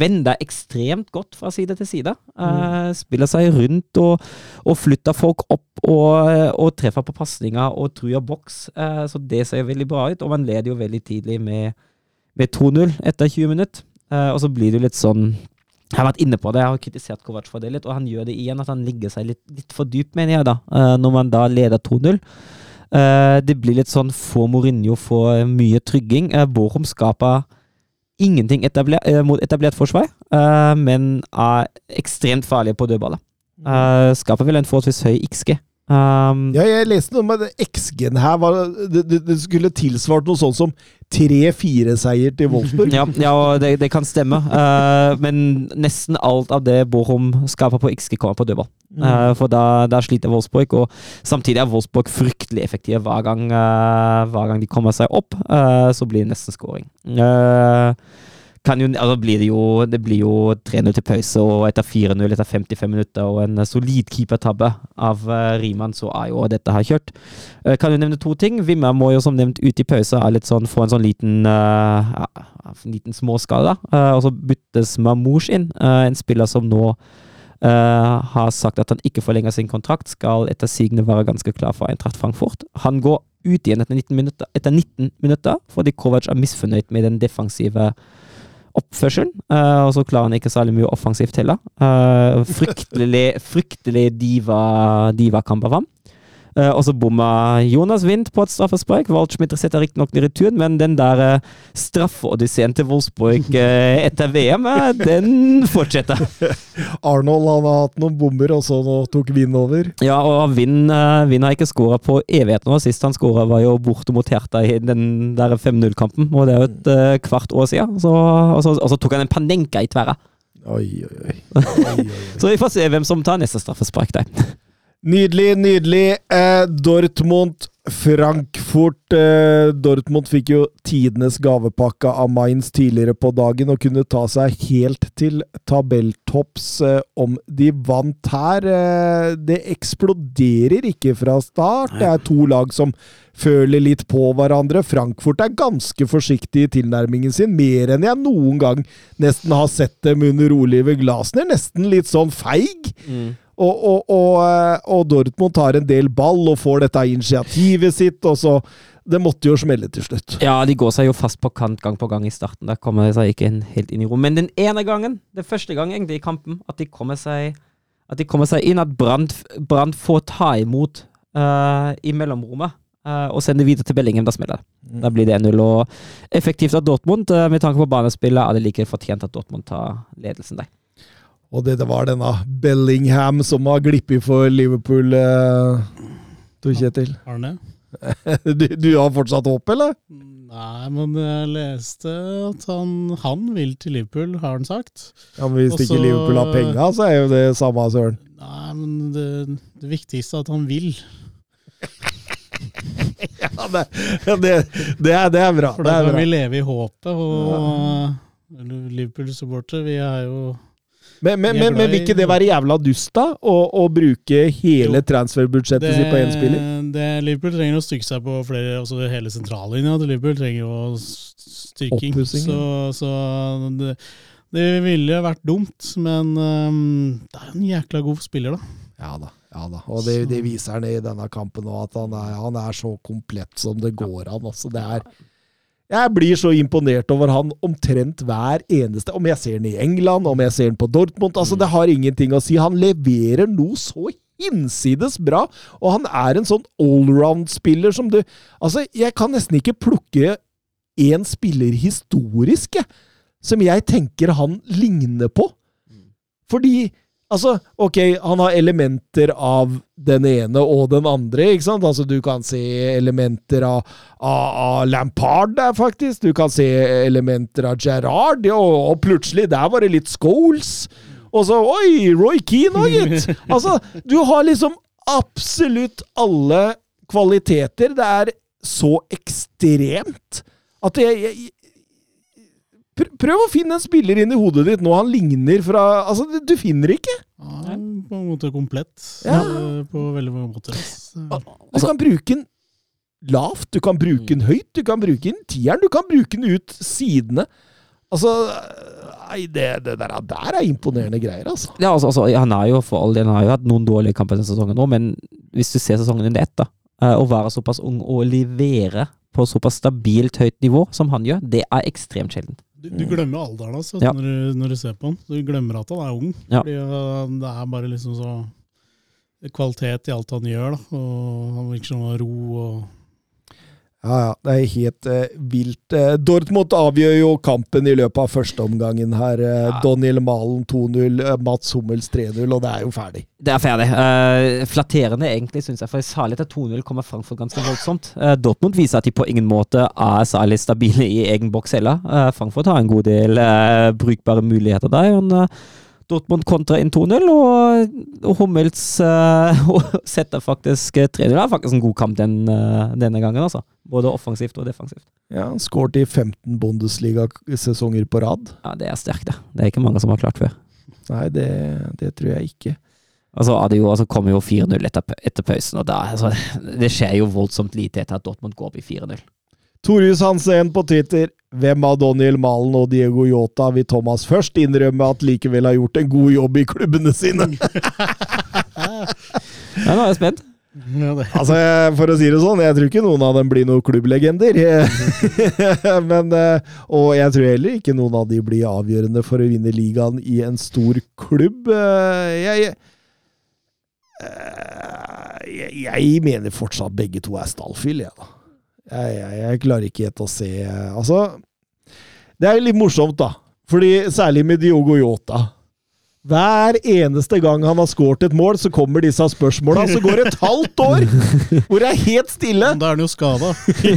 Vender ekstremt godt fra side til side. Mm. Spiller seg rundt og, og flytter folk opp og, og treffer på pasninger og truer boks. Eh, så det ser veldig bra ut, og man leder jo veldig tidlig med, med 2-0 etter 20 minutter. Uh, og så blir det jo litt sånn Jeg har vært inne på det, jeg har kritisert Kovac for det litt, og han gjør det igjen, at han ligger seg litt, litt for dypt, mener jeg, da, eh, når man da leder 2-0. Eh, det blir litt sånn få Mourinho får mye trygging. Uh, Bochum skaper ingenting etabler, eh, mot etablert forsvar, eh, men er ekstremt farlige på dødballer. Uh, skaper vel en forholdsvis høy XG. Um, Ja, jeg leste noe med XG-en her. Var, det, det, skulle tilsvart noe sånt som 3-4-seier til Wolfsburg. ja, ja det, det kan stemme. Uh, men nesten alt av det Borum skaper på XG, kommer på dødball. Uh, for da, da sliter Wolfsburg, og samtidig er Wolfsburg fryktelig effektive hver gang, uh, hver gang de kommer seg opp. Uh, så blir det nesten scoring. Uh, kan jo, altså blir det, jo, det blir jo 3-0 til pause, og etter 4-0 etter 55 minutter og en solid keepertabbe av uh, Riemann, så er jo dette her kjørt. Uh, kan jo nevne to ting. Vimmer må jo som nevnt ut i pause er litt sånn, få en sånn liten, uh, ja, en liten småskade. Uh, og så byttes Mamouche inn, uh, en spiller som nå uh, har sagt at han ikke forlenger sin kontrakt, skal etter sigende være ganske klar for Eintracht Frankfurt. Han går ut igjen etter 19 minutter, etter 19 minutter fordi Kovac er misfornøyd med den defensive oppførselen, uh, og så klarer han ikke særlig mye offensivt heller. Uh, fryktelig fryktelig diva, ham. Eh, og så bomma Jonas Wind på et straffespark. Waldschmidt setter riktignok i returen, men den der uh, straffeodysseen til Wolfsburg uh, etter VM, den fortsetter. Arnold han har hatt noen bomber, og så tok Wind over. Ja, og Wind, har ikke skåra på evigheten nå. Sist han skåra, var jo borte mot Hertha i den der 5-0-kampen. Og det er jo et kvart år siden. Så, og, så, og så tok han en panenka i tverra. Oi, oi, oi. oi, oi, oi. Så vi får se hvem som tar neste straffespark der. Nydelig, nydelig. Eh, Dortmund, Frankfurt. Eh, Dortmund fikk jo tidenes gavepakke av Mainz tidligere på dagen og kunne ta seg helt til tabelltopps eh, om de vant her. Eh, det eksploderer ikke fra start. Det er to lag som føler litt på hverandre. Frankfurt er ganske forsiktig i tilnærmingen sin, mer enn jeg noen gang nesten har sett dem under Oliver Glasner. Nesten litt sånn feig. Og, og, og, eh, og Dortmund tar en del ball og får dette initiativet sitt, og så Det måtte jo smelle til slutt. Ja, de går seg jo fast på kant gang på gang i starten. Der kommer de seg ikke helt inn i rom. Men den ene gangen, den første gang egentlig i kampen, at de kommer seg, at de kommer seg inn, at Brann får ta imot uh, i mellomrommet Uh, og sender videre til Bellingham, da smeller det. Da blir det 1-0. Og effektivt av Dortmund. Uh, med tanke på banespillet er det like fortjent at Dortmund tar ledelsen der. Og det, det var denne Bellingham som har glippet for Liverpool, eh, Tor Kjetil. Har han det? Du, du har fortsatt håp, eller? Nei, men jeg leste at han, han vil til Liverpool, har han sagt. Ja, men Hvis Også, ikke Liverpool har penga, så er jo det samme søren. Nei, men det, det viktigste er at han vil. Ja, det, det, det, er, det er bra. For da kan vi leve i håpet. Og ja. Liverpool-supportere, vi er jo Men, men, men, men vil ikke det være jævla dust, da? Å, å bruke hele transferbudsjettet sitt på én spiller? det, Liverpool trenger å styrke seg på flere altså Hele sentrallinja til Liverpool trenger jo styrking. Så, så det, det ville vært dumt, men um, det er en jækla god spiller, da. Ja da. ja da. Og det, det viser han i denne kampen òg, at han er, han er så komplett som det går an. Altså, det er jeg blir så imponert over han omtrent hver eneste Om jeg ser han i England, om jeg ser han på Dortmund altså Det har ingenting å si. Han leverer noe så hinsides bra, og han er en sånn allround-spiller som du Altså, jeg kan nesten ikke plukke én spiller historisk, jeg, som jeg tenker han ligner på. Fordi Altså, ok, han har elementer av den ene og den andre, ikke sant? Altså, du kan se elementer av, av, av Lampard der, faktisk. Du kan se elementer av Gerrard, og, og plutselig, der var det litt Scholes. Og så, oi, Roy Keane òg, gitt! Altså, du har liksom absolutt alle kvaliteter. Det er så ekstremt at jeg, jeg Prøv å finne en spiller inn i hodet ditt nå han ligner fra Altså, du- du finner ikke. Ja, på en måte komplett Ja. eh, på veldig mange måter. Du kan bruke den lavt, du kan bruke den høyt, du kan bruke den tieren, du kan bruke den ut sidene. Altså Nei, det, det der, der er imponerende greier, altså. Ja, altså, altså, han har jo for all del Han har jo hatt noen dårlige kamper denne sesongen nå, men hvis du ser sesongen under ett, da, eh, å være såpass ung og levere på såpass stabilt høyt nivå som han gjør, det er ekstremt sjeldent. Du, du glemmer alderen vet Ja. når, du, når du ser på han. Du glemmer at han er ung. Ja. Fordi uh, Det er bare liksom så kvalitet i alt han gjør. Da. Og Han virker som ro og Ja, ja, det er helt uh, vilt. Uh, Dortmund avgjør jo kampen i løpet av førsteomgangen her. Eh, Daniel Malen 2-0, eh, Mats Hummels 3-0, og det er jo ferdig. Det er ferdig. Uh, flatterende, egentlig, syns jeg. For særlig etter 2-0 kommer Frankfurt ganske voldsomt. Dortmund viser at de på ingen måte er særlig stabile i egen boks heller. Frankfurt har en god del brukbare muligheter der. men Dortmund kontra inn 2-0, og, og Hummels uh, setter faktisk eh, 3-0. Det er faktisk en god kamp den, uh, denne gangen, altså. Både offensivt og defensivt. Ja, han skåret i 15 Bundesliga-sesonger på rad. Ja, Det er sterkt, det. Det er ikke mange som har klart før. Nei, det, det tror jeg ikke. Altså, jo, altså kommer jo 4-0 etter, etter pausen, og da, altså, det skjer jo voldsomt lite etter at Dortmund går opp i 4-0. Torjus Hansen på Twitter. Hvem av Daniel Malen og Diego Yota vil Thomas først innrømme at likevel har gjort en god jobb i klubbene sine? Ja, nå er jeg spent. ja. Altså, For å si det sånn, jeg tror ikke noen av dem blir noen klubblegender. Men, eh, og jeg tror heller ikke noen av de blir avgjørende for å vinne ligaen i en stor klubb. Eh, Jeg, jeg, eh, jeg, jeg mener fortsatt begge to er stallfyll, jeg, da. Jeg, jeg, jeg klarer ikke helt å se Altså, det er litt morsomt, da. Fordi Særlig med Diogo Yota. Hver eneste gang han har skåret et mål, så kommer disse spørsmåla. Så går det et halvt år hvor det er helt stille! Da er han jo skada.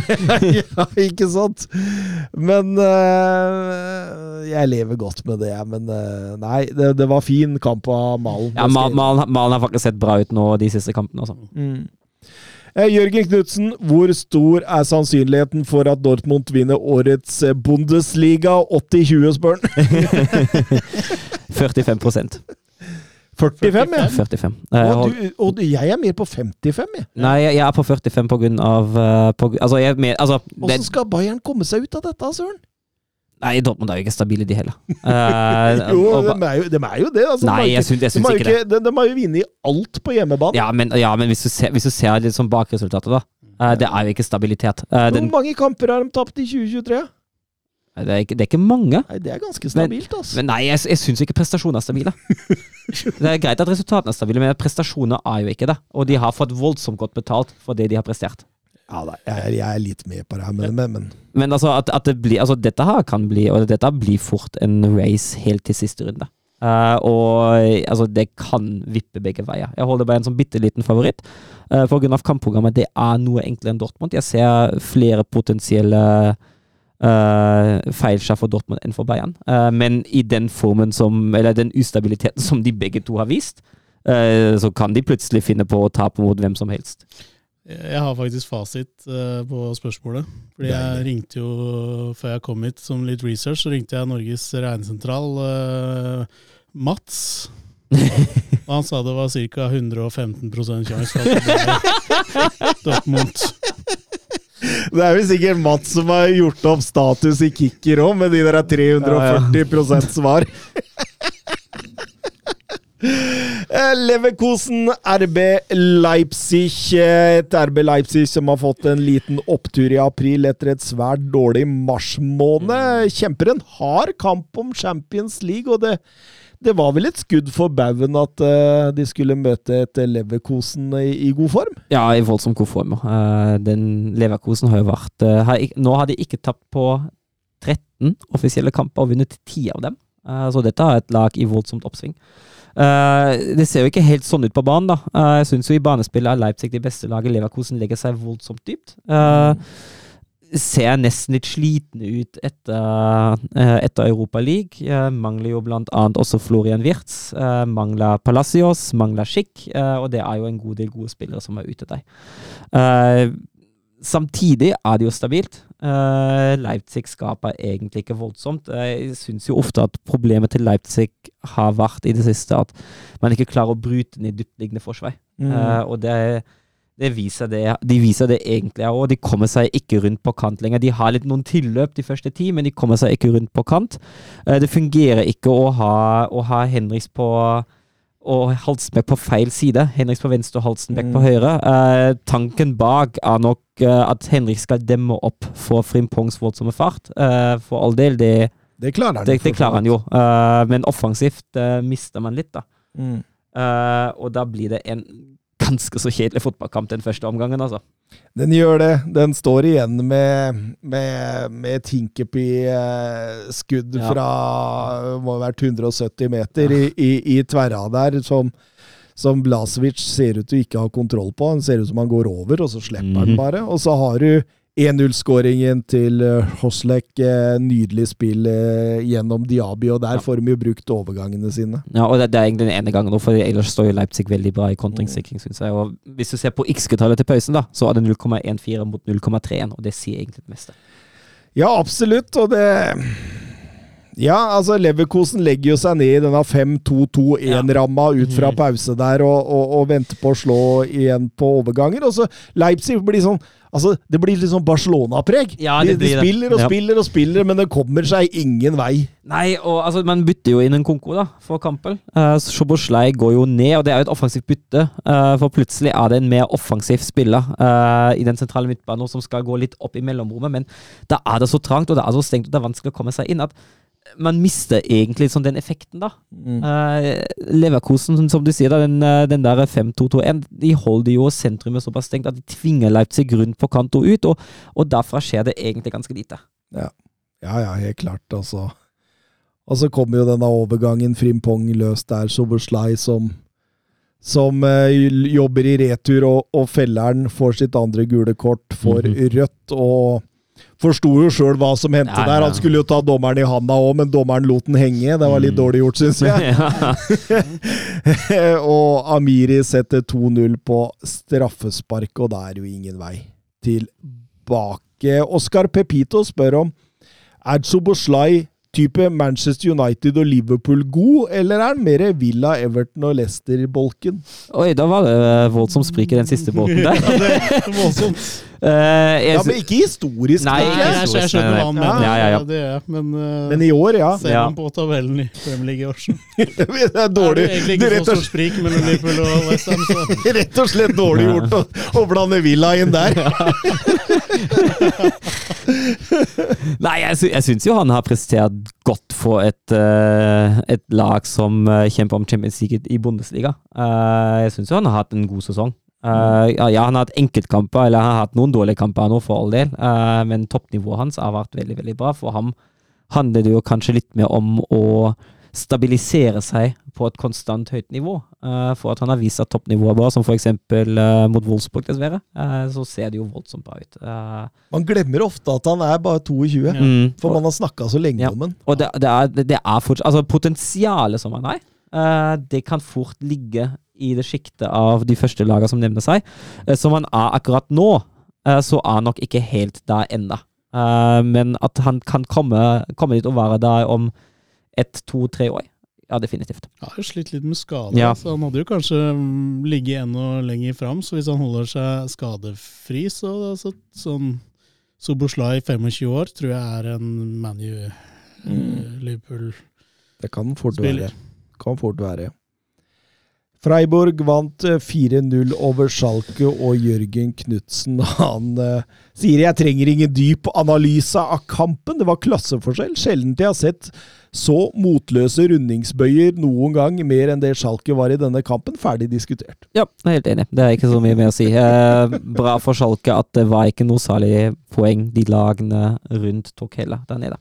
ja, ikke sant? Men øh, Jeg lever godt med det, men øh, nei, det, det var fin kamp av Malen. Ja, Mal- Malen Malen har faktisk sett bra ut nå de siste kampene. Også. Mm. Eh, Jørgen Knutsen, hvor stor er sannsynligheten for at Dortmund vinner årets eh, Bundesliga? 80-20, spør han. 45% 45, ja. 45. Eh, Og, du, og jeg er mer på 55, jeg. Nei, jeg er på 45 på grunn av på, Altså, jeg altså Hvordan skal Bayern komme seg ut av dette, søren? Nei, Dortmund er jo ikke stabile, de heller. Uh, Jo, og de er jo, de er jo det. Altså, Nei, de jeg synes, syns, jeg de syns har ikke det. De, de har jo vunnet alt på hjemmebane. Ja, men, ja, men hvis, du ser, hvis du ser litt sånn bakresultatet, da. Uh, det er jo ikke stabilitet. Den, Hvor mange kamper har de tapt i 2023? det, er ikke, det er ikke mange. Nei, Det er ganske stabilt, altså. Men nei, jeg, jeg syns ikke prestasjoner er stabile. Det er greit at resultatene er stabile, men prestasjoner er jo ikke det. Og de har fått voldsomt godt betalt for det de har prestert. Ja, da, jeg, jeg er litt med på det her, men, men, men. Altså, at, at det blir, altså dette her kan bli, og dette blir fort en race helt til siste runde. Uh, og altså, det kan vippe begge veier. Jeg holder bare en sånn bitte liten favoritt. Uh, for grunn av kampprogrammet. Det er noe enklere enn Dortmund. Jeg ser flere potensielle uh, feilskjær for Dortmund enn for Bayern. Uh, men i den formen som, eller den ustabiliteten som de begge to har vist, så kan de plutselig finne på å tape mot hvem som helst. Jeg har faktisk fasit eh, på spørsmålet. Fordi jeg ringte jo, før jeg kom hit som litt research, så ringte jeg Norges regnesentral, eh, Mats. Og han sa det var ca. 115 sjanse for at det ble Dortmund. Det er jo sikkert Mats som har gjort opp status i kicker òg, med de der 340% svar. Eh, Leverkosen, RB Leipzig. eh, Et RB Leipzig som har fått en liten opptur i april etter et svært dårlig marsmåned. Kjemper en hard kamp om Champions League, og det, det var vel et skudd for baugen at uh, de skulle møte et Leverkosen i, i god form? Ja, i voldsomt god form. Uh, den Leverkosen har jo vært uh, har, Nå har de ikke tapt på 13 offisielle kamper og vunnet 10 av dem. Så dette er et lag i voldsomt oppsving. Eh, det ser jo ikke helt sånn ut på banen, da. Uh, jeg syns i banespillet er Leipzig det beste laget. Leverkosen legger seg voldsomt dypt. Uh, ser nesten litt slitne ut etter, etter Europa League. Mangler jo blant annet også Florian Wirtz. Mangler Palacios, mangler Schick, og det er jo en god del gode spillere som er ute der. Eh, samtidig er det jo stabilt. Uh, Leipzig skaper egentlig ikke voldsomt. Eh, Jeg syns jo ofte at problemet til Leipzig har vært i det siste at man ikke klarer å bryte ned dyptliggende forsvar. Eh, og det, det viser det, de viser det egentlig òg. De kommer seg ikke rundt på kant lenger. De har litt noen tilløp de første ti, men de kommer seg ikke rundt på kant. Uh, det fungerer ikke å ha, å ha Henriks på og Halsenbekk på feil side. Henriks på venstre og Halstenbekk på Mm. høyre. Eh, tanken bak er nok eh, at Henrik skal demme opp for Frimpongs voldsomme fart. Eh, for all del, det, Det klarer han. det, det klarer han jo. Eh, men offensivt eh, mister man litt, da. Mm. Eh, og da blir det en ganske så kjedelig fotballkamp den første omgangen, altså. Den gjør det. Den står igjen med, med, med Tinkerpy-skudd Ja. fra må ha vært 170 meter i, i, i tverra der, som, som Blasevic ser ut til å ikke ha kontroll på. Han ser ut som han går over, og så slipper han Mhm. bare. Og så har du 1-0-skåringen til eh, Hoslek. eh, Nydelig spill eh, gjennom Diaby, og der får de jo brukt overgangene sine. Ja, og det, det er egentlig den ene gangen, for ellers står jo Leipzig veldig bra i kontringssikring, syns jeg. Og hvis du ser på X-tallet til pausen, da, så er det 0,14 mot 0,31, og det sier egentlig det meste. Ja, absolutt, og det Ja, altså Leverkosen legger jo seg ned i denne 5-2-2-1-ramma ut fra Mhm. pause der, og, og, og venter på å slå igjen på overganger. Og så Leipzig blir sånn Altså, det blir litt sånn Barcelona-preg. Ja, de, de spiller og Ja. spiller og spiller, men det kommer seg ingen vei. Nei, og altså, man bytter jo inn en konko da, for kampen. Uh, Sjoboslei går jo ned, og det er jo et offensivt bytte. Uh, for plutselig er det en mer offensiv spiller uh, i den sentrale midtbanen som skal gå litt opp i mellomrommet, men da er det så trangt, og det er så stengt, og det er vanskelig å komme seg inn. at man mister egentlig sånn den effekten, da. Mm. Uh, Leverkosen, som- du sier, da, den, eh, den der 5-2-2-1, de holder jo sentrumet såpass stengt at de tvinger Leipzig rundt på kant og ut, og, og derfra skjer det egentlig ganske lite. Ja, ja, helt klart, altså. Og så kommer jo denne overgangen, Frimpong løs der, Soberslai som som uh, jobber i retur, og, og felleren får sitt andre gule kort, får -hmm. rødt, og forsto jo sjøl hva som hendte Ja, ja. der. Han skulle jo ta dommeren i handa òg, men dommeren lot den henge. Det var litt Mm. dårlig gjort, syns jeg. Og Amiri setter 2-0 på straffespark, og da er jo ingen vei tilbake. Oskar Pepito spør om er Soboslai type Manchester United og Liverpool god, eller er han mer Villa, Everton og Leicester-bolken? Oi, da var det eh, voldsomt sprik i den siste båten der. Ja, det er voldsomt. Eh, jeg Ja, men ikke historisk, Nei, ikke. jeg. jeg, skjønner hva han mener. ja, ja. Det er, men, uh, men i år, ja. ser man på tabellen i Premier League i år, så Det er dårlig. det egentlig er ikke rett så og sprik mellom Liverpool og West Rett og slett dårlig gjort å, å blande Villa inn der. Nei, jeg, sy jeg syns jo han har prestert godt for et, uh, et lag som eh, kjemper om Champions League i Bundesliga. Uh, jeg syns jo han har hatt en god sesong. Eh, ja, ja, han har hatt enkeltkamper, eller han har hatt noen dårlige kamper nå, for all del, uh, men toppnivået hans har vært veldig, veldig bra. For ham handler det jo kanskje litt mer om å stabilisere seg på et konstant høyt nivå. Uh, for at han har vist at toppnivået er bra, som f.eks. Uh, mot Wolfsburg, dessverre. Uh, så ser det jo voldsomt bra ut. Uh, Man glemmer ofte at han er bare 22, Ja. mm, for man har snakka så lenge Ja. om han. og det, det er, det er fortsatt Altså, potensialet som han har, eh, det kan fort ligge i det sjiktet av de første lagene som nevner seg. Eh, som han er akkurat nå, eh, så er han nok ikke helt der ennå. Eh, men at han kan komme, komme dit og være der om ett, to, tre år. Ja, definitivt. Han har jo slitt litt med skade. Ja. Så han hadde jo kanskje mm, ligget enda lenger fram. Så hvis han holder seg skadefri, så, altså, sånn Soboslai 25 år tror jeg er en ManU Mm. Liverpool Det kan fort være. Kan fort være. Freiburg vant eh, 4-0 over Schalke, og Jørgen Knutsen han uh, sier jeg trenger ingen dyp analyse av kampen. Det var klasseforskjell. Sjelden jeg har sett så motløse rundingsbøyer noen gang, mer enn det Schalke var i denne kampen. Ferdig diskutert. Ja, jeg er helt enig. Det er ikke så mye mer å si. Eh, bra for Schalke at det var ikke noe særlig poeng de lagene rundt tok heller der nede.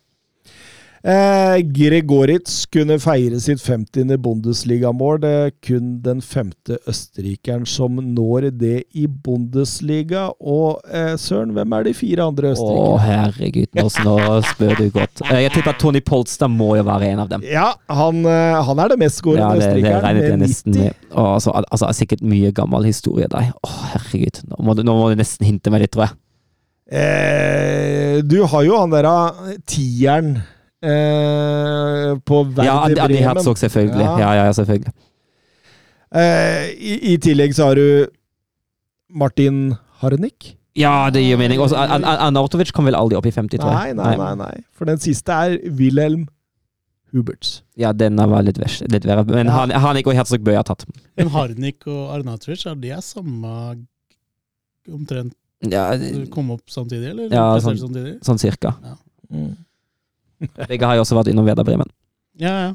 Eh, Gregoritz kunne feire sitt 50. Bundesligamål. Det er kun den femte østerrikeren som når det i Bundesliga. Og eh, søren, hvem er de fire andre Å, østerrikerne? herregud, nå, nå spør du godt. Eh, Jeg tipper at Tony Polstad må jo være en av dem. Ja, han, eh, han er det mestskårende Ja, det, det regnet jeg nesten med. Å, altså, al- altså, sikkert mye gammel historie der. Å, herregud. Nå må, du, nå må du nesten hinte meg litt, tror jeg. Eh, du har jo han der eh, tieren eh, på Werder Ja, Andi Andi Bremen. Herzog, selvfølgelig. Ja. Ja, ja, ja, selvfølgelig. Eh, i, I tillegg så har du Martin Harnik. Ja, det gir mening. Også, An- An- Arnautovic kom vel aldri opp i 50, tror Nei, jeg. nei, nei, nei. For den siste er Wilhelm Huberts. Ja, den var litt, vers, litt verre. Men Ja. Harnik og Herzog Bøe har tatt. Men Harnik og Arnautovic, er de er samme omtrent Ja, kom opp samtidig, eller? Ja, sånn- samtidig? sånn cirka. Mm. Begge har jo også vært innom Veda Bremen. Ja, ja.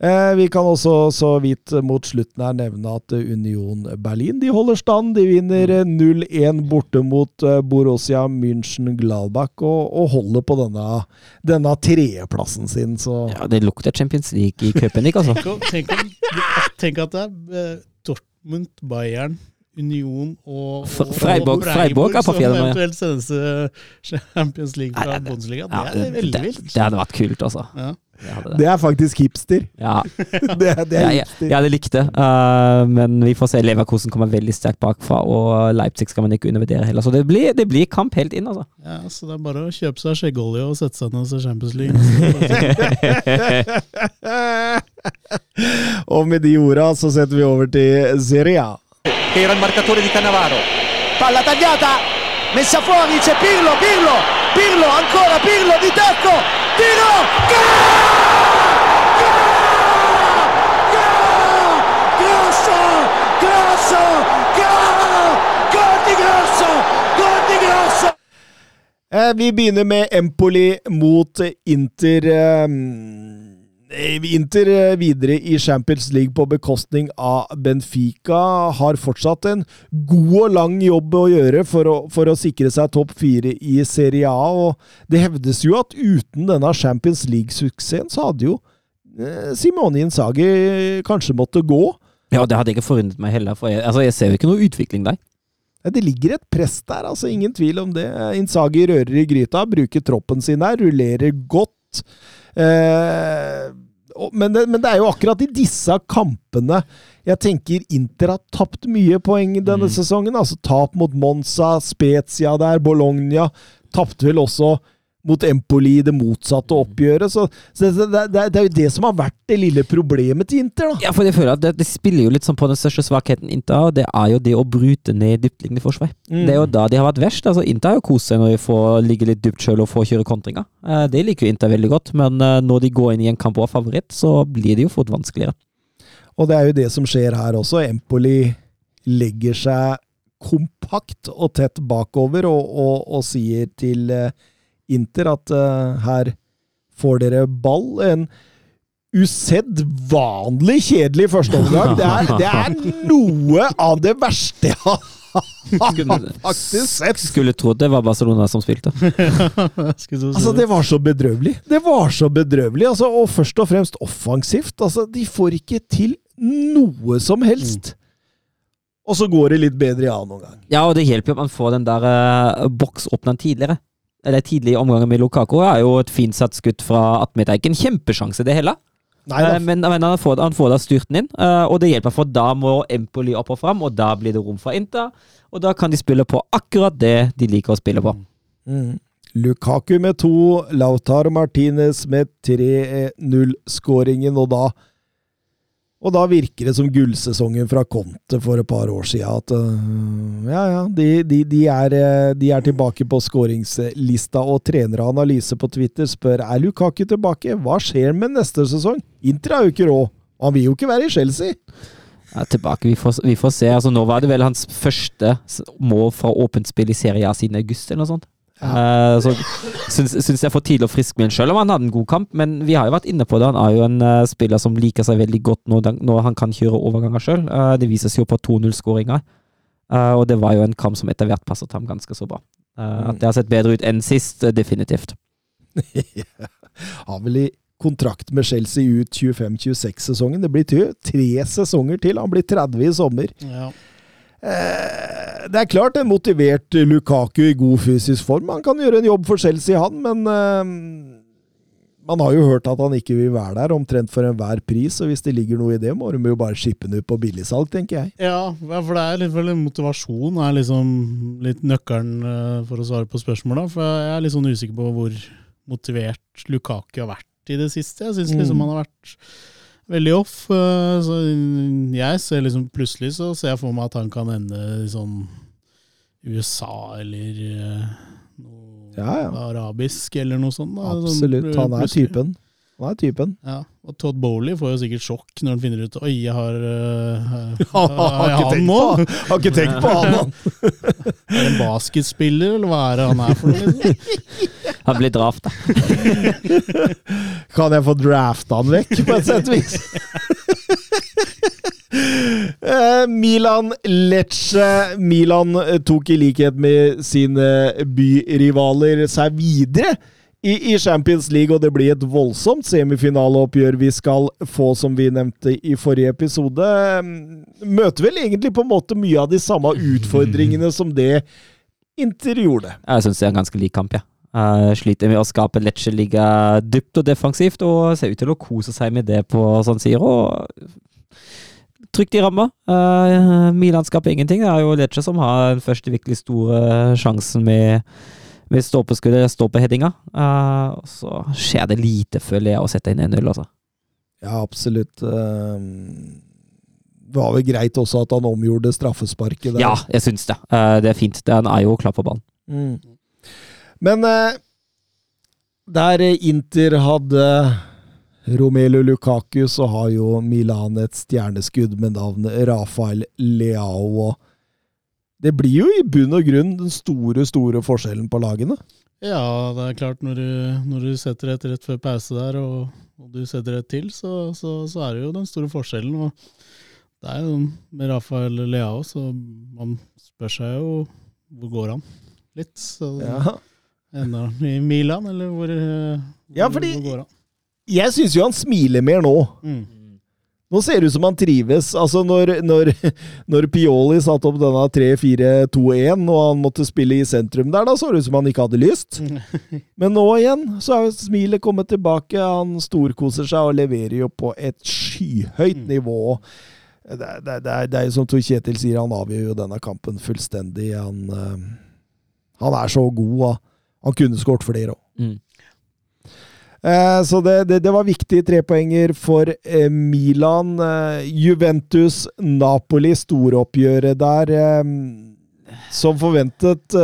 Eh, vi kan også så vidt mot slutten her nevne at eh, Union Berlin de holder stand. De vinner eh, 0-1 borte mot eh, Borussia München-Gladbach og, og holder på denne, denne tredjeplassen sin. Så Ja, Det lukter Champions League i Köpenick, altså. Tenk, om- tenk, om, tenk at det er eh, Dortmund, Bayern, Union og, og Freiburg- Freiburg er på som fjerde nå, ja. eventuelt sendes til Champions League fra Bundesliga. Det er det, veldig det, vilt. det hadde vært kult, altså. Ja. Det det. det er faktisk hipster. Ja, Det, det er hipster. jeg hadde likt det, uh, men vi får se. Leverkosen kommer veldig sterkt bakfra, og Leipzig skal man ikke undervurdere heller. Så det blir, det blir kamp helt inn, altså. Ja, så det er bare å kjøpe seg skjeggolje og sette seg ned og se Champions League. og med de orda så setter vi over til Serie A. che era il marcatore di Cannavaro. Palla tagliata, messa fuori, c'è Pirlo, Pirlo, Pirlo, ancora Pirlo di tacco, tiro, gol! Grosso, grosso, gol! Gol di Grosso, gol di Grosso! Eh, vi begynner med Empoli mot Inter. Eh, Inter eh, videre i Champions League på bekostning av Benfica har fortsatt en god og lang jobb å gjøre for å, for å sikre seg topp fire i Serie A. og Det hevdes jo at uten denne Champions League-suksessen så hadde jo eh, Simone Inzaghi kanskje måtte gå. Ja, det hadde ikke forundret meg heller, for jeg, altså, jeg ser jo ikke noe utvikling der. Det ligger et press der, altså ingen tvil om det. Inzaghi rører i gryta, bruker troppen sin der, rullerer godt. Eh, men, det, men, det, er jo akkurat i disse kampene jeg tenker Inter har tapt mye poeng denne mm. sesongen. Altså tap mot Monza, Spezia der, Bologna. Tapte vel også mot Empoli i det motsatte oppgjøret. Så, så det, det, det, er jo det som har vært det lille problemet til Inter. da. Ja, for jeg føler at det, det spiller jo litt sånn på den største svakheten Inter har, det er jo det å bryte ned dyptliggende forsvar. Mm. Det er jo da de har vært verst. altså Inter har jo kost seg når de får ligge litt dypt sjøl og får kjøre kontringer. Eh, det liker jo Inter veldig godt, men eh, når de går inn i en kamp og er favoritt, så blir det jo fort vanskeligere. Og det er jo det som skjer her også. Empoli legger seg kompakt og tett bakover og, og, og sier til uh, Inter at uh, her får dere ball. En usedvanlig kjedelig førsteomgang. Det, er, det er noe av det verste jeg har faktisk sett. Skulle trodd det var Barcelona som spilte. altså, det var så bedrøvelig. Det var så bedrøvelig. Altså, og først og fremst offensivt. Altså, de får ikke til noe som helst. Og så går det litt bedre i annen omgang. Ja, og det hjelper jo at man får den der uh, boksåpneren tidligere eller tidlig omgang med Lukako er jo et fint satt skudd fra 18 meter. Ikke en kjempesjanse, det heller. Nei, da. men, men, han får, han får da styrten inn, uh, og det hjelper, for da må Empoli opp og fram, og da blir det rom for Inter. Og da kan de spille på akkurat det de liker å spille på. Mm. Lukaku med to, Lautaro Martinez med 3-0-skåringen, og da og da virker det som gullsesongen fra Conte for et par år siden. At uh, ja, ja, de, de, de, er, eh, de, er, tilbake på skåringslista, og treneranalyse på Twitter spør er Lukaku tilbake. Hva skjer med neste sesong? Inter er jo ikke råd. Han vil jo ikke være i Chelsea. Ja, tilbake. Vi får, vi får se. Altså, nå var det vel hans første mål fra åpent spill i Serie A siden august, eller noe sånt. Ja. Uh, så syns, syns jeg for tidlig å friske med selv om han hadde en god kamp. Men vi har jo vært inne på det. Han er jo en uh, spiller som liker seg veldig godt når, når han kan kjøre overganger sjøl. Uh, det vises jo på 2-0-skåringa. og det var jo en kamp som etter hvert passet ham ganske så bra. At det har sett bedre ut enn sist, definitivt. har vel i kontrakt med Chelsea ut 25-26-sesongen. Det blir tre sesonger til. Han blir 30 i sommer. Ja. Eh, det er klart en motivert Lukaku i god fysisk form. Han kan gjøre en jobb for Chelsea, han, men uh, man har jo hørt at han ikke vil være der omtrent for enhver pris, og hvis det ligger noe i det, må de jo bare shippe den ut på billigsalg, tenker jeg. Ja, for det er litt vel motivasjon er liksom litt nøkkelen uh, for å svare på spørsmålet. For jeg er litt sånn usikker på hvor motivert Lukaku har vært i det siste. Jeg syns liksom mm. han har vært veldig off. Eh, så jeg ser liksom plutselig så ser jeg for meg at han kan ende i sånn USA eller eh, noe ja, ja. arabisk eller noe sånt. Da. Sånn Absolutt. Han er typen. Han er typen. Ja, Og Todd Bowley får jo sikkert sjokk når han finner ut Oi, jeg har, uh, har, har jeg han nå? Har ikke tenkt på han, han! er det en basketspiller, eller hva er det han er for noe? Liksom? Han blir drafta. kan jeg få drafta han vekk, på et sett og vis? Eh, Milan Lecce. Milan tok i likhet med sine byrivaler seg videre i, Champions League, og det blir et voldsomt semifinaleoppgjør vi skal få, som vi nevnte i forrige episode. Møter vel egentlig på en måte mye av de samme utfordringene som det Inter gjorde. Jeg syns det er en ganske lik kamp, ja. Uh, sliter med å skape Lecce ligge dypt og defensivt, og ser ut til å kose seg med det på San Siro. Trygt i ramma. Uh, Milan skaper ingenting. Det er jo Lecce som har den første virkelig store sjansen med med på headinga, Uh, så skjer det lite, føler jeg, å sette inn 1-0, altså. Ja, absolutt. Uh, det var vel greit også at han omgjorde straffesparket der. Ja, jeg syns det. Uh, det er fint. Han er jo klar på ballen. Mm. Men uh, der Inter hadde Romelu Lukaku, så har jo Milan et stjerneskudd med navnet Rafael Leao. Det blir jo i bunn og grunn den store, store forskjellen på lagene. Ja, det er klart når du, når du setter et rett før pause der, og, og du setter et til, så, så, så er det jo den store forskjellen. Og det er jo med Rafael Leao, så man spør seg jo hvor går han litt. Så Ja. ender han i Milan, eller hvor, hvor, Ja, fordi- hvor går han? Jeg syns jo han smiler mer nå. Mm. Nå ser det ut som han trives. Altså, når, når, når Pioli satte opp denne 3-4-2-1, og han måtte spille i sentrum der, da så det ut som han ikke hadde lyst. Men nå igjen så er smilet kommet tilbake. Han storkoser seg og leverer jo på et skyhøyt nivå. Det, det, det, det er jo som Tor Kjetil sier, han avgjør jo denne kampen fullstendig. Han, eh, han er så god. Han kunne skåret flere òg. Mm. Eh, Så det, det, det var viktige trepoenger for eh, Milan. Eh, Juventus-Napoli, storoppgjøret der. Som forventet,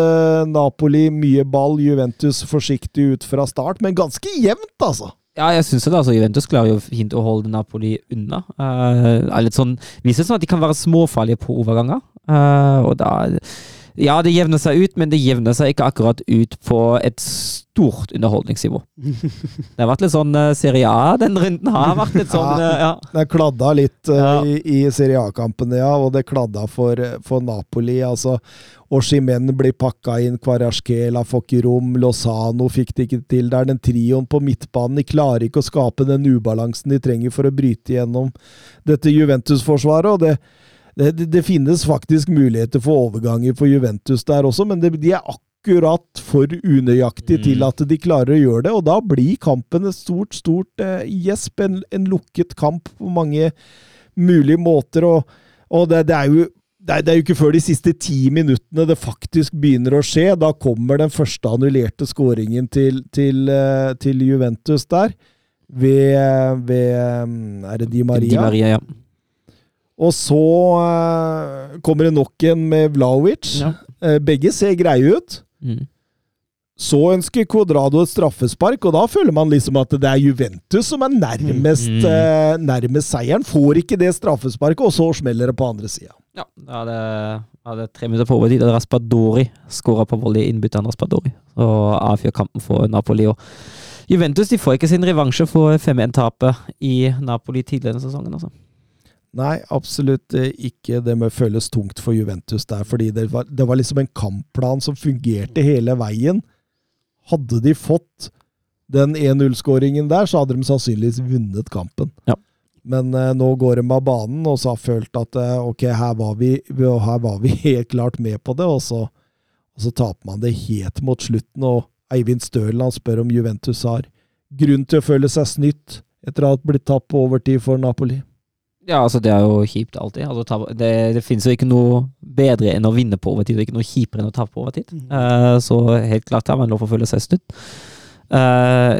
Napoli mye ball, Juventus forsiktig ut fra start, men ganske jevnt, altså. Ja, jeg syns det. altså Juventus klarer jo fint å holde Napoli unna. Uh, er litt sånn, viser sånn at de kan være småfarlige på overganger. Uh, og da Ja, det jevner seg ut, men det jevner seg ikke akkurat ut på et stort underholdningsnivå. Det har vært litt sånn uh, Serie A den runden har vært litt sånn uh, ja. Det kladda litt uh, i, i Serie A-kampene, ja, og det kladda for, for Napoli. altså Oshimen blir pakka inn, Kvarasjkela får ikke rom, Lozano fikk det ikke til der. Den trioen på midtbanen de klarer ikke å skape den ubalansen de trenger for å bryte gjennom dette Juventus-forsvaret. og det, det, det, finnes faktisk muligheter for overganger for Juventus der også, men det, de er akkurat for unøyaktige til at de klarer å gjøre det. Og da blir kampen et stort, stort eh, gjesp. En, en lukket kamp på mange mulige måter. Og, og det, det er jo det er, det er jo ikke før de siste ti minuttene det faktisk begynner å skje. Da kommer den første annullerte skåringen til, til, eh, til Juventus der. Ved, ved mm, Er det Di Maria? Di Maria, ja. Og så uh, kommer det nok en med Vlaovic. Ja. Uh, begge ser greie ut. Mm. Så ønsker Quadrado et straffespark, og da føler man liksom at det er Juventus som er nærmest, Mm. uh, nærmest seieren. Får ikke det straffesparket, og så smeller det på andre sida. Ja, da hadde, hadde tre minutter på overtid, og Raspadori skåra på volley innbytteren Raspadori. Og avgjør kampen for Napoli. Og Juventus de får ikke sin revansje for 5-1-tapet i Napoli tidligere i sesongen. Altså. Nei, absolutt eh, ikke. Det må føles tungt for Juventus der, fordi det var, det var liksom en kampplan som fungerte hele veien. Hadde de fått den 1-0-skåringen der, så hadde de sannsynligvis vunnet kampen. Ja. Men eh, nå går de av banen, og så har følt at eh, ok, her var, vi, her var vi helt klart med på det, og så, og så taper man det helt mot slutten. Og Eivind Stølen spør om Juventus har grunn til å føle seg snytt etter å ha blitt tapt på overtid for Napoli. Ja, altså det er jo kjipt alltid. Altså, det, det finnes jo ikke noe bedre enn å vinne på overtid, og ikke noe kjipere enn å tape på overtid. Eh, så helt klart har man lov å føle seg snytt. Uh,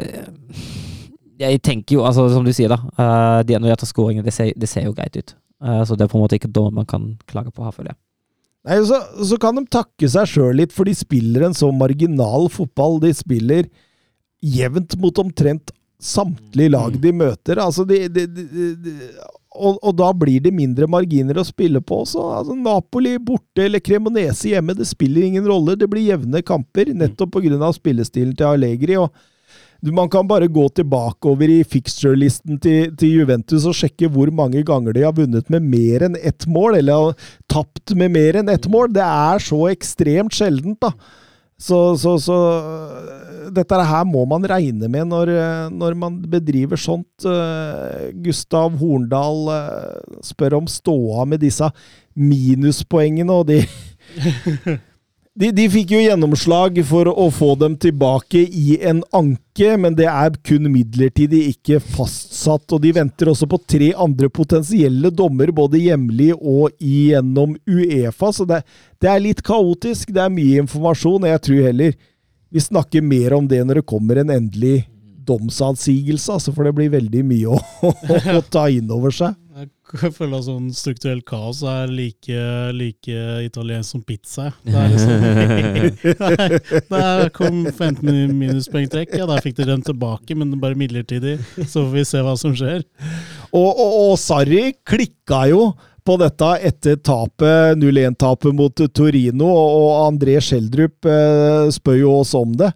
jeg tenker jo, altså som du sier, da. Uh, de annullerte skåringene, det, ser- det ser jo greit ut. Eh, så det er på en måte ikke da man kan klage på her, føler jeg. Nei, så, så kan de takke seg sjøl litt, for de spiller en så marginal fotball. De spiller jevnt mot omtrent samtlige lag de møter. Altså, de, de, de, og, og da blir det mindre marginer å spille på. Så altså, Napoli borte eller Cremonese hjemme, det spiller ingen rolle. Det blir jevne kamper, nettopp pga. spillestilen til Allegri. og Man kan bare gå tilbake over i fixture-listen til, til Juventus og sjekke hvor mange ganger de har vunnet med mer enn ett mål, eller har tapt med mer enn ett mål. Det er så ekstremt sjeldent, da. Så, så, så dette her må man regne med når, når man bedriver sånt. Eh, Gustav Horndal eh, spør om ståa med disse minuspoengene, og de de, de fikk jo gjennomslag for å få dem tilbake i en anke, men det er kun midlertidig, ikke fastsatt. Og de venter også på tre andre potensielle dommer, både hjemlig og gjennom Uefa. Så det, det er litt kaotisk. Det er mye informasjon. og Jeg tror heller vi snakker mer om det når det kommer en endelig domsansigelse, altså, for det blir veldig mye å, å ta inn over seg. Jeg føler at sånn strukturelt kaos er like, like italiensk som pizza. Det er liksom, der kom 15 minuspoengtrekk, ja, der fikk de den tilbake, men bare midlertidig. Så får vi se hva som skjer. Og, og, og Sarri klikka jo på dette etter tapet, 0-1-tapet mot Torino, og André Schjelderup eh, spør jo oss om det.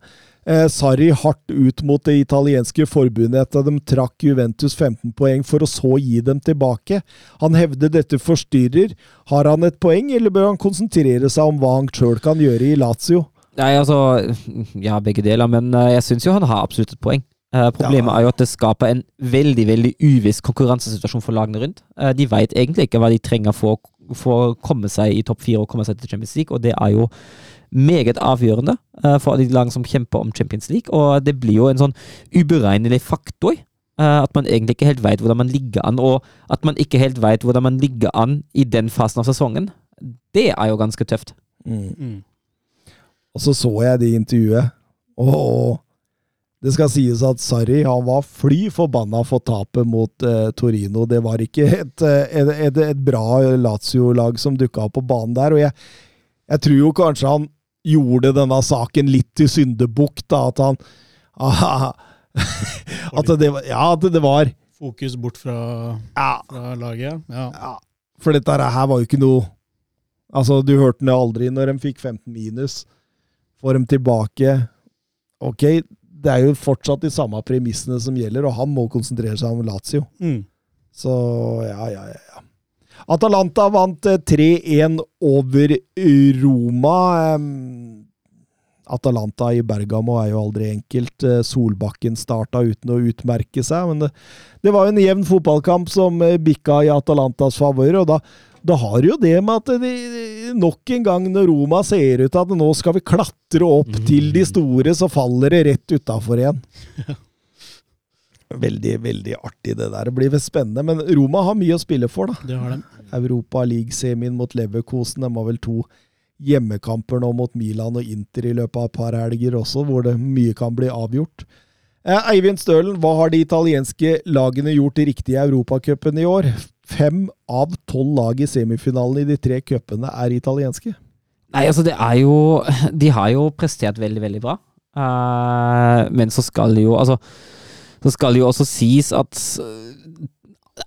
Eh, Sarri hardt ut mot det italienske forbundet etter at de trakk Juventus 15 poeng, for å så gi dem tilbake. Han hevder dette forstyrrer. Har han et poeng, eller bør han konsentrere seg om hva han sjøl kan gjøre i Lazio? Nei, altså Ja, begge deler, men eh, jeg syns jo han har absolutt et poeng. Uh, problemet Ja. er jo at det skaper en veldig veldig uviss konkurransesituasjon for lagene rundt. Uh, de veit egentlig ikke hva de trenger for, for å komme seg i topp fire og komme seg til Champions League, og det er jo meget avgjørende eh, for de lagene som kjemper om Champions League. Og det blir jo en sånn uberegnelig faktor. eh, at man egentlig ikke helt veit hvordan man ligger an, og at man ikke helt veit hvordan man ligger an i den fasen av sesongen. Det er jo ganske tøft. Mm. Og så så jeg det intervjuet, og det skal sies at Sarri han var fly forbanna for tapet mot eh, Torino. Det var ikke et, eh, et, et, et bra Lazio-lag som dukka opp på banen der. Og jeg, jeg tror jo kanskje han gjorde denne saken litt til syndebukk. At han aha, At det Ja, at det var Fokus bort fra, Ja. fra laget. Ja. ja. For dette her var jo ikke noe Altså, du hørte det aldri når de fikk 15 minus. Får dem tilbake. Ok, det er jo fortsatt de samme premissene som gjelder, og han må konsentrere seg om Lazio. Mm. Så ja, ja, ja. ja. Atalanta vant eh, 3-1 over Roma. Atalanta i Bergamo er jo aldri enkelt. Eh, Solbakken starta uten å utmerke seg, men det, det var jo en jevn fotballkamp som eh, bikka i Atalantas favør. og da, da har jo det med at de, nok en gang når Roma ser ut til at nå skal vi klatre opp til de store, så faller det rett utafor igjen. Veldig, veldig artig det der. Det blir vel spennende. Men Roma har mye å spille for, da. Det har de. Europa League-semien mot Leverkosen. De har vel to hjemmekamper nå mot Milan og Inter i løpet av et par helger også, hvor det mye kan bli avgjort. Eh, Eivind Stølen, hva har de italienske lagene gjort riktig i Europacupen i år? Fem av tolv lag i semifinalen i de tre cupene er italienske. Nei, altså det er jo De har jo prestert veldig, veldig bra. Uh, men så skal de jo Altså Så skal det jo også sies at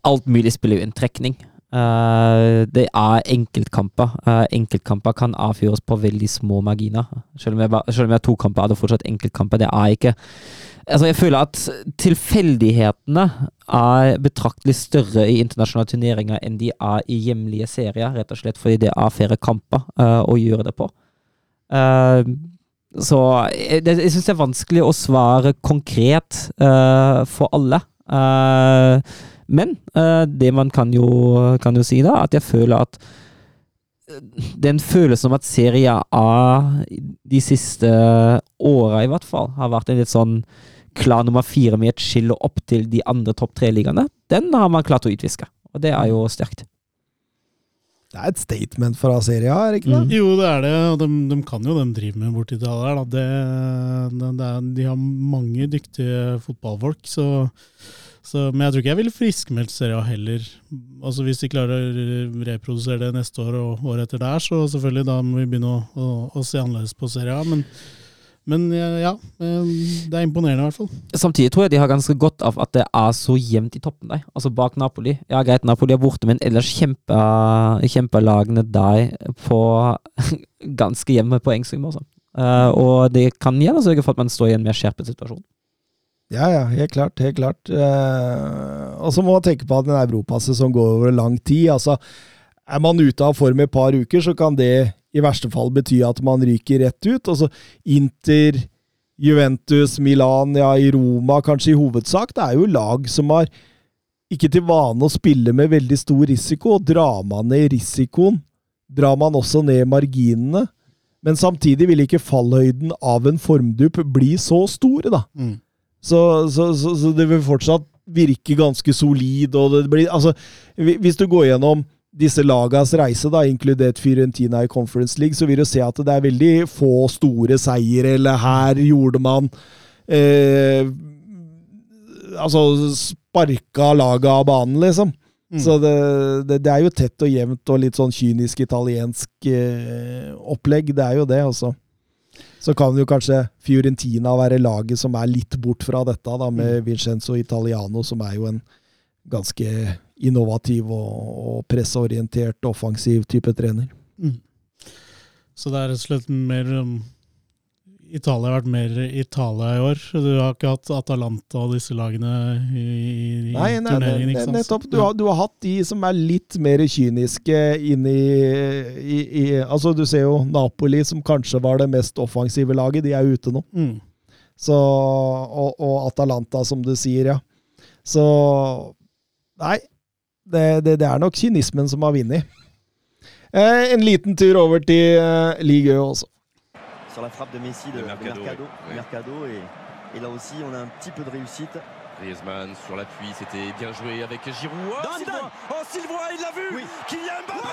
alt mulig spiller jo en trekning. Uh, det er enkeltkamper. Uh, enkeltkamper kan avfyres på veldig små marginer. Selv om jeg, bare, selv om jeg har to kamper, er det fortsatt enkeltkamper. Det er ikke Altså, jeg føler at tilfeldighetene er betraktelig større i internasjonale turneringer enn de er i hjemlige serier, rett og slett fordi det er færre kamper uh, å gjøre det på. Eh, så jeg, det- jeg syns det er vanskelig å svare konkret uh, for alle. Uh, men uh, det man kan jo, kan jo si, da, at jeg føler at eh, den følelsen om at Serie A de siste åra i hvert fall har vært en litt sånn klar nummer fire med et skille opp til de andre topp tre-ligaene, den har man klart å utviske. Og det er jo sterkt. Det er et statement fra Serie A, er det ikke det? Mm. Jo, det er det. og De, de kan jo de drive med borti det der. Det, det, det er, de har mange dyktige fotballfolk. Så, så, men jeg tror ikke jeg ville friskmeldt Serie A heller. Altså Hvis de klarer å reprodusere det neste år og året etter der, så selvfølgelig da må vi begynne å, å, å se annerledes på Serie A. Men, men ja, eh, det er imponerende i hvert fall. Samtidig tror jeg de har ganske godt av at det er så jevnt i toppen der. Altså bak Napoli. Ja, greit, Napoli er borte, men ellers kjemper, kjemper lagene der på ganske jevne poengsum. Altså. Eh, og det kan gjerne sørge for at man står i en mer skjerpet situasjon. Ja, ja, helt klart. Helt klart. Eh, og så må man tenke på at en europasesong går over lang tid. Altså, er man ute av form i et par uker, så kan det i verste fall bety at man ryker rett ut. Altså, Inter, Juventus, Milan, ja, i Roma kanskje i hovedsak. Det er jo lag som har ikke til vane å spille med veldig stor risiko. og Drar man ned risikoen, drar man også ned marginene. Men samtidig vil ikke fallhøyden av en formdupp bli så stor, da. Mm. Så, så, så, så det vil fortsatt virke ganske solid. Og det blir, altså, hvis du går gjennom disse lagas reise, da, inkludert Fyrentina i Conference League, så vil du se at det er veldig få store seire, eller her gjorde man eh, Altså sparka laget av banen, liksom. Mm. Så det, det, det er jo tett og jevnt og litt sånn kynisk italiensk eh, opplegg. Det er jo det, altså. Så kan jo kanskje Fiorentina være laget som er litt bort fra dette, da, med Vincenzo Italiano, som er jo en ganske innovativ og, presseorientert, offensiv type trener. Mm. Så det er rett og slett mer um, Italia har vært mer Italia i år. Du har ikke hatt Atalanta og disse lagene i, i, i Nei, nei, turneringen. nei, sant? nettopp. Du har, du har hatt de som er litt mer kyniske inn i, i, i Altså, du ser jo Napoli, som kanskje var det mest offensive laget. De er ute nå. Mm. Så, og, og Atalanta, som du sier, ja. Så Nei, det, det, det er nok kynismen som har vunnet. Eh, en liten tur over til eh, Ligue Ø også. sur la frappe de Messi de, De de Mercado, Mercado, oui. Mercado, et, et là aussi on a un petit peu de réussite. Griezmann sur l'appui, c'était bien joué avec Giroud. Oh, Zidane. Oh, Sylvain, il l'a vu Oui. Kylian Mbappé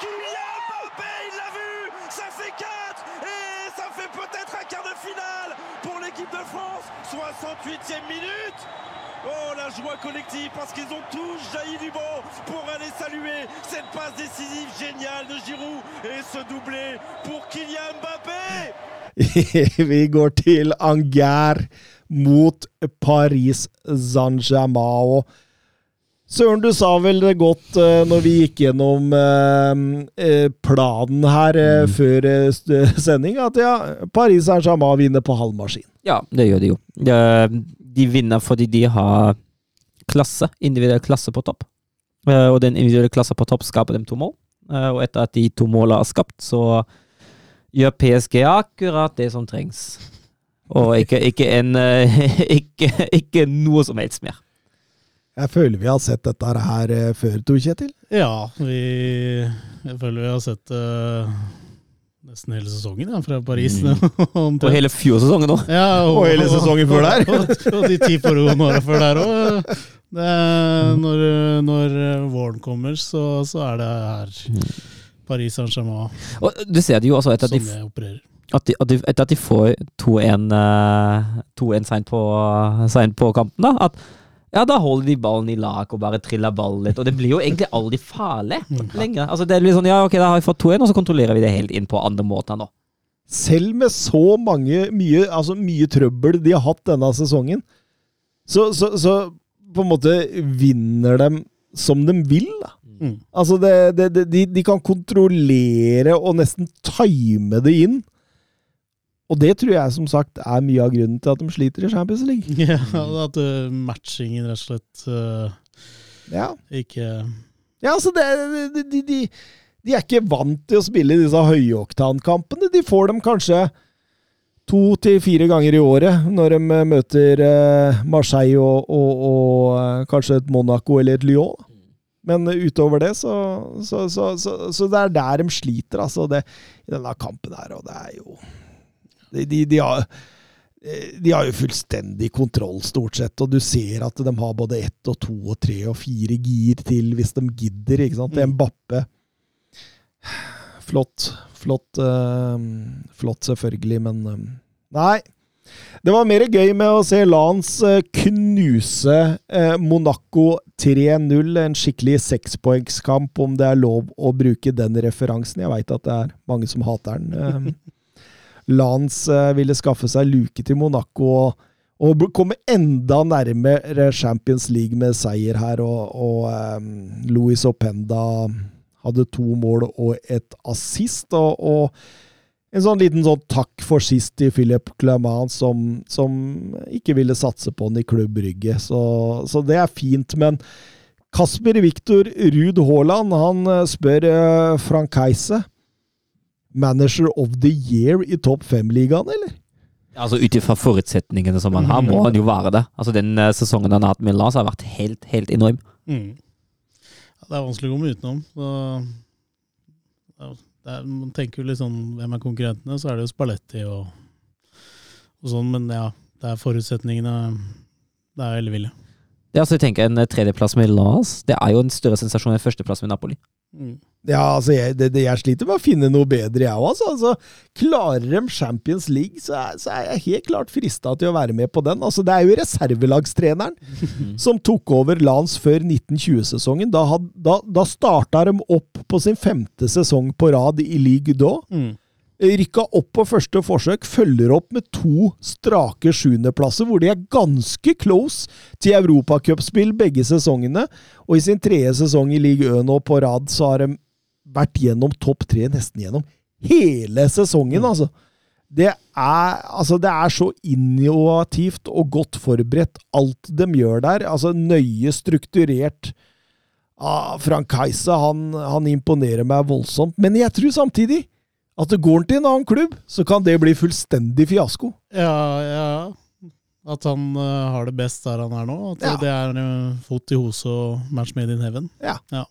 Kylian Mbappé, il l'a vu Ça fait 4 Et ça fait peut-être un quart de finale pour l'équipe de France 68e minute Oh, la joie collective parce qu'ils ont tous jailli du banc pour aller saluer cette passe décisive géniale de Giroud et ce doublé pour Kylian Mbappé Vi går til Angers mot Paris Saint-Germain. Søren, du sa vel det godt eh, når vi gikk gjennom eh, eh, planen her mm. før sending, at ja, Paris Saint-Germain vinner på halv maskin. Ja, det gjør de jo. Eh, De vinner fordi de har klasse, individuell klasse på topp. Eh, Og den individuelle klassen på topp skaper dem to mål. Eh, Og etter at de to målene er skapt, så gjør PSG akkurat det som trengs. Og ikke, ikke, en, eh, ikke, ikke noe som helst mer. Jeg føler vi har sett dette her før, Tor Kjetil. Ja, vi Jeg føler vi har sett eh, nesten hele sesongen ja, fra Paris. Mm. Og hele fjorårssesongen nå. Ja, Og hele sesongen før der. Og, og de ti foregående åra før der òg. Når, når våren kommer, så, så er det her Paris Saint-Germain Og du ser det jo også etter at de at de, at de, etter at de får 2-1 eh, 2-1 seint på, på kampen, da, at ja, da holder de ballen i lak og bare triller ballen litt. Og det blir jo egentlig aldri farlig lenger. Altså, det blir sånn, ja, ok, da har vi fått 2-1, og så kontrollerer vi det helt inn på andre måter nå. Selv med så mange, mye, altså mye trøbbel de har hatt denne sesongen, så, så, så på en måte vinner de som de vil. da. Mm. Altså, det, det, det, de, de kan kontrollere og nesten time det inn. Og det tror jeg som sagt er mye av grunnen til at de sliter i Champions League. Ja, at uh, matchingen rett og slett uh, Ja, ikke ja altså det, de, de, de, de er ikke vant til å spille disse høyoktankampene. De får dem kanskje to til fire ganger i året når de eh, møter uh, Marseille og, og, og eh, kanskje et Monaco eller et Lyon. Men utover det, så, så, så, så, så det er der de sliter, altså, det, i denne kampen her. Og det er jo De, de, de, har, de har jo fullstendig kontroll, stort sett, og du ser at de har både ett og to og tre og fire gir til hvis de gidder. ikke sant? Mm. Mbappe Flott. Flott, uh, flott selvfølgelig, men uh, Nei. Det var mer gøy med å se Lans eh, knuse Monaco 3-0. En skikkelig sekspoengskamp, om det er lov å bruke den referansen. Jeg veit at det er mange som hater den. Lans eh, ville skaffe seg luke til Monaco og, og komme enda nærmere Champions League med seier her. Og, og um, Louis Openda hadde to mål og et assist. og, og en sånn liten sånn takk for sist til Philip Clement, som, som ikke ville satse på han i Klubb Brygge. Så, så det er fint. Men Kasper Viktor Ruud Haaland han eh, spør eh, Frank Heise Manager of the year i topp fem-ligaen, eller? Altså Ut ifra forutsetningene som han har, må han jo være det. Altså Den eh, sesongen han har hatt med Lars, har vært helt, helt enorm. mm. ja, Det er vanskelig å komme utenom. Så, ja, det er, man tenker jo litt sånn Hvem er konkurrentene? Så er det jo Spalletti og, og sånn, men ja, det er forutsetningene Det er elleville. Altså, jeg tenker En eh, tredjeplass med Lars Det er jo en større sensasjon enn førsteplass med Napoli. Mm. Ja, altså, jeg, det, det, jeg sliter med å finne noe bedre, jeg òg. Altså. altså, klarer de Champions League, så er, så er jeg helt klart frista til å være med på den. Altså, det er jo reservelagstreneren som tok over Lans før 1920-sesongen. Da, had- da, da starta de opp på sin femte sesong på rad i Ligue da. Mm. Rykka opp på første forsøk, følger opp med to strake sjuendeplasser, hvor de er ganske close til europacupspill begge sesongene. Og i sin tredje sesong i Ligue Ø nå på rad, så har de vært gjennom topp tre nesten gjennom hele sesongen, altså. Det er, altså, det er så innovativt og godt forberedt, alt de gjør der. Altså, nøye strukturert. Ah, Frank Kajsa han, han imponerer meg voldsomt, men jeg tror samtidig at det går han til en annen klubb, så kan det bli fullstendig fiasko. Ja, ja. At han uh, har det best der han er nå. At Ja. det er uh, fot i hose og match made in heaven. Ja. Ja.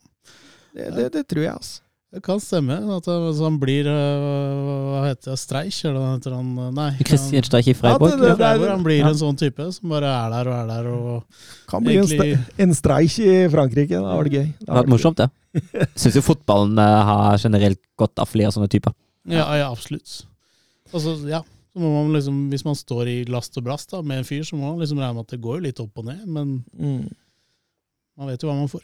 Det, det, det tror jeg, altså. Det kan stemme. At han, så han blir eh, Hva heter det? Streich, eller hva heter han? eh, Nei. Christian Streich i Ja, Freiburg. det- Han, det- han blir Ja. en sånn type som bare er der og er der. og Kan bli en, Egentlig- en Streich i Frankrike. Da var det gøy. Det hadde vært morsomt, det. Syns jo fotballen eh, har generelt godt av flere sånne typer. Ja, ja absolutt. Altså, ja. Så må man liksom, hvis man står i last og brast da, med en fyr, så må man liksom regne med at det går litt opp og ned, men Mm. man vet jo hva man får.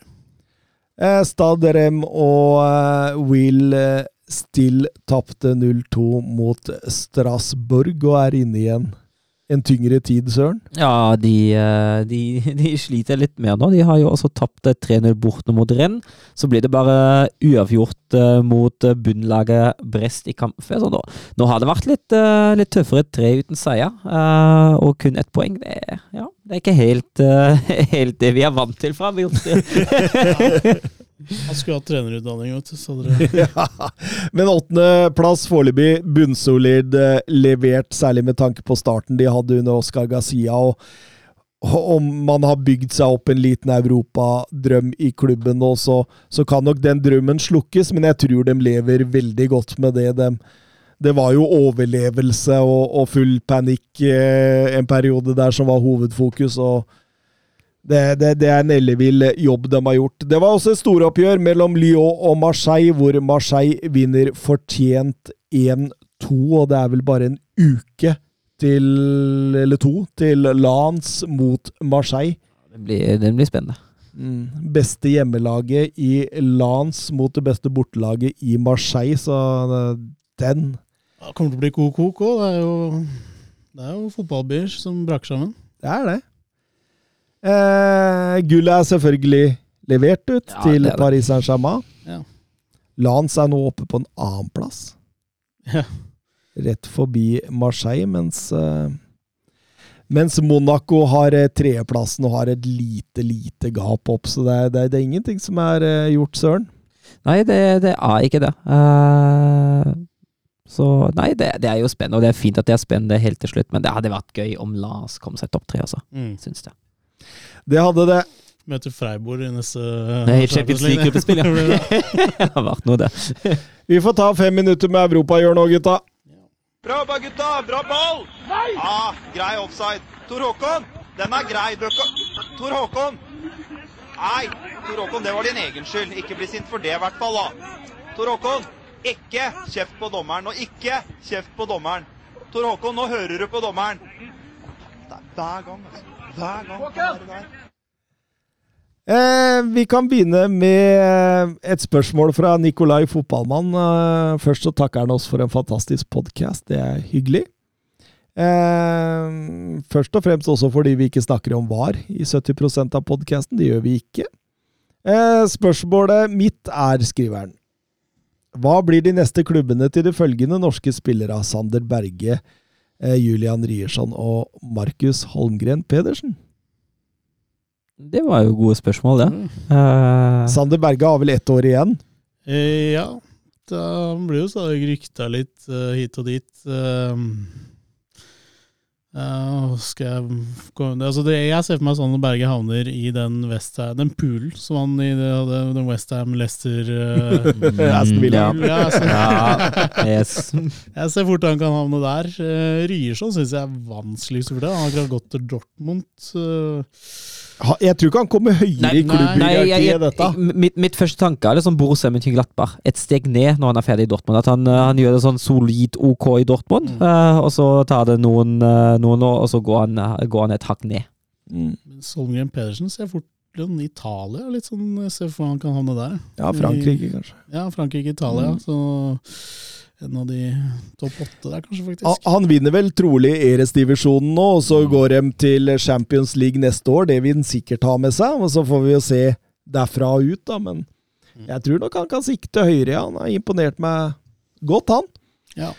Eh, Stad Rem og eh, Will eh, Still tapte 0-2 mot Strasbourg og er inne i en, tyngre tid, Søren. Ja, de, eh, de, de sliter litt mer nå. De har jo også tapt eh, 3-0 borte mot Renn. Så blir det bare uavgjort eh, mot eh, bunnlaget Brest i kampen før. Så nå, nå har det vært litt, litt tøffere tre uten seier, eh, og kun ett poeng. Det, ja, det er ikke helt, helt det vi er vant til fra Vilt. Han skulle hatt trenerutdanning, vet du. Ja. Men åttendeplass foreløpig bunnsolid eh, levert, særlig med tanke på starten de hadde under Oscar Gazia. og om man har bygd seg opp en liten europadrøm i klubben nå, så, så kan nok den drømmen slukkes, men jeg tror de lever veldig godt med det. De, det var jo overlevelse og, og full panikk eh, en periode der som var hovedfokus. og det, det, det er en ellevill jobb de har gjort. Det var også et storoppgjør mellom Lyon og Marseille, hvor Marseille vinner fortjent 1-2, og det er vel bare en uke til, eller to, til Lans mot Marseille. Den blir, den blir spennende. Mm. Beste hjemmelaget i Lans mot det beste bortelaget i Marseille, så den det kommer til å bli god kok òg. Det er jo, det er jo fotballbyer som braker sammen. Det er det. Eh, gullet er selvfølgelig levert ut Ja, til det det. Paris Saint-Germain. Ja. Lance er nå oppe på en annenplass. Ja. Rett forbi Marseille, mens eh, mens Monaco har eh, tredjeplassen og har et lite, lite gap opp. Så det er, det er, det er ingenting som er eh, gjort, Søren. Nei, det, det er ikke det. Uh, så nei, det, det er jo spennende, og det er fint at det er spennende helt til slutt, men det hadde vært gøy om Lars kom seg topp tre, altså. Mm. Syns det. Det hadde det. Møter Freiburg i neste Nei, Champions League-gruppespill, Det ja. det har vært noe, det. Vi får ta fem minutter med Europahjørnet nå, gutta. Bra jobba, gutta! Bra ball! Nei! Ja, grei offside. Tor Håkon, den er grei. Tor Håkon! Nei, Tor Håkon, det var din egen skyld. Ikke bli sint for det, i hvert fall. da. Tor Håkon, ikke kjeft på dommeren. Og ikke kjeft på dommeren. Tor Håkon, nå hører du på dommeren. Det er hver gang, altså. Hver gang. Eh, vi kan begynne med eh, et spørsmål fra Nikolai Fotballmann. Eh, først så takker han oss for en fantastisk podkast. Det er hyggelig. Eh, først og fremst også fordi vi ikke snakker om VAR i 70% av podkasten. Det gjør vi ikke. Eh, spørsmålet mitt er, skriver han, hva blir de neste klubbene til de følgende norske spillere? Sander Berge, Julian Riersson og Markus Holmgren Pedersen? Det var jo gode spørsmål, det. Mm. Uh... Sander Berge har vel ett år igjen. Eh, ja, da blir jo stadig rykta litt uh, hit og dit. eh, ja, skal jeg altså det, Jeg ser for meg sånn at Berge havner i den, Westham, den poolen som han i det, den Westham Leicester uh, Aston Villa. Ja. Ja, yes. Jeg ser fort han kan havne der. Uh, Ryerson syns jeg er vanskeligst for det. Han har akkurat gått til Dortmund. eh, Ha- Jeg tror ikke han kommer høyere Nei, i nei. klubben jeg, i dette. mitt, mitt første tanke er liksom Borussia Mönchenglattbach. Et steg ned når han er ferdig i Dortmund. At han, eh, han gjør det sånn solid OK i Dortmund, Mm. eh, og så tar det noen, eh, noen år, og så går han, går han et hakk ned. Mm. Solmgren Pedersen ser fort I Italia. Litt sånn, Se for meg han kan havne der. Ja, Frankrike, kanskje. Ja, Frankrike, Italia. Mm. Så en av de topp åtte der, kanskje, faktisk. Ha- Han vinner vel trolig Eres-divisjonen nå, og så går de til Champions League neste år. Det vil han sikkert ha med seg, og så får vi jo se derfra og ut, da. Men jeg tror nok han kan sikte høyere. ja. Han har imponert meg godt, han. Ja.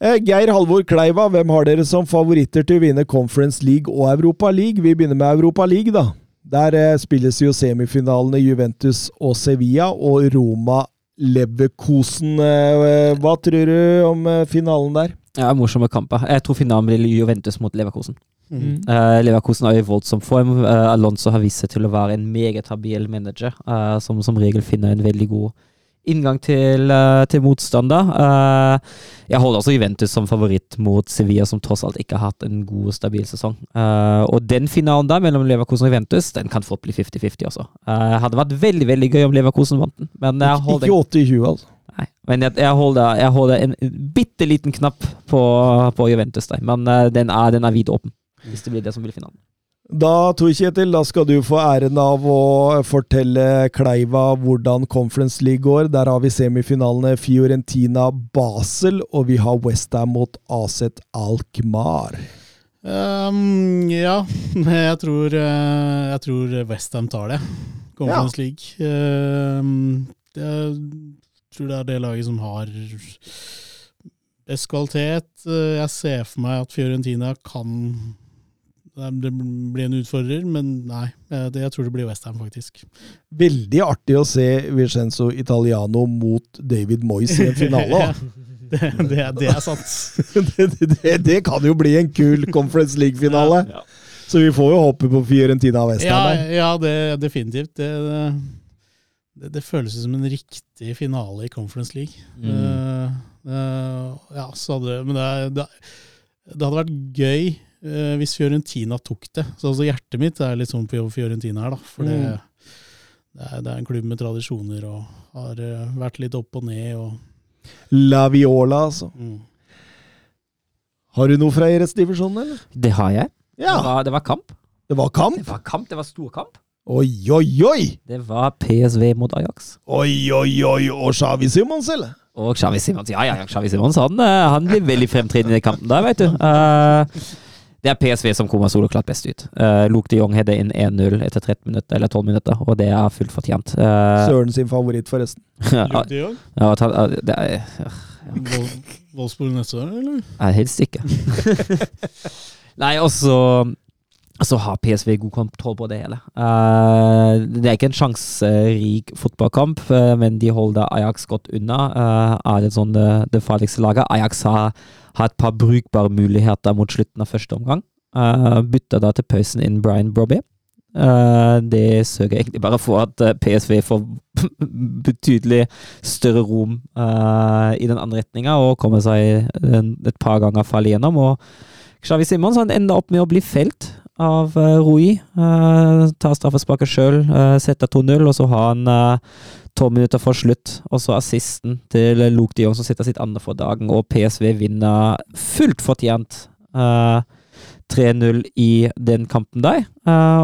Eh, Geir Halvor Kleiva, hvem har dere som favoritter til å vinne Conference League og Europa League? Vi begynner med Europa League, da. Der eh, spilles jo semifinalene Juventus og Sevilla og Roma Leverkosen. Eh, hva tror du om eh, finalen der? Ja, morsomme kamper. Jeg tror finalen blir Juventus mot Leverkosen. Mm. Uh, Leverkosen er i voldsom form. Uh, Alonso har vist seg til å være en meget habil manager, uh, som som regel finner en veldig god inngang til, til motstander. jeg holder også Juventus som favoritt mot Sevilla, som tross alt ikke har hatt en god, stabil sesong. og den finalen der mellom Leverkosen og Juventus, den kan fort bli 50-50 også. Det hadde vært veldig veldig gøy om Leverkosen vant den. Men jeg holder Ikke 80-20, altså. Nei, men jeg, jeg, holder, jeg holder en bitte liten knapp på, på Juventus der. Men den er, den er vidåpen hvis det blir det som blir finalen. Da, Tor Kjetil, da skal du få æren av å fortelle Kleiva hvordan Conference League går. Der har vi semifinalene Fiorentina-Basel, og vi har Westham mot Aset Alkmaar. Um, ja, jeg tror, eh, jeg tror Westham tar det. Conference ja. League. Um, jeg tror det er det laget som har best kvalitet. Jeg ser for meg at Fiorentina kan det blir en utfordrer, men nei. Jeg tror det blir Westham, faktisk. Veldig artig å se Vincenzo Italiano mot David Moyes i en finale. det, det, det, er sant. det, det, kan jo bli en kul Conference League-finale. Ja, ja. Så vi får jo håpe på Fiorentina og Westham. Ja, ja det, definitivt. Det, det, føles som en riktig finale i Conference League. Mm. Uh, uh, ja, så hadde, men det, det hadde vært gøy eh, hvis Fiorentina tok det. Så altså, hjertet mitt er litt sånn på Fiorentina her, da. For det, mm. det, er, det, er, en klubb med tradisjoner og har uh, vært litt opp og ned. Og La Viola, altså. Mm. Har du noe fra Eretz-divisjonen, eller? Det har jeg. Ja. Det, var, det, var, kamp. Det var kamp? Det var kamp, det var stor kamp. Oi, oi, oi! Det var PSV mot Ajax. Oi, oi, oi! Og Xavi Simons, eller? Og Xavi Simons, ja, ja, Xavi Simons han, eh, han blir veldig fremtredende i kampen der, vet du. Uh, det er PSV som kommer soloklart best ut. Uh, Luke de Jong hadde inn 1-0 etter 13 minutter, eller 12 minutter, og det er fullt fortjent. Uh, Søren sin favoritt, forresten. Luke de Jong? Ja, det er, ja. Wolfsburg neste år, eller? Nei, helst ikke. Nei, og så har PSV god kontroll på det hele. Uh, det er ikke en sjanserik fotballkamp, uh, men de holder Ajax godt unna. Uh, er det sånn det, det farligste laget? Ajax har har et par brukbare muligheter mot slutten av første omgang. Bytter da til pausen inn Brian Brobby. Det sørger egentlig bare for at PSV får betydelig større rom i den andre retninga og kommer seg et par ganger fall igjennom. Og Xavi Simons ender opp med å bli felt av Rui. tar straffesparket sjøl, setter 2-0, og så har han tolv minutter for slutt, og så assisten til Luke de Jong som setter sitt andre for dagen, og PSV vinner fullt fortjent uh, eh, 3-0 i den kampen der.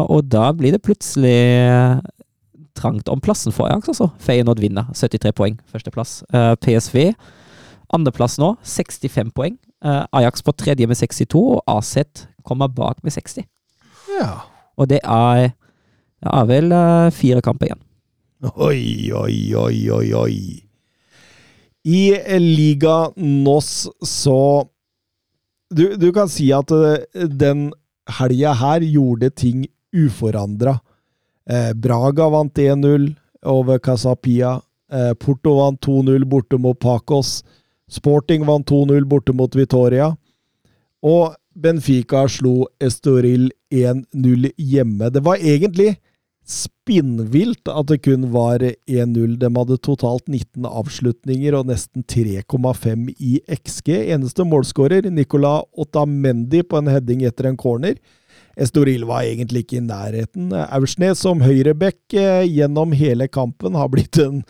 Og da blir det plutselig trangt om plassen for Ajax, altså. Feyenoord vinner, 73 poeng, førsteplass. Uh, PSV andreplass nå, 65 poeng. Ajax på tredje med 62, og AZ kommer bak med 60. Ja. Og det er, det er vel fire kamper igjen. Oi, oi, oi, oi, oi. I Liga NOS så du, du, kan si at eh, den helga her gjorde ting uforandra. Eh, Braga vant 1-0 over Casapia. Eh, Porto vant 2-0 borte mot Pacos. Sporting vant 2-0 borte mot Vitoria. Og Benfica slo Estoril 1-0 hjemme. Det var egentlig spinnvilt at det kun var 1-0. De hadde totalt 19 avslutninger og nesten 3,5 i XG. Eneste målskårer, Nicola Otamendi på en heading etter en corner. Estoril var egentlig ikke i nærheten. Aursnes som høyrebekk eh, gjennom hele kampen har blitt en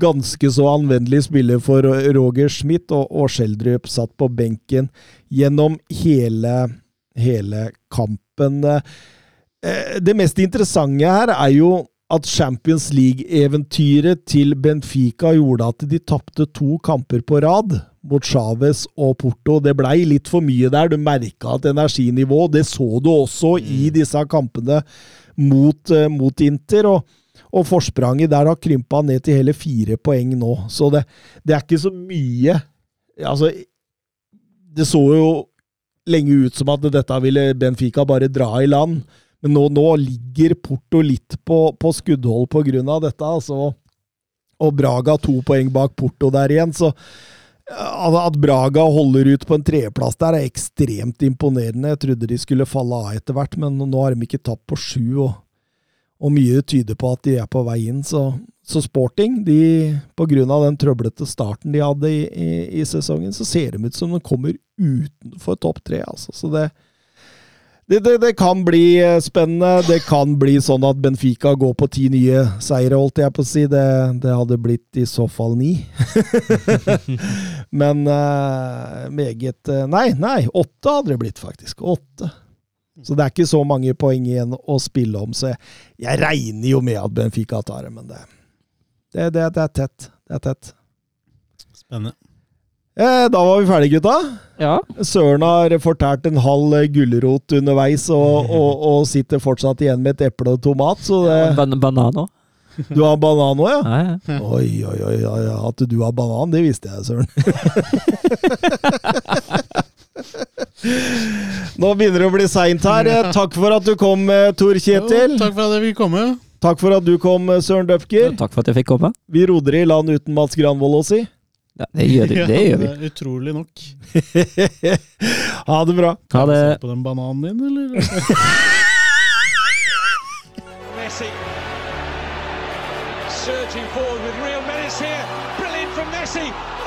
ganske så anvendelig spiller for Roger Schmidt, og, og satt på benken gjennom hele, hele kampen. Eh, det mest interessante her er jo at Champions League-eventyret til Benfica gjorde at de tapte to kamper på rad mot Chávez og Porto. Det blei litt for mye der. Du merka at energinivå Det så du også i mm. disse kampene mot, uh, mot Inter. og, og forspranget der har krympa ned til hele fire poeng nå. Så det, det er ikke så mye Altså, Det så jo lenge ut som at dette ville Benfica bare dra i land. Men nå, nå ligger Porto litt på, på skuddhold av dette. altså. Og Braga to poeng bak Porto der igjen. Så at Braga holder ut på en tredjeplass der, er ekstremt imponerende. Jeg trodde de skulle falle av etter hvert, men nå har de ikke tapt på sju. og og mye tyder på at de er på vei inn. Så, så Sporting, de, på grunn av den trøblete starten de hadde i, i, i, sesongen, så ser de ut som de kommer utenfor topp tre. Altså. Så det, det, det, det, kan bli spennende. Det kan bli sånn at Benfica går på ti nye seire, holdt jeg på å si. Det, det hadde blitt i så fall ni. Men uh, meget uh, Nei, nei, åtte hadde det blitt, faktisk. Åtte. Så det er ikke så mange poeng igjen å spille om, så jeg, jeg regner jo med at Benfica tar det, men det, det, det, det er tett. Det er tett. Spennende. Eh, da var vi ferdige, gutta. Ja. Søren har fortært en halv gulrot underveis og, og, og, sitter fortsatt igjen med et eple og tomat. Så det, ban banan òg. Du har banan òg, ja? Ja, ja. Oi, oi, oi, oi. At du har banan, det visste jeg, Søren. Nå begynner det å bli seint her. Eh, Takk for at du kom, eh, Tor Kjetil. Jo, takk for at jeg fikk komme. Takk for at du kom, eh, Søren Døpker. Takk for at jeg fikk komme. Vi roder i land uten Mats Granvold å si. Ja, det gjør, det, det gjør vi. Ja, det utrolig nok. ha det bra. Ha det. Se på den bananen din, eller? Messi surging forward with real menace here. Brilliant from Messi.